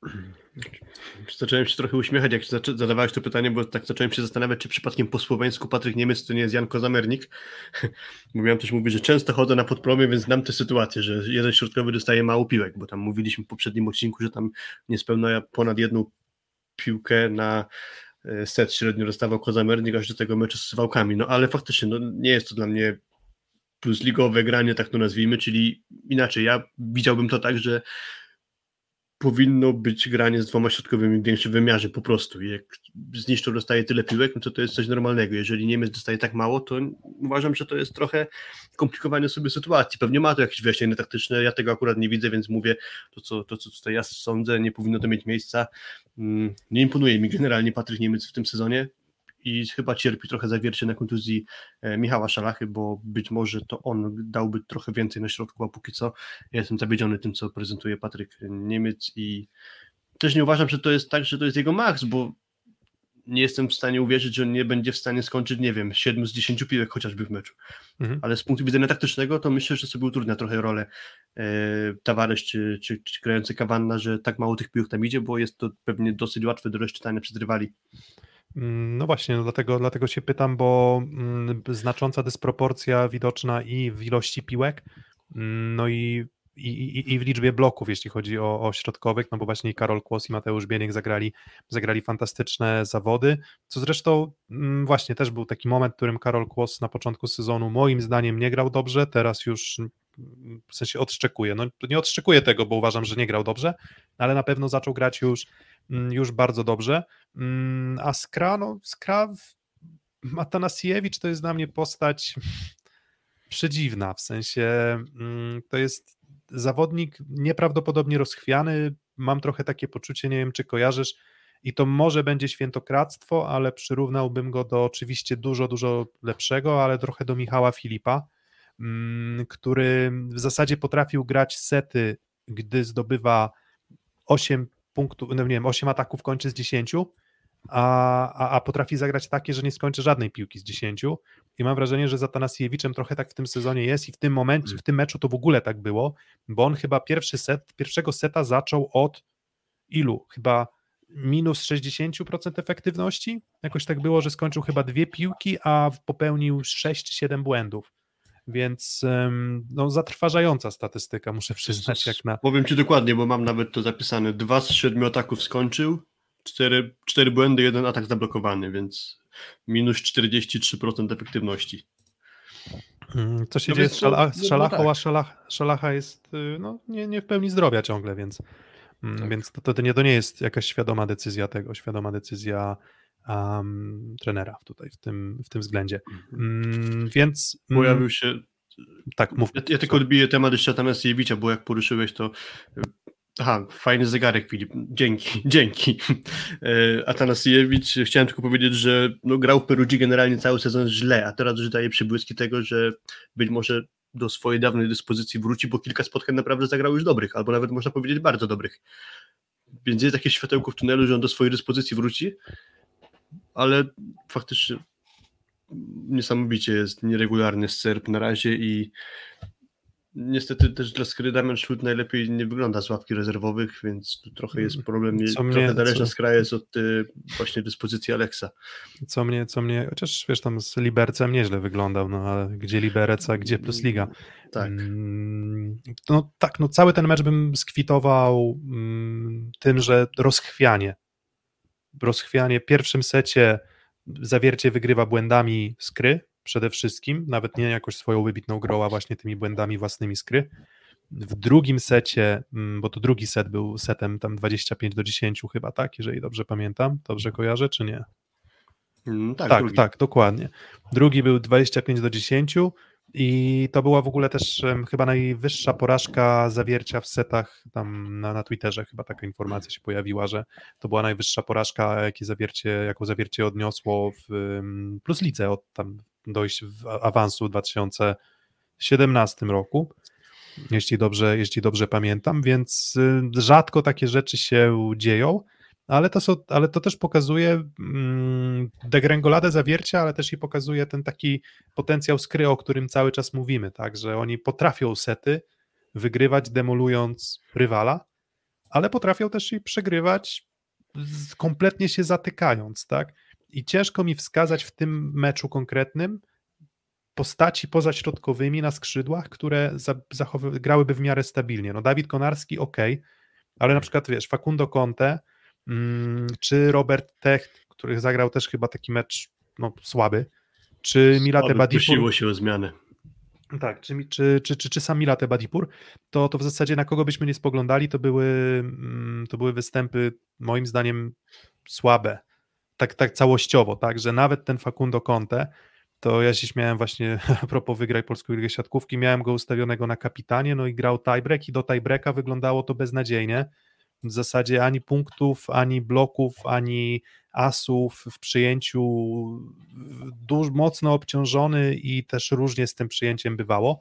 Zacząłem się trochę uśmiechać, jak zadawałeś to pytanie, bo tak zacząłem się zastanawiać, czy przypadkiem po słoweńsku Patryk Niemiec to nie jest Jan Kozamernik. Mówiłem też mówić, że często chodzę na podpromie, więc znam tę sytuację, że jeden środkowy dostaje mało piłek, bo tam mówiliśmy w poprzednim odcinku, że tam niespełna ponad jedną piłkę na set średnio dostawał Kozamernik, aż do tego meczu z Wałkami. No ale faktycznie no, nie jest to dla mnie plus ligowe granie, tak to nazwijmy, czyli inaczej, ja widziałbym to tak, że powinno być granie z dwoma środkowymi w większym wymiarze po prostu. Jak zniszczą dostaje tyle piłek, no to to jest coś normalnego. Jeżeli Niemiec dostaje tak mało, to uważam, że to jest trochę komplikowanie sobie sytuacji. Pewnie ma to jakieś wyjaśnienie taktyczne, ja tego akurat nie widzę, więc mówię to, co, to, co tutaj ja sądzę, nie powinno to mieć miejsca. Mm, nie imponuje mi generalnie Patryk Niemiec w tym sezonie i chyba cierpi trochę zawiercie na kontuzji e, Michała Szalachy, bo być może to on dałby trochę więcej na środku, a póki co ja jestem zawiedziony tym, co prezentuje Patryk Niemiec i też nie uważam, że to jest tak, że to jest jego maks, bo nie jestem w stanie uwierzyć, że nie będzie w stanie skończyć, nie wiem, 7 z 10 piłek chociażby w meczu. Mhm. Ale z punktu widzenia taktycznego to myślę, że sobie utrudnia trochę rolę e, Tavares czy, czy, czy grający Kawanna, że tak mało tych piłek tam idzie, bo jest to pewnie dosyć łatwe do rozczytania przez rywali. Mm, no właśnie, no dlatego, dlatego się pytam, bo mm, znacząca dysproporcja widoczna i w ilości piłek, mm, no i i, i, w liczbie bloków, jeśli chodzi o, o środkowych, no bo właśnie Karol Kłos i Mateusz Bieniek zagrali, zagrali fantastyczne zawody, co zresztą właśnie też był taki moment, w którym Karol Kłos na początku sezonu moim zdaniem nie grał dobrze, teraz już w sensie odszczekuje, no nie odszczekuję tego, bo uważam, że nie grał dobrze, ale na pewno zaczął grać już, mm, już bardzo dobrze, a Skra, no Skra Atanasiewicz to jest dla mnie postać przedziwna, w sensie to jest zawodnik nieprawdopodobnie rozchwiany. Mam trochę takie poczucie, nie wiem, czy kojarzysz, i to może będzie świętokradztwo, ale przyrównałbym go do oczywiście dużo, dużo lepszego, ale trochę do Michała Filipa, mm, który w zasadzie potrafił grać sety, gdy zdobywa 8 punktów, no nie wiem, 8 ataków kończy z 10, a, a, a potrafi zagrać takie, że nie skończy żadnej piłki z 10 i mam wrażenie, że za Tanasiewiczem trochę tak w tym sezonie jest i w tym momencie, w tym meczu to w ogóle tak było, bo on chyba pierwszy set, pierwszego seta zaczął od ilu? Chyba minus 60% efektywności? Jakoś tak było, że skończył chyba dwie piłki, a popełnił 6 czy 7 błędów. Więc no, zatrważająca statystyka, muszę przyznać. Jak na... Powiem Ci dokładnie, bo mam nawet to zapisane. Dwa z siedmiu ataków skończył, cztery, cztery błędy, jeden atak zablokowany, więc minus 43% efektywności. Hmm, co się no dzieje z, szala, z Szalachą, no a Szalach, Szalacha jest y, no, nie, nie w pełni zdrowia ciągle, więc, mm, tak. więc to, to, nie, to nie jest jakaś świadoma decyzja tego, świadoma decyzja um, trenera tutaj w tym, w tym względzie. Um, więc... Pojawił się tak, mów. Ja, ja tylko odbiję temat jeszcze Atanasiewicza, bo jak poruszyłeś to Aha, fajny zegarek, Filip. Dzięki, dzięki. E, Atanasiewicz, chciałem tylko powiedzieć, że no, grał w Perugii generalnie cały sezon źle, a teraz już daje przybłyski tego, że być może do swojej dawnej dyspozycji wróci, bo kilka spotkań naprawdę zagrał już dobrych, albo nawet można powiedzieć bardzo dobrych. Więc jest jakieś światełko w tunelu, że on do swojej dyspozycji wróci, ale faktycznie niesamowicie jest nieregularny sterp na razie i Niestety też dla Skry Damian najlepiej nie wygląda z ławki rezerwowych, więc tu trochę jest problem. Co trochę mnie, zależna co... skra jest od y, właśnie dyspozycji Aleksa. Co mnie, co mnie, chociaż wiesz, tam z Libercem nieźle wyglądał, no ale gdzie Liberec, a gdzie plus Liga. Tak. Mm, no tak, no cały ten mecz bym skwitował mm, tym, że rozchwianie. Rozchwianie w pierwszym secie zawiercie wygrywa błędami skry, przede wszystkim, nawet nie jakoś swoją wybitną grą, a właśnie tymi błędami własnymi skry. W drugim secie, mm, bo to drugi set był setem tam 25 do 10 chyba, tak, jeżeli dobrze pamiętam, dobrze kojarzę, czy nie? Mm, tak, tak, tak, dokładnie. Drugi był 25 do 10 i to była w ogóle też chyba najwyższa porażka zawiercia w setach tam na, na Twitterze, chyba taka informacja się pojawiła, że to była najwyższa porażka, jakie zawiercie, jaką zawiercie odniosło w Plus Lidze od tam dojść w awansu w 2017 roku, jeśli dobrze, jeśli dobrze pamiętam, więc y, rzadko takie rzeczy się dzieją, ale to, są, ale to też pokazuje mm, degrengoladę zawiercia, ale też i pokazuje ten taki potencjał skry, o którym cały czas mówimy, tak, że oni potrafią sety wygrywać demolując rywala, ale potrafią też i przegrywać kompletnie się zatykając, tak, i ciężko mi wskazać w tym meczu konkretnym postaci pozaśrodkowymi na skrzydłach, które grałyby w miarę stabilnie. No Dawid Konarski ok, ale na przykład wiesz, Facundo Conte czy Robert Techt, który zagrał też chyba taki mecz no, słaby, czy Milate Badipur. się o zmianę. Tak, czy, czy, czy, czy, czy sam Milate Badipur, to, to w zasadzie na kogo byśmy nie spoglądali, to były, mm, to były występy moim zdaniem słabe tak, tak całościowo, tak, że nawet ten Facundo Conte, to ja się śmiałem właśnie a propos wygraj polskiej ligę siatkówki, miałem go ustawionego na kapitanie, no i grał tiebreak i do tiebreaka wyglądało to beznadziejnie, w zasadzie ani punktów, ani bloków, ani asów w przyjęciu duż, mocno obciążony i też różnie z tym przyjęciem bywało.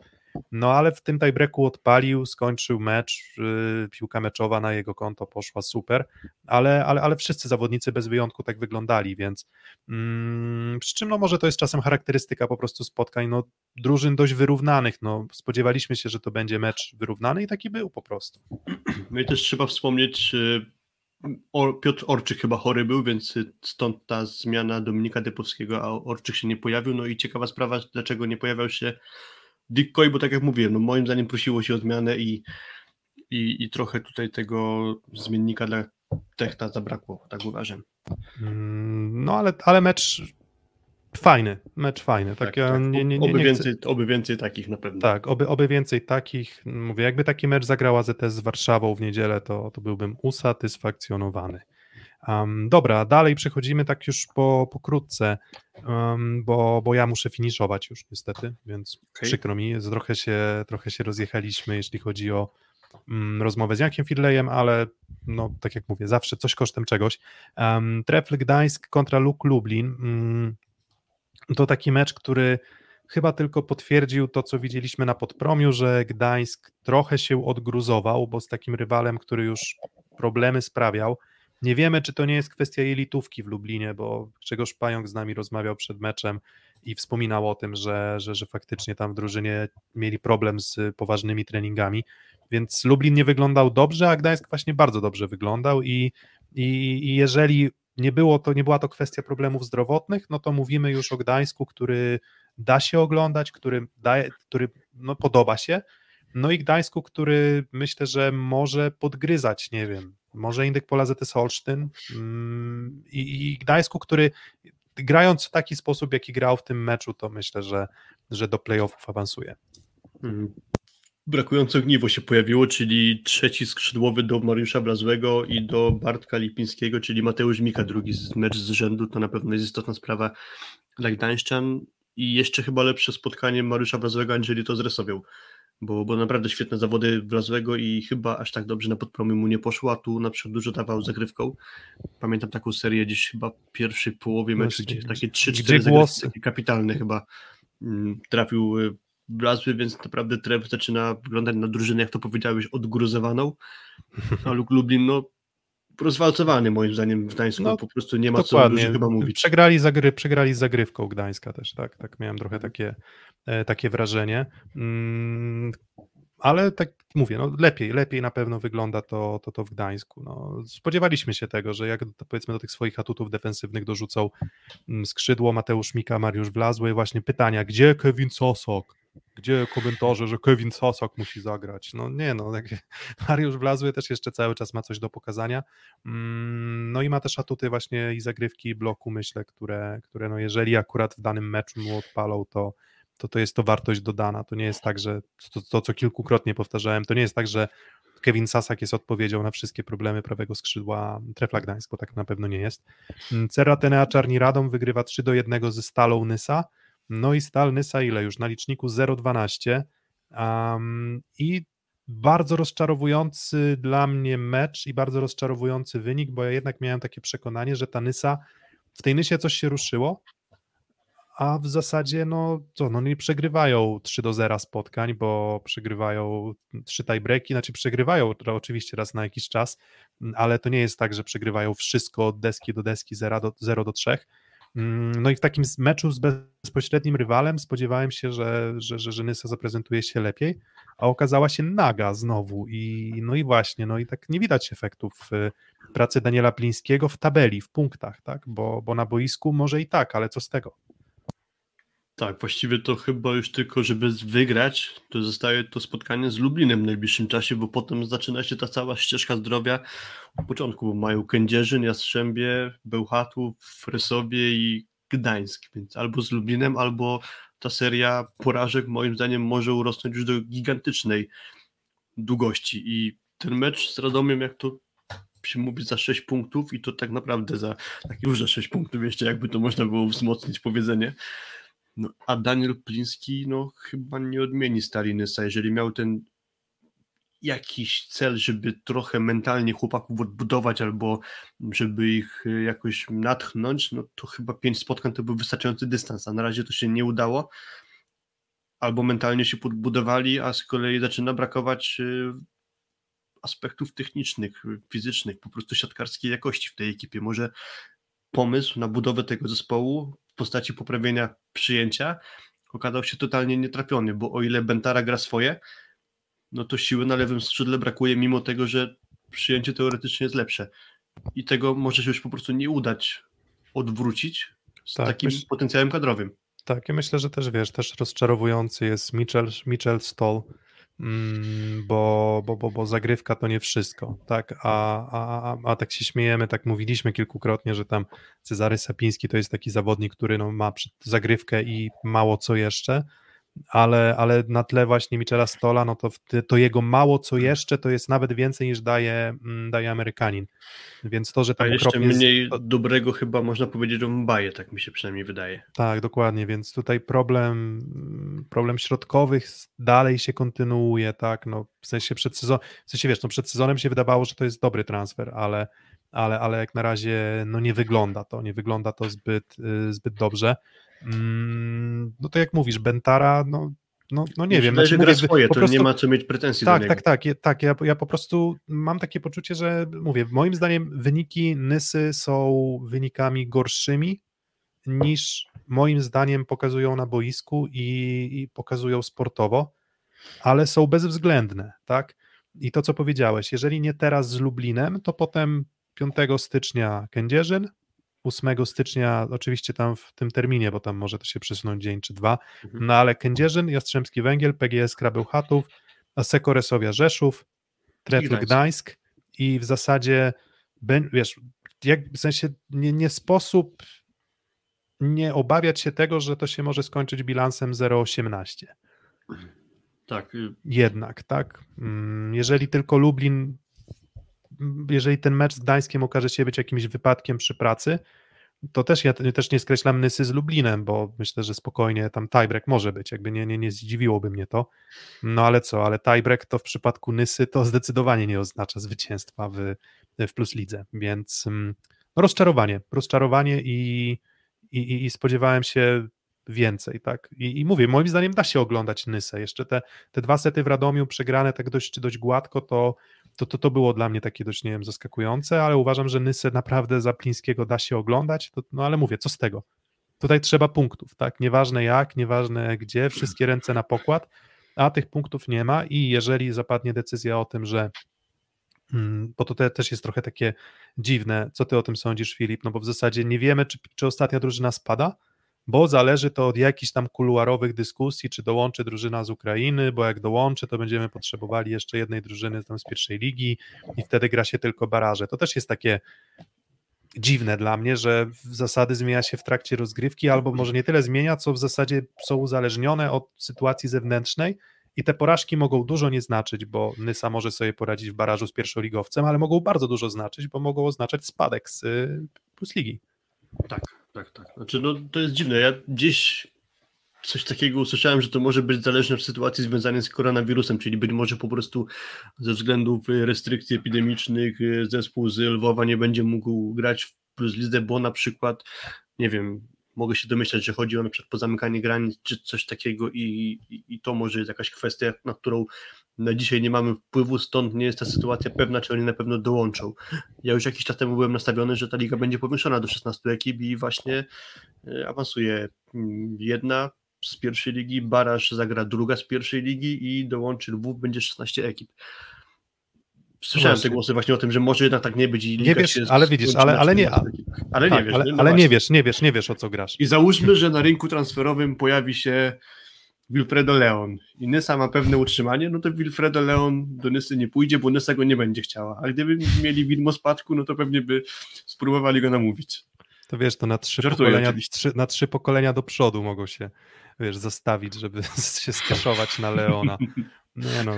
No ale w tym tiebreaku odpalił, skończył mecz, yy, piłka meczowa na jego konto poszła super, ale, ale, ale wszyscy zawodnicy bez wyjątku tak wyglądali, więc mm, przy czym no może to jest czasem charakterystyka po prostu spotkań no, drużyn dość wyrównanych, no spodziewaliśmy się, że to będzie mecz wyrównany i taki był po prostu. No i też trzeba wspomnieć, Piotr Orczyk chyba chory był, więc stąd ta zmiana Dominika Depowskiego, a Orczyk się nie pojawił. No i ciekawa sprawa, dlaczego nie pojawiał się Dick Coy, bo tak jak mówiłem, no moim zdaniem prosiło się o zmianę i, i, i trochę tutaj tego zmiennika dla Techta zabrakło, tak uważam. Mm, no ale, ale mecz fajny, mecz fajny. Tak, tak, ja tak. Nie, nie, nie, oby, więcej, oby więcej takich na pewno. Tak, oby, oby więcej takich. Mówię, jakby taki mecz zagrała ZS z Warszawą w niedzielę, to, to byłbym usatysfakcjonowany. Um, dobra, dalej przechodzimy tak już po, pokrótce, um, bo, bo ja muszę finiszować już niestety, więc okay. przykro mi, trochę się, trochę się rozjechaliśmy, jeśli chodzi o um, rozmowę z Jankiem Fidlejem, ale no, tak jak mówię, zawsze coś kosztem czegoś. Um, Trefl Gdańsk kontra Luk Lublin. Um, to taki mecz, który chyba tylko potwierdził to, co widzieliśmy na podpromiu, że Gdańsk trochę się odgruzował, bo z takim rywalem, który już problemy sprawiał, nie wiemy, czy to nie jest kwestia jelitówki w Lublinie, bo Grzegorz Pająk z nami rozmawiał przed meczem i wspominał o tym, że, że, że faktycznie tam w drużynie mieli problem z poważnymi treningami, więc Lublin nie wyglądał dobrze, a Gdańsk właśnie bardzo dobrze wyglądał i, i, i jeżeli nie, było to, nie była to kwestia problemów zdrowotnych, no to mówimy już o Gdańsku, który da się oglądać, który, daje, który no, podoba się, no i Gdańsku, który myślę, że może podgryzać, nie wiem, może Indyk Pola ZS Holsztyn mm, i, i Gdańsku, który grając w taki sposób, jaki grał w tym meczu, to myślę, że, że do playoffów awansuje. Hmm. Brakujące ogniwo się pojawiło, czyli trzeci skrzydłowy do Mariusza Blazłego i do Bartka Lipińskiego, czyli Mateusz Mika, drugi mecz z rzędu, to na pewno jest istotna sprawa dla Gdańszczan i jeszcze chyba lepsze spotkanie Mariusza Blazłego Angeli to zresowiał bo, bo naprawdę świetne zawody wlazłego i chyba aż tak dobrze na podpromiu mu nie poszło, a tu na przykład dużo dawał zagrywką. Pamiętam taką serię gdzieś chyba w pierwszej połowie meczu, gdzie takie 3-4 zagrywki takie kapitalne chyba mm, trafił y, wlazły, więc naprawdę Trev zaczyna wyglądać na drużynę, jak to powiedziałeś, odgruzowaną, a Lublin, no rozwalcowany moim zdaniem w Gdańsku, no, po prostu nie ma dokładnie. co chyba mówić. Przegrali, zagry, przegrali z zagrywką Gdańska też, tak, tak miałem trochę takie, e, takie wrażenie. Mm, ale tak mówię, no lepiej, lepiej na pewno wygląda to, to, to w Gdańsku. No, spodziewaliśmy się tego, że jak powiedzmy do tych swoich atutów defensywnych dorzucą mm, skrzydło Mateusz Mika, Mariusz Wlazły, właśnie pytania, gdzie Kevin Sosok? Gdzie komentarze, że Kevin Sosok musi zagrać? No nie, no Mariusz Wlazły też jeszcze cały czas ma coś do pokazania. Mm, no i ma też atuty właśnie i zagrywki i bloku, myślę, które, które no jeżeli akurat w danym meczu mu odpalą, to, to to jest to wartość dodana. To nie jest tak, że to, to co kilkukrotnie powtarzałem, to nie jest tak, że Kevin Sasak jest odpowiedzią na wszystkie problemy prawego skrzydła Trefla Gdańsk, bo tak na pewno nie jest. Mm, Cera Tenea Czarni Radom wygrywa 3 do 1 ze Stalą Nysa. No i Stal Nysa ile już? Na liczniku 0,12 um, i bardzo rozczarowujący dla mnie mecz i bardzo rozczarowujący wynik, bo ja jednak miałem takie przekonanie, że ta Nysa, w tej Nysie coś się ruszyło, a w zasadzie no co, no nie przegrywają 3 do 0 spotkań, bo przegrywają trzy tiebreaki, znaczy przegrywają oczywiście raz na jakiś czas, ale to nie jest tak, że przegrywają wszystko od deski do deski 0 do, 0 do 3, Mm, no i w takim meczu z bezpośrednim rywalem spodziewałem się, że, że, że, że Nysa zaprezentuje się lepiej, a okazała się naga znowu i no i właśnie, no i tak nie widać efektów y, pracy Daniela Plińskiego w tabeli, w punktach, tak, bo, bo na boisku może i tak, ale co z tego? Tak, właściwie to chyba już tylko, żeby wygrać, to zostaje to spotkanie z Lublinem w najbliższym czasie, bo potem zaczyna się ta cała ścieżka zdrowia. Od początku mają Kędzierzyn, Jastrzębie, Bełchatów, Frysowie i Gdańsk, więc albo z Lublinem, albo ta seria porażek moim zdaniem może urosnąć już do gigantycznej długości i ten mecz z Radomiem, jak to się mówi za 6 punktów i to tak naprawdę za takie duże 6 punktów jeszcze, jakby to można było wzmocnić powiedzenie, no, a Daniel Pliński no, chyba nie odmieni Stalinysa. Jeżeli miał ten jakiś cel, żeby trochę mentalnie chłopaków odbudować albo żeby ich y, jakoś natchnąć, no to chyba pięć spotkań to był wystarczający dystans, a na razie to się nie udało. albo mentalnie się podbudowali, a z kolei zaczyna brakować y, aspektów technicznych, fizycznych, po prostu siatkarskiej jakości w tej ekipie. Może pomysł na budowę tego zespołu postaci poprawienia przyjęcia okazał się totalnie nietrafiony, bo o ile Bentara gra swoje, no to siły na lewym skrzydle brakuje, mimo tego, że przyjęcie teoretycznie jest lepsze. I tego może się już po prostu nie udać odwrócić z tak, takim myśl... potencjałem kadrowym. Tak, ja myślę, że też wiesz, też rozczarowujący jest Mitchell, Mitchell Stoll, bo, bo, bo, bo zagrywka to nie wszystko, tak, a, a, a, a tak się śmiejemy, tak mówiliśmy kilkukrotnie, że tam Cezary Sapiński to jest taki zawodnik, który no, ma zagrywkę i mało co jeszcze, ale, ale na tle właśnie Michela Stola, no to, to jego mało co jeszcze to jest nawet więcej niż daje, mm, daje Amerykanin. Więc to, że tam A jeszcze mniej to... dobrego chyba można powiedzieć o Mbaje, tak mi się przynajmniej wydaje. Tak, dokładnie, więc tutaj problem problem środkowych dalej się kontynuuje, tak, no w sensie przed sezonem, w sensie wiesz, no przed sezonem się wydawało, że to jest dobry transfer, ale ale, ale jak na razie no nie wygląda to, nie wygląda to zbyt, y, zbyt dobrze. Mm, no to jak mówisz, Bentara, no, no, no nie wiem. Znaczy, gra swoje, to prostu, nie ma co mieć pretensji tak, do niego. Tak, tak, tak, tak. Ja, ja po prostu mam takie poczucie, że mówię, moim zdaniem wyniki Nysy są wynikami gorszymi niż moim zdaniem pokazują na boisku i, i pokazują sportowo, ale są bezwzględne, tak? I to, co powiedziałeś, jeżeli nie teraz z Lublinem, to potem 5 stycznia Kędzierzyn, 8 stycznia, oczywiście tam w tym terminie, bo tam może to się przesunąć dzień czy dwa, mhm. no ale Kędzierzyn, Jastrzębski Węgiel, PGS Krabeł Chatów, Aseko Resowia Rzeszów, Trefl Gdańsk i w zasadzie, wiesz, jak, w sensie nie, nie sposób nie obawiać się tego, że to się może skończyć bilansem 0,18. Tak. Y- Jednak, tak. Mm, jeżeli tylko Lublin jeżeli ten mecz z Gdańskiem okaże się być jakimś wypadkiem przy pracy, to też ja też nie skreślam Nysy z Lublinem, bo myślę, że spokojnie tam tiebreak może być, jakby nie, nie, nie zdziwiłoby mnie to. No ale co, ale tiebreak to w przypadku Nysy to zdecydowanie nie oznacza zwycięstwa w, w Plus Lidze, więc no, rozczarowanie, rozczarowanie i, i, i spodziewałem się więcej, tak? I, I, mówię, moim zdaniem da się oglądać Nysę. Jeszcze te, te dwa sety w Radomiu przegrane tak dość, dość gładko, to, to, to, to było dla mnie takie dość, nie wiem, zaskakujące, ale uważam, że Nysę naprawdę za Plińskiego da się oglądać, to, no ale mówię, co z tego? Tutaj trzeba punktów, tak? Nieważne jak, nieważne gdzie, wszystkie ręce na pokład, a tych punktów nie ma i jeżeli zapadnie decyzja o tym, że mm, bo to te, też jest trochę takie dziwne, co ty o tym sądzisz, Filip, no bo w zasadzie nie wiemy, czy, czy ostatnia drużyna spada, bo zależy to od jakichś tam kuluarowych dyskusji, czy dołączy drużyna z Ukrainy, bo jak dołączy, to będziemy potrzebowali jeszcze jednej drużyny tam z pierwszej ligi i wtedy gra się tylko baraże. To też jest takie dziwne dla mnie, że zasady zmienia się w trakcie rozgrywki, albo może nie tyle zmienia, co w zasadzie są uzależnione od sytuacji zewnętrznej i te porażki mogą dużo nie znaczyć, bo Nysa może sobie poradzić w barażu z pierwszoligowcem, ale mogą bardzo dużo znaczyć, bo mogą oznaczać spadek z y, plus ligi. Tak, tak, tak. Znaczy, no to jest dziwne. Ja gdzieś coś takiego usłyszałem, że to może być zależne od sytuacji związanej z koronawirusem, czyli być może po prostu ze względów restrykcji epidemicznych zespół z Lwowa nie będzie mógł grać w plus bo na przykład, nie wiem, mogę się domyślać, że chodzi o na przykład pozamykanie granic czy coś takiego i, i, i to może jest jakaś kwestia, na którą na dzisiaj nie mamy wpływu, stąd nie jest ta sytuacja pewna, czy oni na pewno dołączą. Ja już jakiś czas temu byłem nastawiony, że ta liga będzie powiększona do 16 ekip i właśnie e, awansuje mm, jedna z pierwszej ligi, Baraż zagra druga z pierwszej ligi i dołączy Lwów, będzie 16 ekip. Słyszałem właśnie. te głosy właśnie o tym, że może jednak tak nie być i nie wiesz, ale widzisz, ale, ale nie, ale nie tak, wiesz, ale, no ale nie wiesz, nie wiesz, nie wiesz o co grasz. I załóżmy, że na rynku transferowym pojawi się Wilfredo Leon i Nysa ma pewne utrzymanie, no to Wilfredo Leon do Nysy nie pójdzie, bo Nysa go nie będzie chciała. A gdyby mieli widmo spadku, no to pewnie by spróbowali go namówić. To wiesz, to na trzy, pokolenia, trzy, na trzy pokolenia do przodu mogą się wiesz, zastawić, żeby się skeszować na Leona. Nie no,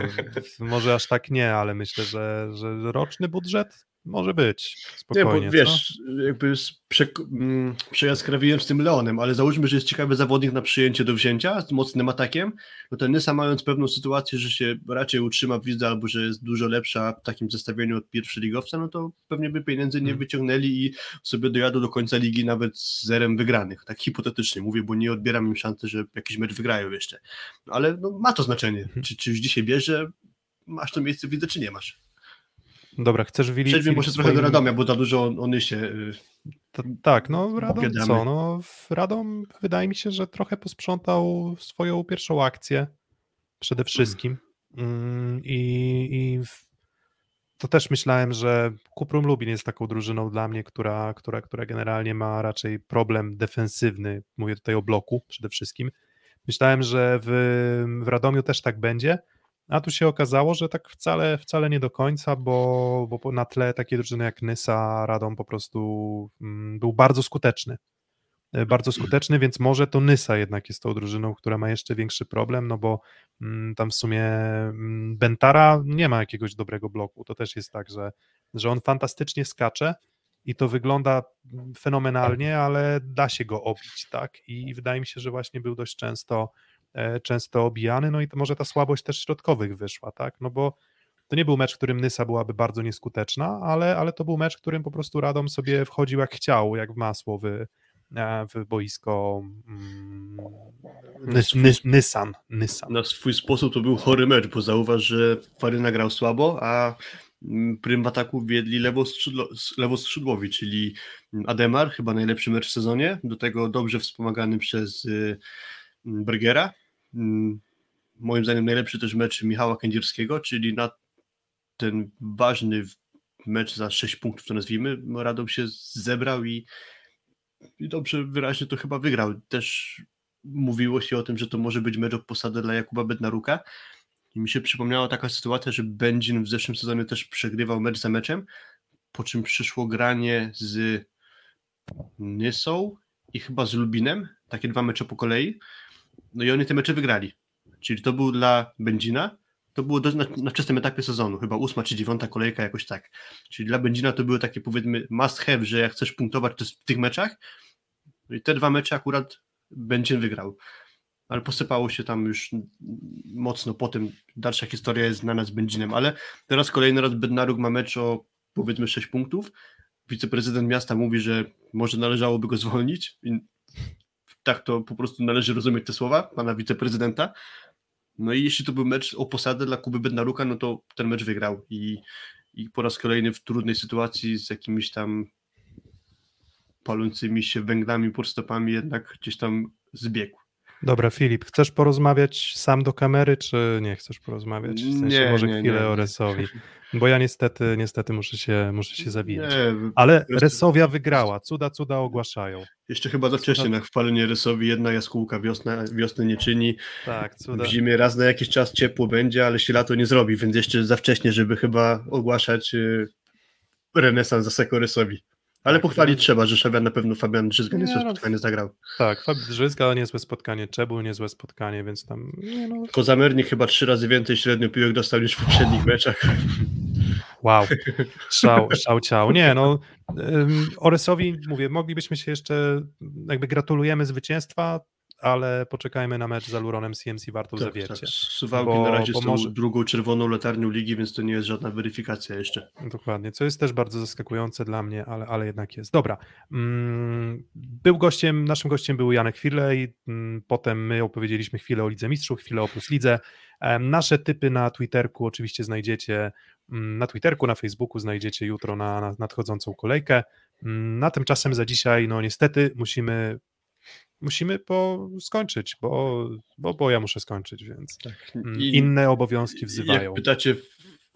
może aż tak nie, ale myślę, że, że roczny budżet może być. Spokojnie. Nie, bo wiesz, co? jakby prze, mm, przejaskrawiłem z tym Leonem, ale załóżmy, że jest ciekawy zawodnik na przyjęcie do wzięcia z mocnym atakiem, no to Nysa mając pewną sytuację, że się raczej utrzyma w lidze albo że jest dużo lepsza w takim zestawieniu od ligowca, no to pewnie by pieniędzy nie hmm. wyciągnęli i sobie dojadą do końca ligi nawet z zerem wygranych. Tak hipotetycznie mówię, bo nie odbieram im szansy, że jakiś mecz wygrają jeszcze. No, ale no, ma to znaczenie. Hmm. Czy, czy już dzisiaj bierze, masz to miejsce w lidze, czy nie masz? Dobra, chcesz Willi? Przejdźmy może swoim... trochę do Radomia, bo za dużo on się. Y, to, tak, no Radom co? No, Radom wydaje mi się, że trochę posprzątał swoją pierwszą akcję przede wszystkim. Mm, I, i to też myślałem, że Kuprum Lubin jest taką drużyną dla mnie, która, która, która generalnie ma raczej problem defensywny. Mówię tutaj o bloku przede wszystkim. Myślałem, że w, w Radomiu też tak będzie, a tu się okazało, że tak wcale, wcale nie do końca, bo, bo na tle takiej drużyny jak Nysa, Radom po prostu mm, był bardzo skuteczny. E, bardzo skuteczny, więc może to Nysa jednak jest tą drużyną, która ma jeszcze większy problem, no bo mm, tam w sumie mm, Bentara nie ma jakiegoś dobrego bloku. To też jest tak, że, że on fantastycznie skacze i to wygląda fenomenalnie, ale da się go obić, tak? I wydaje mi się, że właśnie był dość często często obijany, no i to może ta słabość też środkowych wyszła, tak, no bo to nie był mecz, w którym Nysa byłaby bardzo nieskuteczna, ale, ale to był mecz, w którym po prostu Radom sobie wchodził jak chciał, jak w masło w, e, w boisko mm, Nysan, Nysan. Na swój sposób to był chory mecz, bo zauważ, że Faryna grał słabo, a mm, prym w ataku wiedli lewoskrzydło, lewoskrzydłowi, czyli Ademar, chyba najlepszy mecz w sezonie, do tego dobrze wspomagany przez y, Bergera. Mm, moim zdaniem najlepszy też mecz Michała Kędzierskiego, czyli na ten ważny mecz za 6 punktów, to nazwijmy, Radom się zebrał i, i dobrze wyraźnie to chyba wygrał. Też mówiło się o tym, że to może być mecz o posadę dla Jakuba Bednaruka i mi się przypomniała taka sytuacja, że Będzin w zeszłym sezonie też przegrywał mecz za meczem, po czym przyszło granie z Nysą i chyba z Lubinem, takie dwa mecze po kolei no i oni te mecze wygrali. Czyli to był dla Będzina, to było na, na wczesnym etapie sezonu, chyba ósma czy dziewiąta kolejka, jakoś tak. Czyli dla Będzina to były takie powiedzmy must have, że jak chcesz punktować to w tych meczach, no i te dwa mecze akurat Będzin wygrał. Ale posypało się tam już mocno po tym. Dalsza historia jest znana z Będzinem, ale teraz kolejny raz Bednaruk ma mecz o powiedzmy 6 punktów. Wiceprezydent miasta mówi, że może należałoby go zwolnić tak to po prostu należy rozumieć te słowa pana wiceprezydenta. No i jeśli to był mecz o posadę dla Kuby Bednaruka, no to ten mecz wygrał i, i po raz kolejny w trudnej sytuacji z jakimiś tam palącymi się węglami, podstopami jednak gdzieś tam zbiegł. Dobra, Filip, chcesz porozmawiać sam do kamery, czy nie chcesz porozmawiać? W sensie nie, może nie, chwilę nie, o Resowi. Bo ja niestety, niestety muszę się, muszę się zawijać. Ale Resowia wygrała, cuda, cuda ogłaszają. Jeszcze chyba za wcześnie na chwalenie Resowi, jedna jaskółka wiosna, wiosny nie czyni. Tak, cuda. W zimie raz na jakiś czas ciepło będzie, ale się lato nie zrobi, więc jeszcze za wcześnie, żeby chyba ogłaszać y, renesans za Sekorysowi. Ale tak, pochwalić no. trzeba, że Szabia na pewno Fabian Drzyzga niezłe no, spotkanie zagrał. Tak, Fabian Drzyzga niezłe spotkanie, Czebul niezłe spotkanie, więc tam... Nie no. Kozamernik chyba trzy razy więcej średnio piłek dostał niż w poprzednich meczach. Wow, szał, szał ciał. Nie no, Oresowi mówię, moglibyśmy się jeszcze, jakby gratulujemy zwycięstwa, ale poczekajmy na mecz z Aluronem CMC Wartą tak, Zawiercie. Tak. Suwałki bo, na razie są może... drugą czerwoną latarnią ligi, więc to nie jest żadna weryfikacja jeszcze. Dokładnie, co jest też bardzo zaskakujące dla mnie, ale, ale jednak jest. Dobra, mm, był gościem, naszym gościem był Janek Firlej, mm, potem my opowiedzieliśmy chwilę o Lidze Mistrzów, chwilę o Plus Lidze. Nasze typy na Twitterku oczywiście znajdziecie, mm, na Twitterku, na Facebooku znajdziecie jutro na, na nadchodzącą kolejkę. Na tymczasem za dzisiaj, no niestety musimy musimy po skończyć, bo, bo, bo ja muszę skończyć, więc tak. Mm, inne obowiązki wzywają. Jak pytacie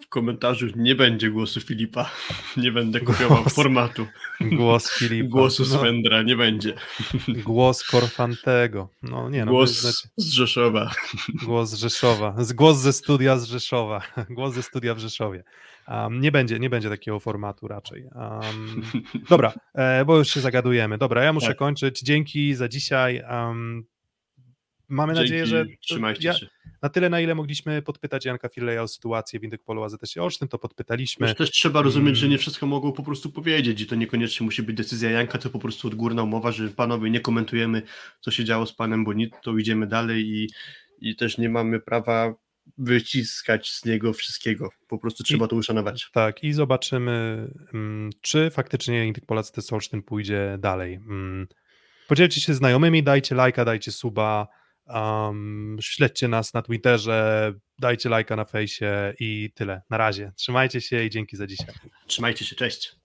komentarzu, nie będzie głosu Filipa, nie będę kopiował głos, formatu. Głos Filipa. Głosu no. Swendra, nie będzie. Głos Korfantego. No nie, no, głos znaczy, z Rzeszowa. Głos z Rzeszowa. Głos ze studia z Rzeszowa. Głos ze studia w Rzeszowie. Um, nie, będzie, nie będzie takiego formatu raczej. Um, dobra, e, bo już się zagadujemy. Dobra, ja muszę tak. kończyć. Dzięki za dzisiaj. Um, mamy Dzięki, nadzieję, że Trzymajcie ja, się. na tyle, na ile mogliśmy podpytać Janka Fileja o sytuację w Indykpolu AZS Olsztyn, to podpytaliśmy. Też, też trzeba rozumieć, że Mm. nie wszystko mogą po prostu powiedzieć i to niekoniecznie musi być decyzja Janka, to po prostu odgórna umowa, że panowie nie komentujemy, co się działo z panem Bonit, to idziemy dalej i, i też nie mamy prawa wyciskać z niego wszystkiego. Po prostu trzeba to uszanować. Tak, i zobaczymy, mm, czy faktycznie Indykpol AZS Olsztyn pójdzie dalej. Mm, Podzielcie się znajomymi, dajcie lajka, dajcie suba, um, śledźcie nas na Twitterze, dajcie lajka na fejsie i tyle. Na razie. Trzymajcie się i dzięki za dzisiaj. Trzymajcie się, cześć.